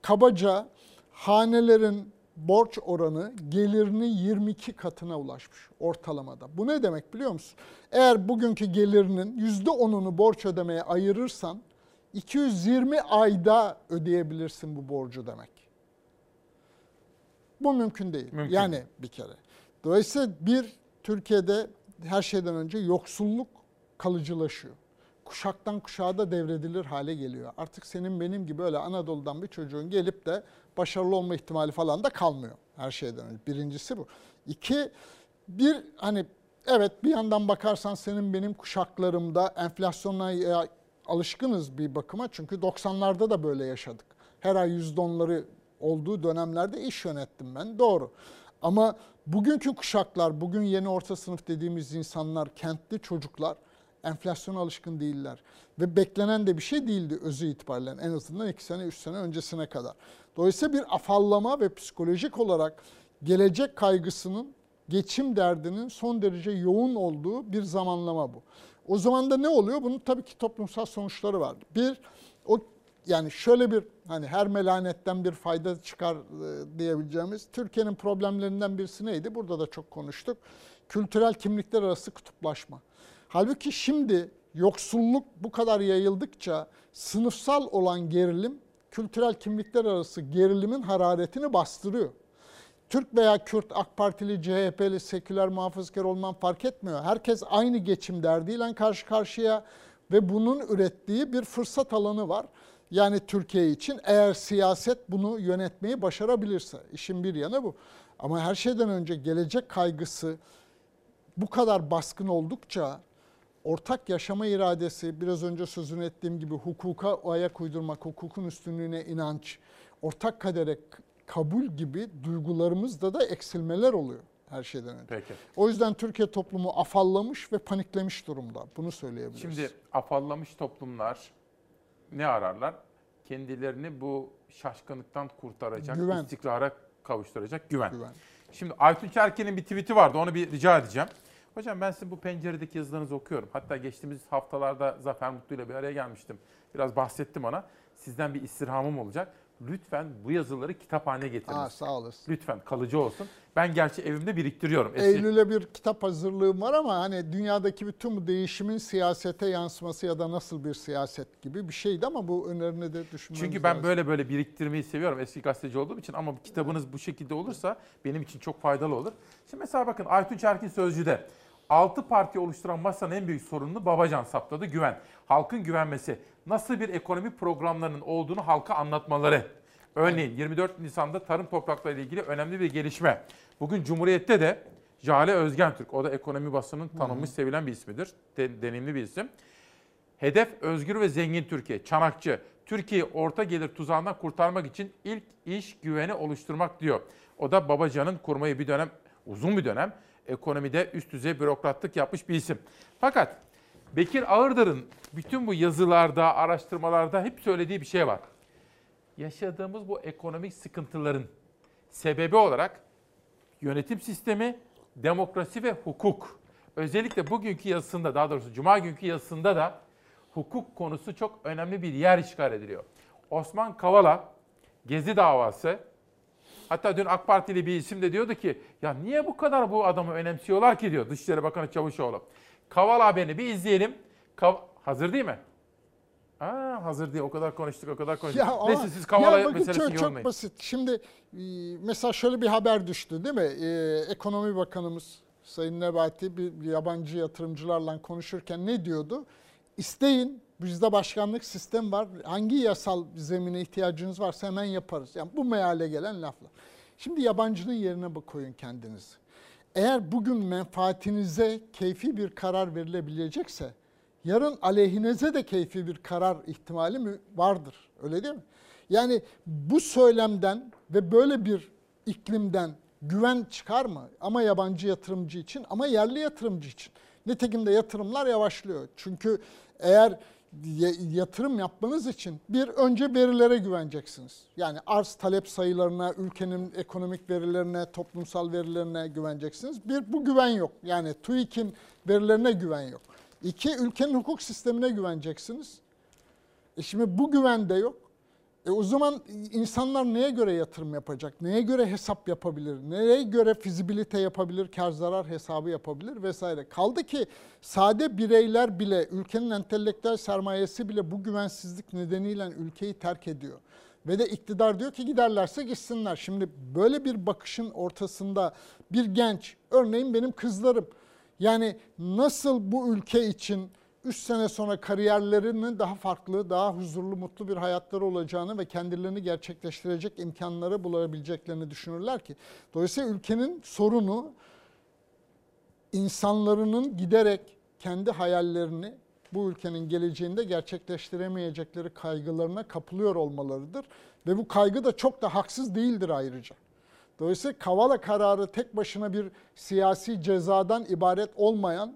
Kabaca hanelerin borç oranı gelirinin 22 katına ulaşmış ortalamada. Bu ne demek biliyor musun? Eğer bugünkü gelirinin %10'unu borç ödemeye ayırırsan 220 ayda ödeyebilirsin bu borcu demek. Bu mümkün değil. Mümkün. Yani bir kere. Dolayısıyla bir Türkiye'de her şeyden önce yoksulluk kalıcılaşıyor. Kuşaktan kuşağa da devredilir hale geliyor. Artık senin benim gibi öyle Anadolu'dan bir çocuğun gelip de başarılı olma ihtimali falan da kalmıyor her şeyden önce. Birincisi bu. İki, bir hani evet bir yandan bakarsan senin benim kuşaklarımda enflasyona alışkınız bir bakıma. Çünkü 90'larda da böyle yaşadık. Her ay %10'ları olduğu dönemlerde iş yönettim ben. Doğru. Ama bugünkü kuşaklar, bugün yeni orta sınıf dediğimiz insanlar, kentli çocuklar enflasyona alışkın değiller. Ve beklenen de bir şey değildi özü itibariyle en azından 2 sene 3 sene öncesine kadar. Dolayısıyla bir afallama ve psikolojik olarak gelecek kaygısının, geçim derdinin son derece yoğun olduğu bir zamanlama bu. O zaman da ne oluyor? Bunun tabii ki toplumsal sonuçları var. Bir, o yani şöyle bir hani her melanetten bir fayda çıkar e, diyebileceğimiz Türkiye'nin problemlerinden birisi neydi? Burada da çok konuştuk. Kültürel kimlikler arası kutuplaşma. Halbuki şimdi yoksulluk bu kadar yayıldıkça sınıfsal olan gerilim kültürel kimlikler arası gerilimin hararetini bastırıyor. Türk veya Kürt, AK Partili, CHP'li, seküler, muhafazakar olman fark etmiyor. Herkes aynı geçim derdiyle karşı karşıya ve bunun ürettiği bir fırsat alanı var. Yani Türkiye için eğer siyaset bunu yönetmeyi başarabilirse işin bir yanı bu. Ama her şeyden önce gelecek kaygısı bu kadar baskın oldukça ortak yaşama iradesi biraz önce sözünü ettiğim gibi hukuka ayak uydurmak, hukukun üstünlüğüne inanç, ortak kadere kabul gibi duygularımızda da eksilmeler oluyor her şeyden önce. Peki. O yüzden Türkiye toplumu afallamış ve paniklemiş durumda. Bunu söyleyebiliriz. Şimdi afallamış toplumlar ne ararlar? Kendilerini bu şaşkınlıktan kurtaracak, Güven. istikrara kavuşturacak güven. Güven. Şimdi Aytunç Erken'in bir tweet'i vardı onu bir rica edeceğim. Hocam ben sizin bu penceredeki yazılarınızı okuyorum. Hatta geçtiğimiz haftalarda Zafer Mutlu ile bir araya gelmiştim. Biraz bahsettim ona. Sizden bir istirhamım olacak. Lütfen bu yazıları kitap haline getiriniz. Aa, sağ olasın. Lütfen kalıcı olsun. Ben gerçi evimde biriktiriyorum. Eski- Eylül'e bir kitap hazırlığım var ama hani dünyadaki bütün bu değişimin siyasete yansıması ya da nasıl bir siyaset gibi bir şeydi ama bu önerini de düşünmemiz Çünkü ben lazım. böyle böyle biriktirmeyi seviyorum eski gazeteci olduğum için ama kitabınız bu şekilde olursa benim için çok faydalı olur. Şimdi mesela bakın Aytunç Erkin Sözcü'de 6 parti oluşturan masanın en büyük sorununu Babacan saptadı güven. Halkın güvenmesi, nasıl bir ekonomi programlarının olduğunu halka anlatmaları. Örneğin 24 Nisan'da tarım toprakları ile ilgili önemli bir gelişme. Bugün Cumhuriyet'te de Jale Özgen Türk, o da ekonomi basının tanınmış, sevilen bir ismidir. De- deneyimli bir isim. Hedef özgür ve zengin Türkiye. Çanakçı. Türkiye'yi orta gelir tuzağından kurtarmak için ilk iş güveni oluşturmak diyor. O da Babacan'ın kurmayı bir dönem, uzun bir dönem ekonomide üst düzey bürokratlık yapmış bir isim. Fakat Bekir Ağırdır'ın bütün bu yazılarda, araştırmalarda hep söylediği bir şey var. Yaşadığımız bu ekonomik sıkıntıların sebebi olarak yönetim sistemi, demokrasi ve hukuk. Özellikle bugünkü yazısında, daha doğrusu cuma günkü yazısında da hukuk konusu çok önemli bir yer işgal ediliyor. Osman Kavala, Gezi davası, hatta dün AK Partili bir isim de diyordu ki, ya niye bu kadar bu adamı önemsiyorlar ki diyor Dışişleri Bakanı Çavuşoğlu. Kavala haberini bir izleyelim. Kav- hazır değil mi? Aa, hazır değil. O kadar konuştuk, o kadar konuştuk. ama- Neyse siz Kavala ya bakın meselesini çok, çok yorumlayın. basit. Şimdi e, mesela şöyle bir haber düştü değil mi? E, Ekonomi Bakanımız Sayın Nebati bir yabancı yatırımcılarla konuşurken ne diyordu? İsteyin bizde başkanlık sistem var. Hangi yasal zemine ihtiyacınız varsa hemen yaparız. Yani bu meale gelen laflar. Şimdi yabancının yerine koyun kendinizi. Eğer bugün menfaatinize keyfi bir karar verilebilecekse yarın aleyhinize de keyfi bir karar ihtimali vardır. Öyle değil mi? Yani bu söylemden ve böyle bir iklimden güven çıkar mı? Ama yabancı yatırımcı için ama yerli yatırımcı için. Nitekim de yatırımlar yavaşlıyor. Çünkü eğer yatırım yapmanız için bir önce verilere güveneceksiniz. Yani arz talep sayılarına, ülkenin ekonomik verilerine, toplumsal verilerine güveneceksiniz. Bir bu güven yok. Yani TÜİK'in verilerine güven yok. İki ülkenin hukuk sistemine güveneceksiniz. E şimdi bu güven de yok. E o zaman insanlar neye göre yatırım yapacak? Neye göre hesap yapabilir? Neye göre fizibilite yapabilir? Kar zarar hesabı yapabilir vesaire. Kaldı ki sade bireyler bile, ülkenin entelektüel sermayesi bile bu güvensizlik nedeniyle ülkeyi terk ediyor. Ve de iktidar diyor ki giderlerse gitsinler. Şimdi böyle bir bakışın ortasında bir genç, örneğin benim kızlarım, yani nasıl bu ülke için 3 sene sonra kariyerlerinin daha farklı, daha huzurlu, mutlu bir hayatları olacağını ve kendilerini gerçekleştirecek imkanları bulabileceklerini düşünürler ki. Dolayısıyla ülkenin sorunu insanların giderek kendi hayallerini bu ülkenin geleceğinde gerçekleştiremeyecekleri kaygılarına kapılıyor olmalarıdır. Ve bu kaygı da çok da haksız değildir ayrıca. Dolayısıyla Kavala kararı tek başına bir siyasi cezadan ibaret olmayan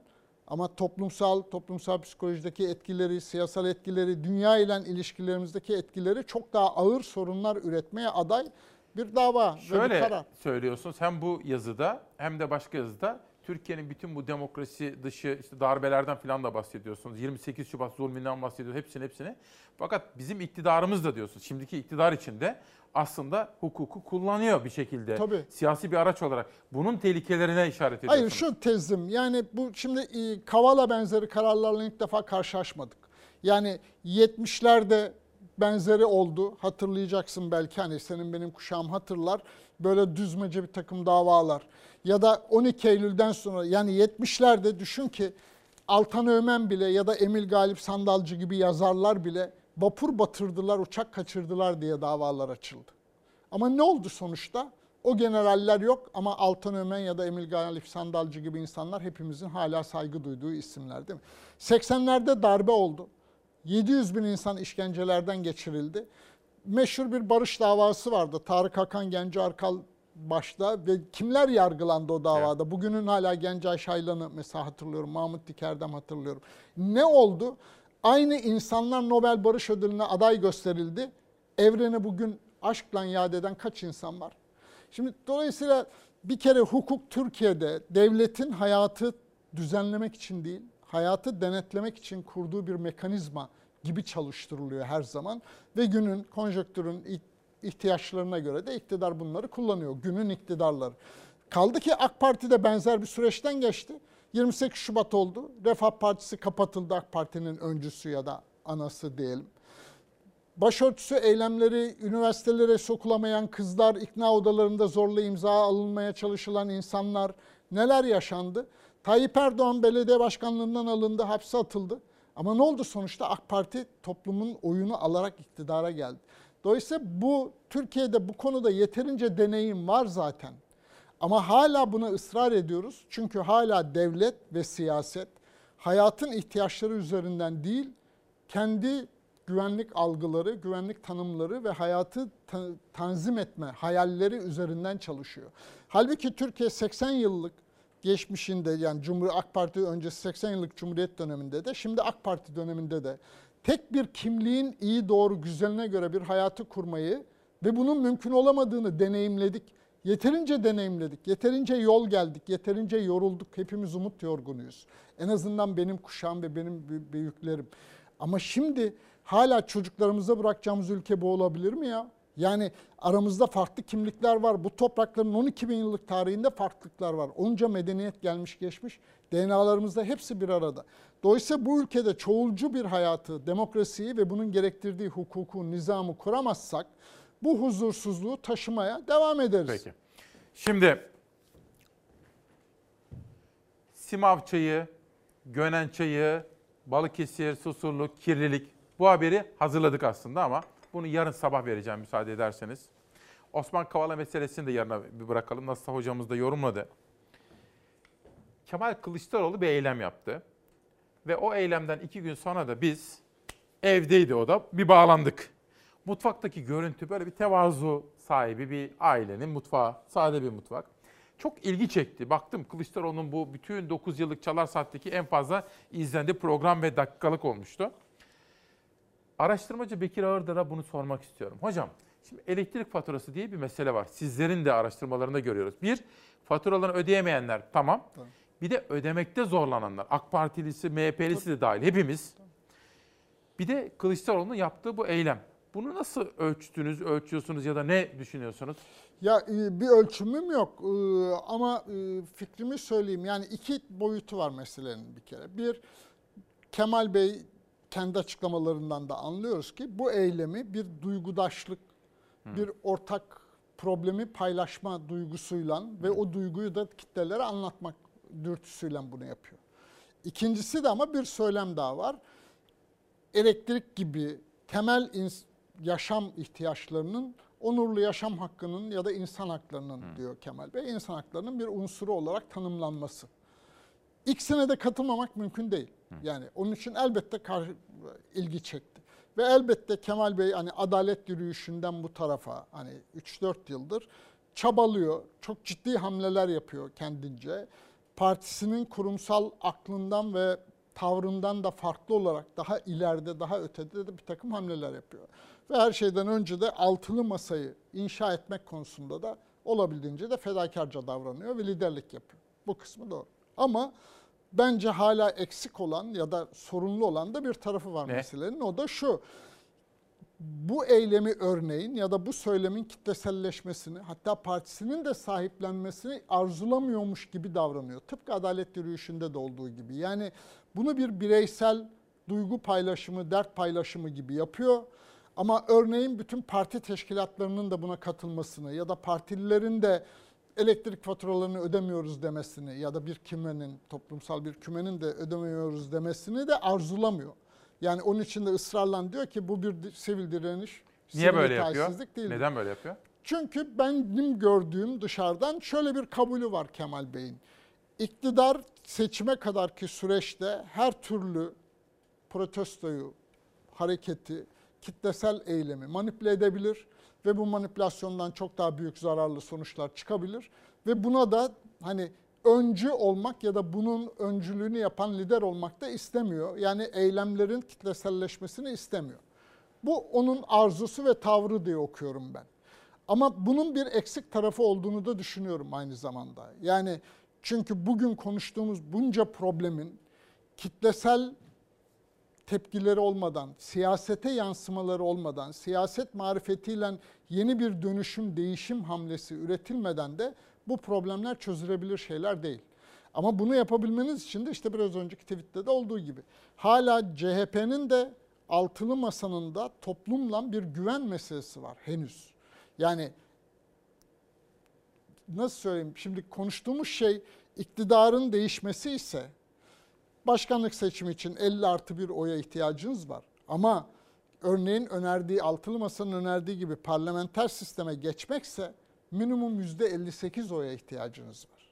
ama toplumsal, toplumsal psikolojideki etkileri, siyasal etkileri, dünya ile ilişkilerimizdeki etkileri çok daha ağır sorunlar üretmeye aday bir dava ve bir Şöyle karar. söylüyorsunuz hem bu yazıda hem de başka yazıda Türkiye'nin bütün bu demokrasi dışı işte darbelerden falan da bahsediyorsunuz. 28 Şubat zulmünden bahsediyorsunuz hepsini hepsini. Fakat bizim iktidarımız da diyorsunuz. Şimdiki iktidar içinde aslında hukuku kullanıyor bir şekilde. Tabii. Siyasi bir araç olarak. Bunun tehlikelerine işaret ediyorsunuz. Hayır şu tezim yani bu şimdi e, Kavala benzeri kararlarla ilk defa karşılaşmadık. Yani 70'lerde benzeri oldu. Hatırlayacaksın belki hani senin benim kuşağım hatırlar. Böyle düzmece bir takım davalar. Ya da 12 Eylül'den sonra yani 70'lerde düşün ki Altan Ömen bile ya da Emil Galip Sandalcı gibi yazarlar bile vapur batırdılar, uçak kaçırdılar diye davalar açıldı. Ama ne oldu sonuçta? O generaller yok ama Altan Ömen ya da Emil Galip Sandalcı gibi insanlar hepimizin hala saygı duyduğu isimler değil mi? 80'lerde darbe oldu. 700 bin insan işkencelerden geçirildi. Meşhur bir barış davası vardı. Tarık Hakan Genci Arkal başta ve kimler yargılandı o davada? Bugünün hala Gencay Şaylan'ı mesela hatırlıyorum. Mahmut Dikerdem hatırlıyorum. Ne oldu? Aynı insanlar Nobel Barış Ödülü'ne aday gösterildi. Evrene bugün aşkla yad eden kaç insan var? Şimdi dolayısıyla bir kere hukuk Türkiye'de devletin hayatı düzenlemek için değil, hayatı denetlemek için kurduğu bir mekanizma gibi çalıştırılıyor her zaman ve günün konjonktürün ihtiyaçlarına göre de iktidar bunları kullanıyor. Günün iktidarları. Kaldı ki AK Parti de benzer bir süreçten geçti. 28 Şubat oldu. Refah Partisi kapatıldı AK Parti'nin öncüsü ya da anası diyelim. Başörtüsü eylemleri, üniversitelere sokulamayan kızlar, ikna odalarında zorla imza alınmaya çalışılan insanlar neler yaşandı? Tayyip Erdoğan belediye başkanlığından alındı, hapse atıldı. Ama ne oldu sonuçta? AK Parti toplumun oyunu alarak iktidara geldi. Dolayısıyla bu Türkiye'de bu konuda yeterince deneyim var zaten. Ama hala buna ısrar ediyoruz. Çünkü hala devlet ve siyaset hayatın ihtiyaçları üzerinden değil, kendi güvenlik algıları, güvenlik tanımları ve hayatı ta tanzim etme hayalleri üzerinden çalışıyor. Halbuki Türkiye 80 yıllık geçmişinde yani Cumhur AK Parti öncesi 80 yıllık Cumhuriyet döneminde de şimdi AK Parti döneminde de tek bir kimliğin iyi doğru güzeline göre bir hayatı kurmayı ve bunun mümkün olamadığını deneyimledik. Yeterince deneyimledik, yeterince yol geldik, yeterince yorulduk. Hepimiz umut yorgunuyuz. En azından benim kuşağım ve benim büyüklerim. Ama şimdi hala çocuklarımıza bırakacağımız ülke bu olabilir mi ya? Yani aramızda farklı kimlikler var. Bu toprakların 12 bin yıllık tarihinde farklılıklar var. Onca medeniyet gelmiş geçmiş. DNA'larımızda hepsi bir arada. Dolayısıyla bu ülkede çoğulcu bir hayatı, demokrasiyi ve bunun gerektirdiği hukuku, nizamı kuramazsak bu huzursuzluğu taşımaya devam ederiz. Peki. Şimdi Simav çayı, Gönen çayı, Balıkesir, Susurluk, kirlilik bu haberi hazırladık aslında ama bunu yarın sabah vereceğim müsaade ederseniz. Osman Kavala meselesini de yarına bir bırakalım. Nasılsa hocamız da yorumladı. Kemal Kılıçdaroğlu bir eylem yaptı. Ve o eylemden iki gün sonra da biz evdeydi o da bir bağlandık. Mutfaktaki görüntü böyle bir tevazu sahibi bir ailenin mutfağı. Sade bir mutfak. Çok ilgi çekti. Baktım Kılıçdaroğlu'nun bu bütün 9 yıllık Çalar Saat'teki en fazla izlendi program ve dakikalık olmuştu. Araştırmacı Bekir Ağırdır'a bunu sormak istiyorum. Hocam, şimdi elektrik faturası diye bir mesele var. Sizlerin de araştırmalarında görüyoruz. Bir, faturalarını ödeyemeyenler tamam. tamam. Bir de ödemekte zorlananlar. AK Partilisi, MHP'lisi de dahil hepimiz. Bir de Kılıçdaroğlu'nun yaptığı bu eylem. Bunu nasıl ölçtünüz, ölçüyorsunuz ya da ne düşünüyorsunuz? Ya e, bir ölçümüm yok e, ama e, fikrimi söyleyeyim. Yani iki boyutu var meselenin bir kere. Bir, Kemal Bey kendi açıklamalarından da anlıyoruz ki bu eylemi bir duygudaşlık, hmm. bir ortak problemi paylaşma duygusuyla hmm. ve o duyguyu da kitlelere anlatmak dürtüsüyle bunu yapıyor. İkincisi de ama bir söylem daha var. Elektrik gibi temel yaşam ihtiyaçlarının onurlu yaşam hakkının ya da insan haklarının hmm. diyor Kemal Bey, insan haklarının bir unsuru olarak tanımlanması. İkisine de katılmamak mümkün değil. Yani onun için elbette karşı, ilgi çekti. Ve elbette Kemal Bey hani adalet yürüyüşünden bu tarafa hani 3-4 yıldır çabalıyor. Çok ciddi hamleler yapıyor kendince. Partisinin kurumsal aklından ve tavrından da farklı olarak daha ileride, daha ötede de bir takım hamleler yapıyor. Ve her şeyden önce de altılı masayı inşa etmek konusunda da olabildiğince de fedakarca davranıyor ve liderlik yapıyor. Bu kısmı doğru. Ama bence hala eksik olan ya da sorunlu olan da bir tarafı var ne? meselenin. O da şu. Bu eylemi örneğin ya da bu söylemin kitleselleşmesini hatta partisinin de sahiplenmesini arzulamıyormuş gibi davranıyor. Tıpkı adalet yürüyüşünde de olduğu gibi. Yani bunu bir bireysel duygu paylaşımı, dert paylaşımı gibi yapıyor. Ama örneğin bütün parti teşkilatlarının da buna katılmasını ya da partililerin de elektrik faturalarını ödemiyoruz demesini ya da bir kümenin, toplumsal bir kümenin de ödemiyoruz demesini de arzulamıyor. Yani onun için de ısrarla diyor ki bu bir sivil direniş. Niye sivil böyle yapıyor? Değil. Neden böyle yapıyor? Çünkü benim gördüğüm dışarıdan şöyle bir kabulü var Kemal Bey'in. İktidar seçime kadarki süreçte her türlü protestoyu, hareketi, kitlesel eylemi manipüle edebilir ve bu manipülasyondan çok daha büyük zararlı sonuçlar çıkabilir ve buna da hani öncü olmak ya da bunun öncülüğünü yapan lider olmak da istemiyor. Yani eylemlerin kitleselleşmesini istemiyor. Bu onun arzusu ve tavrı diye okuyorum ben. Ama bunun bir eksik tarafı olduğunu da düşünüyorum aynı zamanda. Yani çünkü bugün konuştuğumuz bunca problemin kitlesel tepkileri olmadan, siyasete yansımaları olmadan, siyaset marifetiyle yeni bir dönüşüm, değişim hamlesi üretilmeden de bu problemler çözülebilir şeyler değil. Ama bunu yapabilmeniz için de işte biraz önceki tweette de olduğu gibi hala CHP'nin de altılı masanın da toplumla bir güven meselesi var henüz. Yani nasıl söyleyeyim şimdi konuştuğumuz şey iktidarın değişmesi ise başkanlık seçimi için 50 artı bir oya ihtiyacınız var. Ama örneğin önerdiği altılı masanın önerdiği gibi parlamenter sisteme geçmekse minimum %58 oya ihtiyacınız var.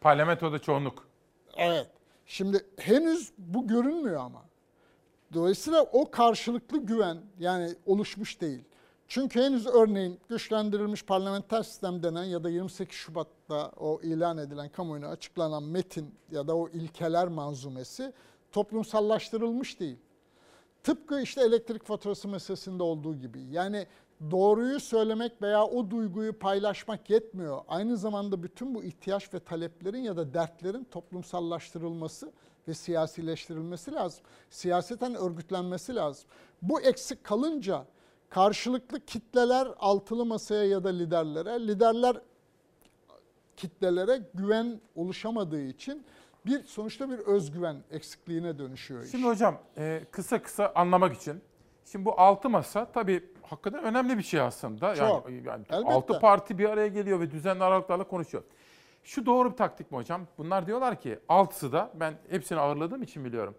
Parlamentoda çoğunluk. Evet. Şimdi henüz bu görünmüyor ama. Dolayısıyla o karşılıklı güven yani oluşmuş değil. Çünkü henüz örneğin güçlendirilmiş parlamenter sistem denen ya da 28 Şubat'ta o ilan edilen kamuoyuna açıklanan metin ya da o ilkeler manzumesi toplumsallaştırılmış değil. Tıpkı işte elektrik faturası meselesinde olduğu gibi. Yani doğruyu söylemek veya o duyguyu paylaşmak yetmiyor. Aynı zamanda bütün bu ihtiyaç ve taleplerin ya da dertlerin toplumsallaştırılması ve siyasileştirilmesi lazım. Siyaseten örgütlenmesi lazım. Bu eksik kalınca karşılıklı kitleler altılı masaya ya da liderlere, liderler kitlelere güven oluşamadığı için bir sonuçta bir özgüven eksikliğine dönüşüyor iş. Şimdi hocam e, kısa kısa anlamak için. Şimdi bu altı masa tabii hakikaten önemli bir şey aslında. Çok. Yani, yani Elbette. altı parti bir araya geliyor ve düzenli aralıklarla konuşuyor. Şu doğru bir taktik mi hocam? Bunlar diyorlar ki altısı da ben hepsini ağırladığım için biliyorum.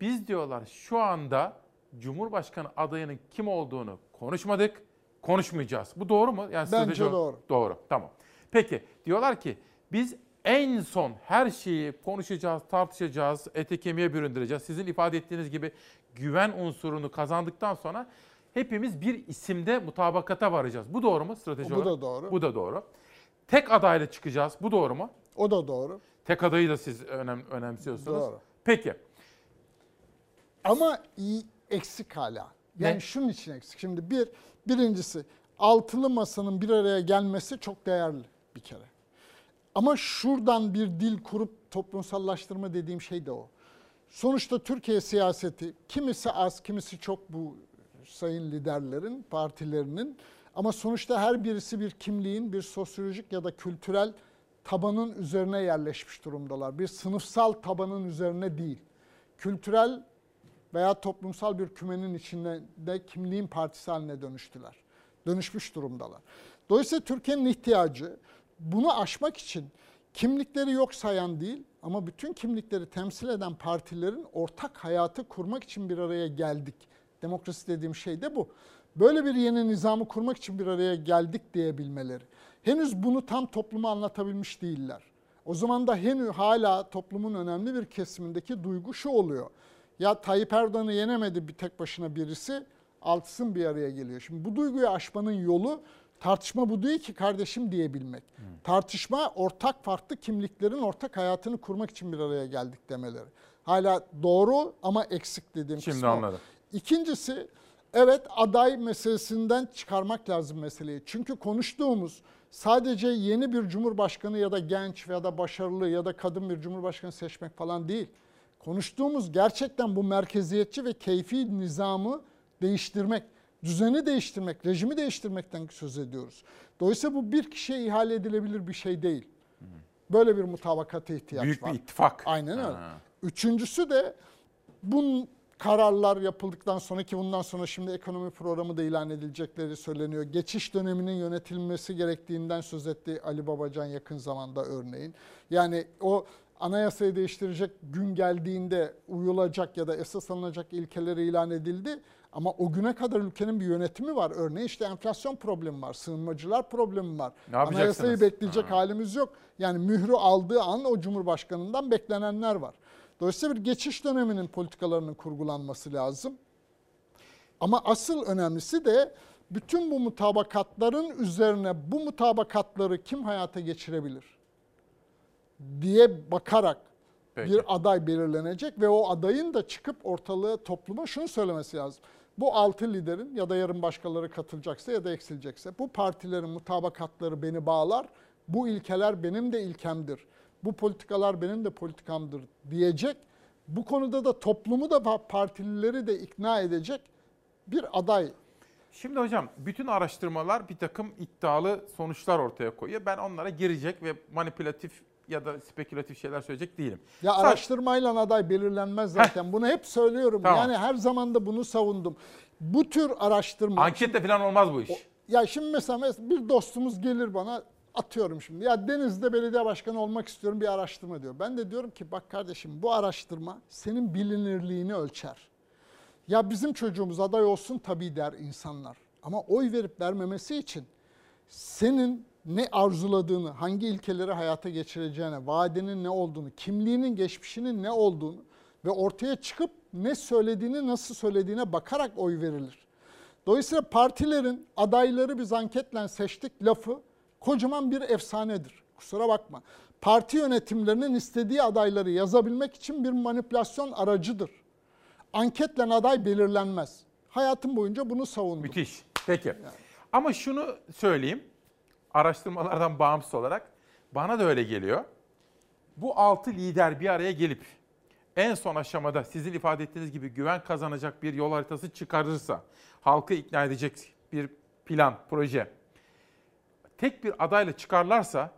Biz diyorlar şu anda Cumhurbaşkanı adayının kim olduğunu konuşmadık, konuşmayacağız. Bu doğru mu? Yani Bence o. doğru. Doğru, tamam. Peki diyorlar ki biz en son her şeyi konuşacağız, tartışacağız, ete kemiğe büründüreceğiz. Sizin ifade ettiğiniz gibi güven unsurunu kazandıktan sonra hepimiz bir isimde mutabakata varacağız. Bu doğru mu strateji Bu da doğru. Bu da doğru. Tek adayla çıkacağız. Bu doğru mu? O da doğru. Tek adayı da siz önem, önemsiyorsunuz. Doğru. Peki. Ama iyi eksik hala. Yani Ne? şunun için eksik. Şimdi bir birincisi altılı masanın bir araya gelmesi çok değerli bir kere. Ama şuradan bir dil kurup toplumsallaştırma dediğim şey de o. Sonuçta Türkiye siyaseti kimisi az, kimisi çok bu sayın liderlerin, partilerinin ama sonuçta her birisi bir kimliğin, bir sosyolojik ya da kültürel tabanın üzerine yerleşmiş durumdalar. Bir sınıfsal tabanın üzerine değil. Kültürel veya toplumsal bir kümenin içinde de kimliğin partisi haline dönüştüler. Dönüşmüş durumdalar. Dolayısıyla Türkiye'nin ihtiyacı bunu aşmak için kimlikleri yok sayan değil ama bütün kimlikleri temsil eden partilerin ortak hayatı kurmak için bir araya geldik. Demokrasi dediğim şey de bu. Böyle bir yeni nizamı kurmak için bir araya geldik diyebilmeleri. Henüz bunu tam topluma anlatabilmiş değiller. O zaman da henüz hala toplumun önemli bir kesimindeki duygu şu oluyor. Ya Tayyip Erdoğan'ı yenemedi bir tek başına birisi, altısın bir araya geliyor. Şimdi bu duyguyu aşmanın yolu tartışma bu değil ki kardeşim diyebilmek. Tartışma ortak farklı kimliklerin ortak hayatını kurmak için bir araya geldik demeleri. Hala doğru ama eksik dediğim Şimdi kısmı anladım. İkincisi evet aday meselesinden çıkarmak lazım meseleyi. Çünkü konuştuğumuz sadece yeni bir cumhurbaşkanı ya da genç ya da başarılı ya da kadın bir cumhurbaşkanı seçmek falan değil. Konuştuğumuz gerçekten bu merkeziyetçi ve keyfi nizamı değiştirmek, düzeni değiştirmek, rejimi değiştirmekten söz ediyoruz. Dolayısıyla bu bir kişiye ihale edilebilir bir şey değil. Böyle bir mutabakata ihtiyaç Büyük var. bir ittifak. Aynen öyle. Ha. Üçüncüsü de bunun kararlar yapıldıktan sonra ki bundan sonra şimdi ekonomi programı da ilan edilecekleri söyleniyor. Geçiş döneminin yönetilmesi gerektiğinden söz etti Ali Babacan yakın zamanda örneğin. Yani o anayasayı değiştirecek gün geldiğinde uyulacak ya da esas alınacak ilkeleri ilan edildi. Ama o güne kadar ülkenin bir yönetimi var. Örneğin işte enflasyon problemi var, sığınmacılar problemi var. Ne? Anayasayı bekleyecek halimiz yok. Yani mührü aldığı an o Cumhurbaşkanı'ndan beklenenler var. Dolayısıyla bir geçiş döneminin politikalarının kurgulanması lazım. Ama asıl önemlisi de bütün bu mutabakatların üzerine bu mutabakatları kim hayata geçirebilir diye bakarak Peki. bir aday belirlenecek ve o adayın da çıkıp ortalığı topluma şunu söylemesi lazım. Bu altı liderin ya da yarın başkaları katılacaksa ya da eksilecekse bu partilerin mutabakatları beni bağlar. Bu ilkeler benim de ilkemdir. Bu politikalar benim de politikamdır diyecek. Bu konuda da toplumu da partilileri de ikna edecek bir aday Şimdi hocam bütün araştırmalar bir takım iddialı sonuçlar ortaya koyuyor. Ben onlara girecek ve manipülatif ya da spekülatif şeyler söyleyecek değilim. Ya Sadece- araştırmayla aday belirlenmez zaten. Bunu hep söylüyorum. Tamam. Yani her zaman da bunu savundum. Bu tür araştırma... Anketle falan olmaz bu iş. Ya şimdi mesela mes- bir dostumuz gelir bana atıyorum şimdi. Ya Deniz'de belediye başkanı olmak istiyorum bir araştırma diyor. Ben de diyorum ki bak kardeşim bu araştırma senin bilinirliğini ölçer. Ya bizim çocuğumuz aday olsun tabii der insanlar. Ama oy verip vermemesi için senin ne arzuladığını, hangi ilkeleri hayata geçireceğine, vadenin ne olduğunu, kimliğinin, geçmişinin ne olduğunu ve ortaya çıkıp ne söylediğini, nasıl söylediğine bakarak oy verilir. Dolayısıyla partilerin adayları biz anketle seçtik lafı kocaman bir efsanedir. Kusura bakma. Parti yönetimlerinin istediği adayları yazabilmek için bir manipülasyon aracıdır. Anketle aday belirlenmez. Hayatım boyunca bunu savundum. Müthiş. Peki. Ama şunu söyleyeyim. Araştırmalardan bağımsız olarak bana da öyle geliyor. Bu altı lider bir araya gelip en son aşamada sizin ifade ettiğiniz gibi güven kazanacak bir yol haritası çıkarırsa, halkı ikna edecek bir plan, proje, tek bir adayla çıkarlarsa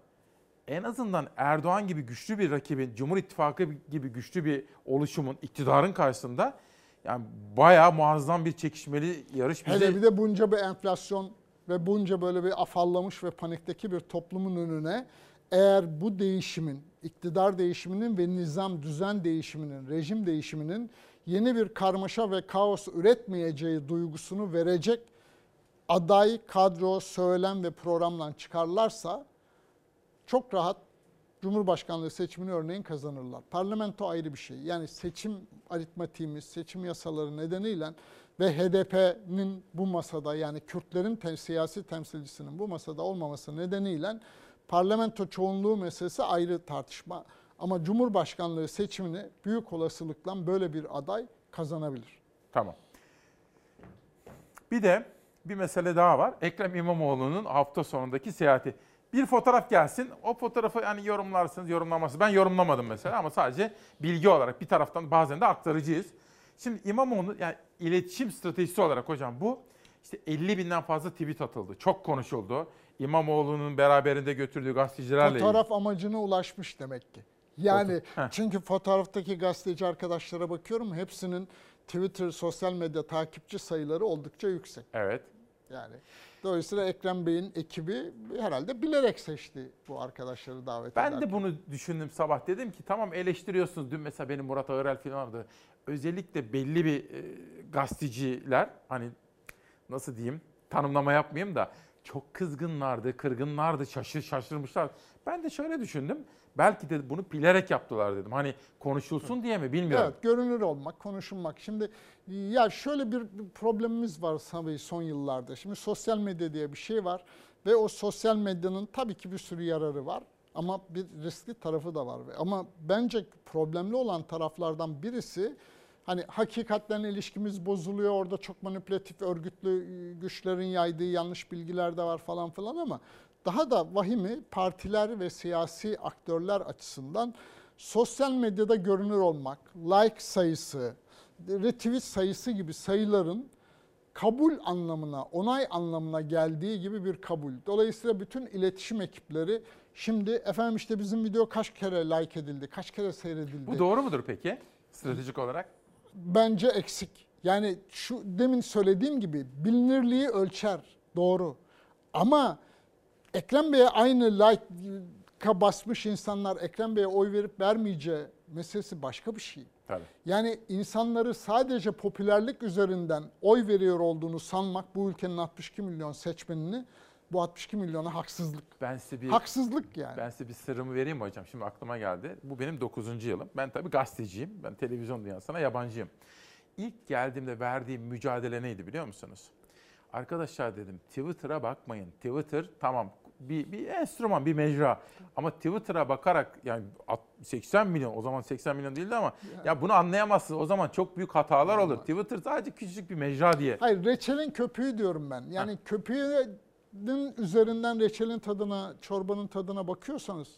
en azından Erdoğan gibi güçlü bir rakibin, Cumhur İttifakı gibi güçlü bir oluşumun, iktidarın karşısında yani bayağı muazzam bir çekişmeli yarış Hele bir de bunca bir enflasyon ve bunca böyle bir afallamış ve panikteki bir toplumun önüne eğer bu değişimin, iktidar değişiminin ve nizam düzen değişiminin, rejim değişiminin yeni bir karmaşa ve kaos üretmeyeceği duygusunu verecek aday, kadro, söylem ve programla çıkarlarsa çok rahat Cumhurbaşkanlığı seçimini örneğin kazanırlar. Parlamento ayrı bir şey. Yani seçim aritmatiğimiz, seçim yasaları nedeniyle ve HDP'nin bu masada yani Kürtlerin te- siyasi temsilcisinin bu masada olmaması nedeniyle parlamento çoğunluğu meselesi ayrı tartışma. Ama Cumhurbaşkanlığı seçimini büyük olasılıkla böyle bir aday kazanabilir. Tamam. Bir de bir mesele daha var. Ekrem İmamoğlu'nun hafta sonundaki seyahati. Bir fotoğraf gelsin. O fotoğrafı hani yorumlarsınız, yorumlamazsınız. Ben yorumlamadım mesela ama sadece bilgi olarak bir taraftan bazen de aktarıcıyız. Şimdi İmamoğlu yani iletişim stratejisi olarak hocam bu işte 50 binden fazla tweet atıldı. Çok konuşuldu. İmamoğlu'nun beraberinde götürdüğü gazetecilerle. Fotoğraf amacına ulaşmış demek ki. Yani Foto- çünkü fotoğraftaki gazeteci arkadaşlara bakıyorum hepsinin Twitter, sosyal medya takipçi sayıları oldukça yüksek. Evet. Yani dolayısıyla Ekrem Bey'in ekibi herhalde bilerek seçti bu arkadaşları davet Ben ederken. de bunu düşündüm sabah. Dedim ki tamam eleştiriyorsunuz. Dün mesela benim Murat Ağırel falan vardı. Özellikle belli bir e, gazeteciler hani nasıl diyeyim tanımlama yapmayayım da çok kızgınlardı, kırgınlardı, şaşır, şaşırmışlar. Ben de şöyle düşündüm. Belki de bunu bilerek yaptılar dedim. Hani konuşulsun diye mi bilmiyorum. Evet, görünür olmak, konuşulmak. Şimdi ya şöyle bir problemimiz var tabii son yıllarda. Şimdi sosyal medya diye bir şey var ve o sosyal medyanın tabii ki bir sürü yararı var ama bir riskli tarafı da var. Ama bence problemli olan taraflardan birisi hani hakikatten ilişkimiz bozuluyor. Orada çok manipülatif örgütlü güçlerin yaydığı yanlış bilgiler de var falan filan ama daha da vahimi partiler ve siyasi aktörler açısından sosyal medyada görünür olmak, like sayısı, retweet sayısı gibi sayıların kabul anlamına, onay anlamına geldiği gibi bir kabul. Dolayısıyla bütün iletişim ekipleri şimdi efendim işte bizim video kaç kere like edildi, kaç kere seyredildi. Bu doğru mudur peki stratejik olarak? Bence eksik. Yani şu demin söylediğim gibi bilinirliği ölçer. Doğru. Ama Ekrem Bey'e aynı like tıka basmış insanlar Ekrem Bey'e oy verip vermeyeceği meselesi başka bir şey. Tabii. Yani insanları sadece popülerlik üzerinden oy veriyor olduğunu sanmak bu ülkenin 62 milyon seçmenini bu 62 milyona haksızlık. Ben size bir Haksızlık yani. Ben size bir sırrımı vereyim mi hocam? Şimdi aklıma geldi. Bu benim 9. yılım. Ben tabii gazeteciyim. Ben televizyon dünyasına yabancıyım. İlk geldiğimde verdiğim mücadele neydi biliyor musunuz? Arkadaşlar dedim Twitter'a bakmayın. Twitter tamam bir, bir enstrüman, bir mecra. Ama Twitter'a bakarak yani 80 milyon, o zaman 80 milyon değildi ama ya bunu anlayamazsınız. O zaman çok büyük hatalar olur. Twitter sadece küçücük bir mecra diye. Hayır reçelin köpüğü diyorum ben. Yani köpüğün üzerinden reçelin tadına, çorbanın tadına bakıyorsanız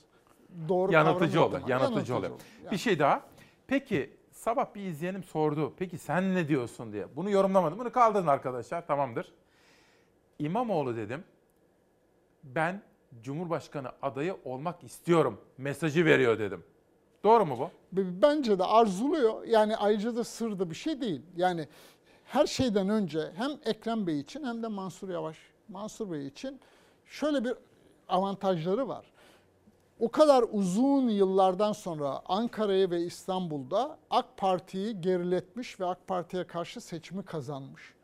doğru yanıltıcı oluyor. yok. Yanıltıcı oluyor. Yani. Bir şey daha. Peki sabah bir izleyenim sordu. Peki sen ne diyorsun diye. Bunu yorumlamadım. Bunu kaldırın arkadaşlar. Tamamdır. İmamoğlu dedim. Ben Cumhurbaşkanı adayı olmak istiyorum. Mesajı veriyor dedim. Doğru mu bu? Bence de arzuluyor. Yani ayrıca da sır da bir şey değil. Yani her şeyden önce hem Ekrem Bey için hem de Mansur Yavaş, Mansur Bey için şöyle bir avantajları var. O kadar uzun yıllardan sonra Ankara'ya ve İstanbul'da AK Parti'yi geriletmiş ve AK Parti'ye karşı seçimi kazanmış.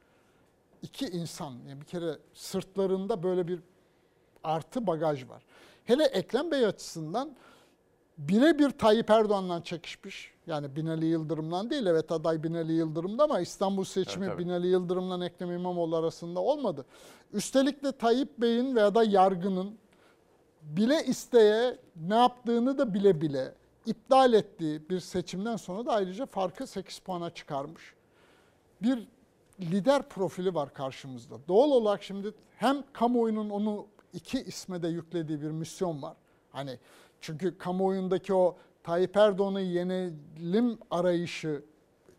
İki insan, yani bir kere sırtlarında böyle bir artı bagaj var. Hele Ekrem Bey açısından birebir Tayyip Erdoğan'la çekişmiş. Yani Binali Yıldırım'la değil. Evet aday Binali Yıldırım'da ama İstanbul seçimi Evet. Binali Yıldırım'la Ekrem İmamoğlu arasında olmadı. Üstelik de Tayyip Bey'in veya da yargının bile isteye ne yaptığını da bile bile iptal ettiği bir seçimden sonra da ayrıca farkı 8 puana çıkarmış. Bir lider profili var karşımızda. Doğal olarak şimdi hem kamuoyunun onu iki isme de yüklediği bir misyon var. Hani çünkü kamuoyundaki o Tayyip Erdoğan'ı yenelim arayışı,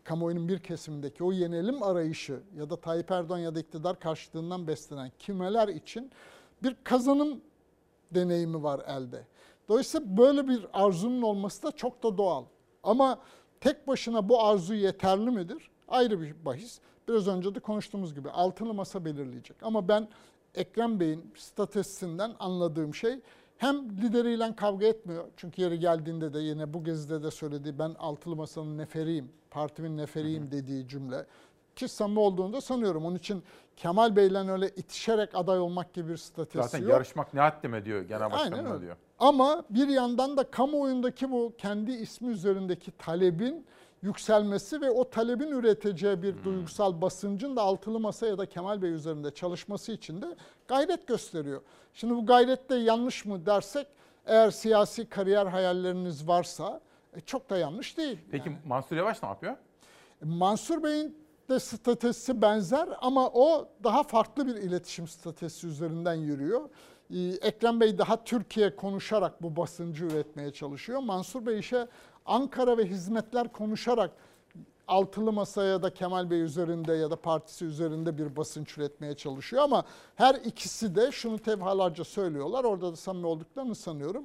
kamuoyunun bir kesimindeki o yenelim arayışı ya da Tayyip Erdoğan ya da iktidar karşıtlığından beslenen kimeler için bir kazanım deneyimi var elde. Dolayısıyla böyle bir arzunun olması da çok da doğal. Ama tek başına bu arzu yeterli midir? Ayrı bir bahis. Biraz önce de konuştuğumuz gibi altılı masa belirleyecek. Ama ben Ekrem Bey'in statüsünden anladığım şey hem lideriyle kavga etmiyor. Çünkü yeri geldiğinde de yine bu gezide de söylediği ben altılı masanın neferiyim, partimin neferiyim dediği cümle. Ki samimi olduğunu da sanıyorum. Onun için Kemal Bey'le öyle itişerek aday olmak gibi bir statüsü Zaten yok. yarışmak ne haddime diyor genel başkanına diyor. Ama bir yandan da kamuoyundaki bu kendi ismi üzerindeki talebin yükselmesi ve o talebin üreteceği bir duygusal basıncın da altılı masa ya da Kemal Bey üzerinde çalışması için de gayret gösteriyor. Şimdi bu gayrette yanlış mı dersek eğer siyasi kariyer hayalleriniz varsa e, çok da yanlış değil. Peki Mansur Yavaş ne yapıyor? Mansur Bey'in de statüsü benzer ama o daha farklı bir iletişim statüsü üzerinden yürüyor. Ee, Ekrem Bey daha Türkiye konuşarak bu basıncı üretmeye çalışıyor. Mansur Bey işe Ankara ve hizmetler konuşarak altılı masaya da Kemal Bey üzerinde ya da partisi üzerinde bir basınç üretmeye çalışıyor ama her ikisi de şunu tevhalarca söylüyorlar. Orada da samimi olduklarını sanıyorum.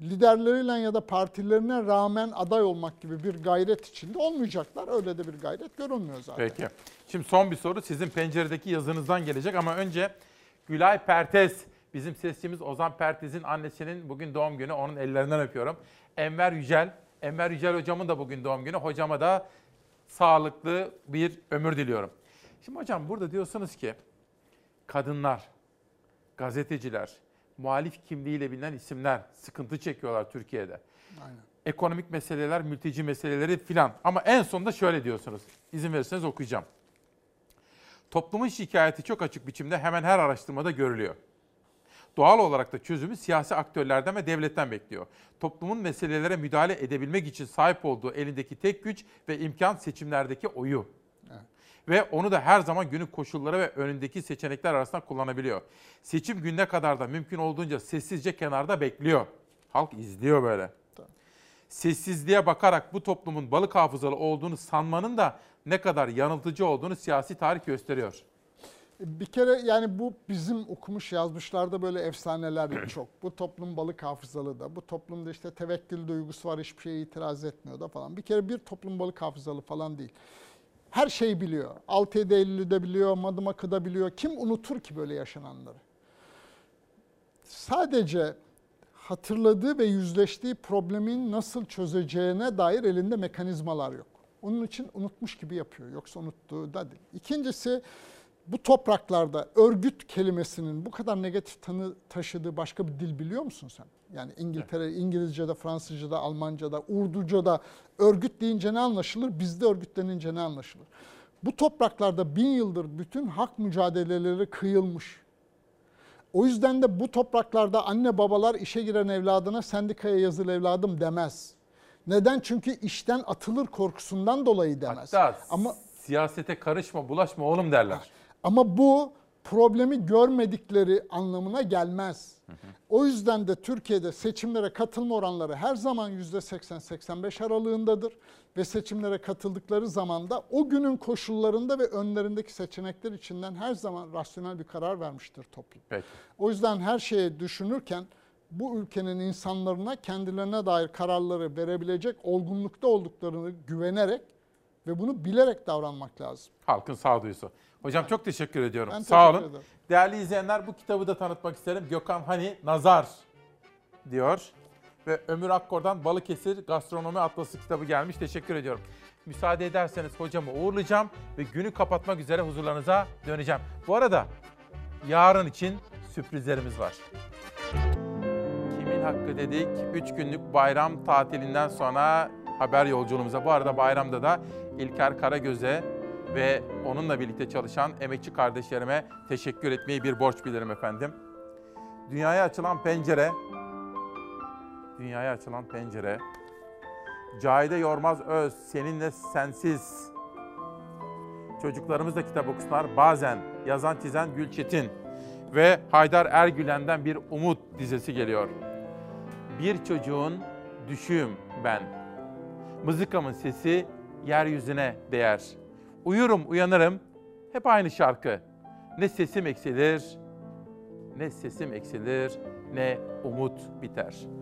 Liderleriyle ya da partilerine rağmen aday olmak gibi bir gayret içinde olmayacaklar. Öyle de bir gayret görünmüyor zaten. Peki. Şimdi son bir soru sizin penceredeki yazınızdan gelecek ama önce Gülay Pertez, bizim sesçimiz Ozan Pertez'in annesinin bugün doğum günü. Onun ellerinden öpüyorum. Enver Yücel, Enver Yücel hocamın da bugün doğum günü. Hocama da sağlıklı bir ömür diliyorum. Şimdi hocam burada diyorsunuz ki kadınlar, gazeteciler, muhalif kimliğiyle bilinen isimler sıkıntı çekiyorlar Türkiye'de. Aynen. Ekonomik meseleler, mülteci meseleleri filan. Ama en sonunda şöyle diyorsunuz. İzin verirseniz okuyacağım. Toplumun şikayeti çok açık biçimde hemen her araştırmada görülüyor. Doğal olarak da çözümü siyasi aktörlerden ve devletten bekliyor. Toplumun meselelere müdahale edebilmek için sahip olduğu elindeki tek güç ve imkan seçimlerdeki oyu. Ve onu da her zaman günün koşulları ve önündeki seçenekler arasında kullanabiliyor. Seçim gününe kadar da mümkün olduğunca sessizce kenarda bekliyor. Halk izliyor böyle. Sessizliğe bakarak bu toplumun balık hafızalı olduğunu sanmanın da ne kadar yanıltıcı olduğunu siyasi tarih gösteriyor. Bir kere yani bu bizim okumuş yazmışlarda böyle efsaneler çok. Bu toplum balık hafızalı da, bu toplumda işte tevekkül duygusu var, hiçbir şeye itiraz etmiyor da falan. Bir kere bir toplum balık hafızalı falan değil. Her şeyi biliyor. 6-7 Eylül'ü biliyor, Madımakı'da biliyor. Kim unutur ki böyle yaşananları? Sadece hatırladığı ve yüzleştiği problemin nasıl çözeceğine dair elinde mekanizmalar yok. Onun için unutmuş gibi yapıyor. Yoksa unuttuğu da değil. İkincisi bu topraklarda örgüt kelimesinin bu kadar negatif tanı taşıdığı başka bir dil biliyor musun sen? Yani İngiltere, İngilizce'de, Fransızca'da, Almanca'da, Urduca'da örgüt deyince ne anlaşılır? Bizde örgütlenince ne anlaşılır? Bu topraklarda bin yıldır bütün hak mücadeleleri kıyılmış. O yüzden de bu topraklarda anne babalar işe giren evladına sendikaya yazıl evladım demez. Neden? Çünkü işten atılır korkusundan dolayı demez. Hatta Ama siyasete karışma, bulaşma oğlum derler. Ama bu problemi görmedikleri anlamına gelmez. O yüzden de Türkiye'de seçimlere katılma oranları her zaman %80-85 aralığındadır. Ve seçimlere katıldıkları zaman da o günün koşullarında ve önlerindeki seçenekler içinden her zaman rasyonel bir karar vermiştir toplum. Peki. O yüzden her şeyi düşünürken bu ülkenin insanlarına kendilerine dair kararları verebilecek olgunlukta olduklarını güvenerek ve bunu bilerek davranmak lazım. Halkın sağduyusu. Hocam çok teşekkür ediyorum. Ben Sağ teşekkür olun. ederim. Değerli izleyenler bu kitabı da tanıtmak isterim. Gökhan Hani Nazar diyor. Ve Ömür Akkor'dan Balıkesir Gastronomi Atlası kitabı gelmiş. Teşekkür ediyorum. Müsaade ederseniz hocamı uğurlayacağım ve günü kapatmak üzere huzurlarınıza döneceğim. Bu arada yarın için sürprizlerimiz var. Kimin hakkı dedik? 3 günlük bayram tatilinden sonra haber yolculuğumuza. Bu arada bayramda da İlker Karagöz'e ve onunla birlikte çalışan emekçi kardeşlerime teşekkür etmeyi bir borç bilirim efendim. Dünyaya açılan pencere, dünyaya açılan pencere, Cahide Yormaz Öz, Seninle Sensiz, Çocuklarımız da kitap okusunlar. Bazen yazan çizen Gülçetin ve Haydar Ergülen'den bir umut dizesi geliyor. Bir çocuğun düşüğüm ben. Mızıkamın sesi yeryüzüne değer. Uyurum uyanırım hep aynı şarkı. Ne sesim eksilir, ne sesim eksilir, ne umut biter.''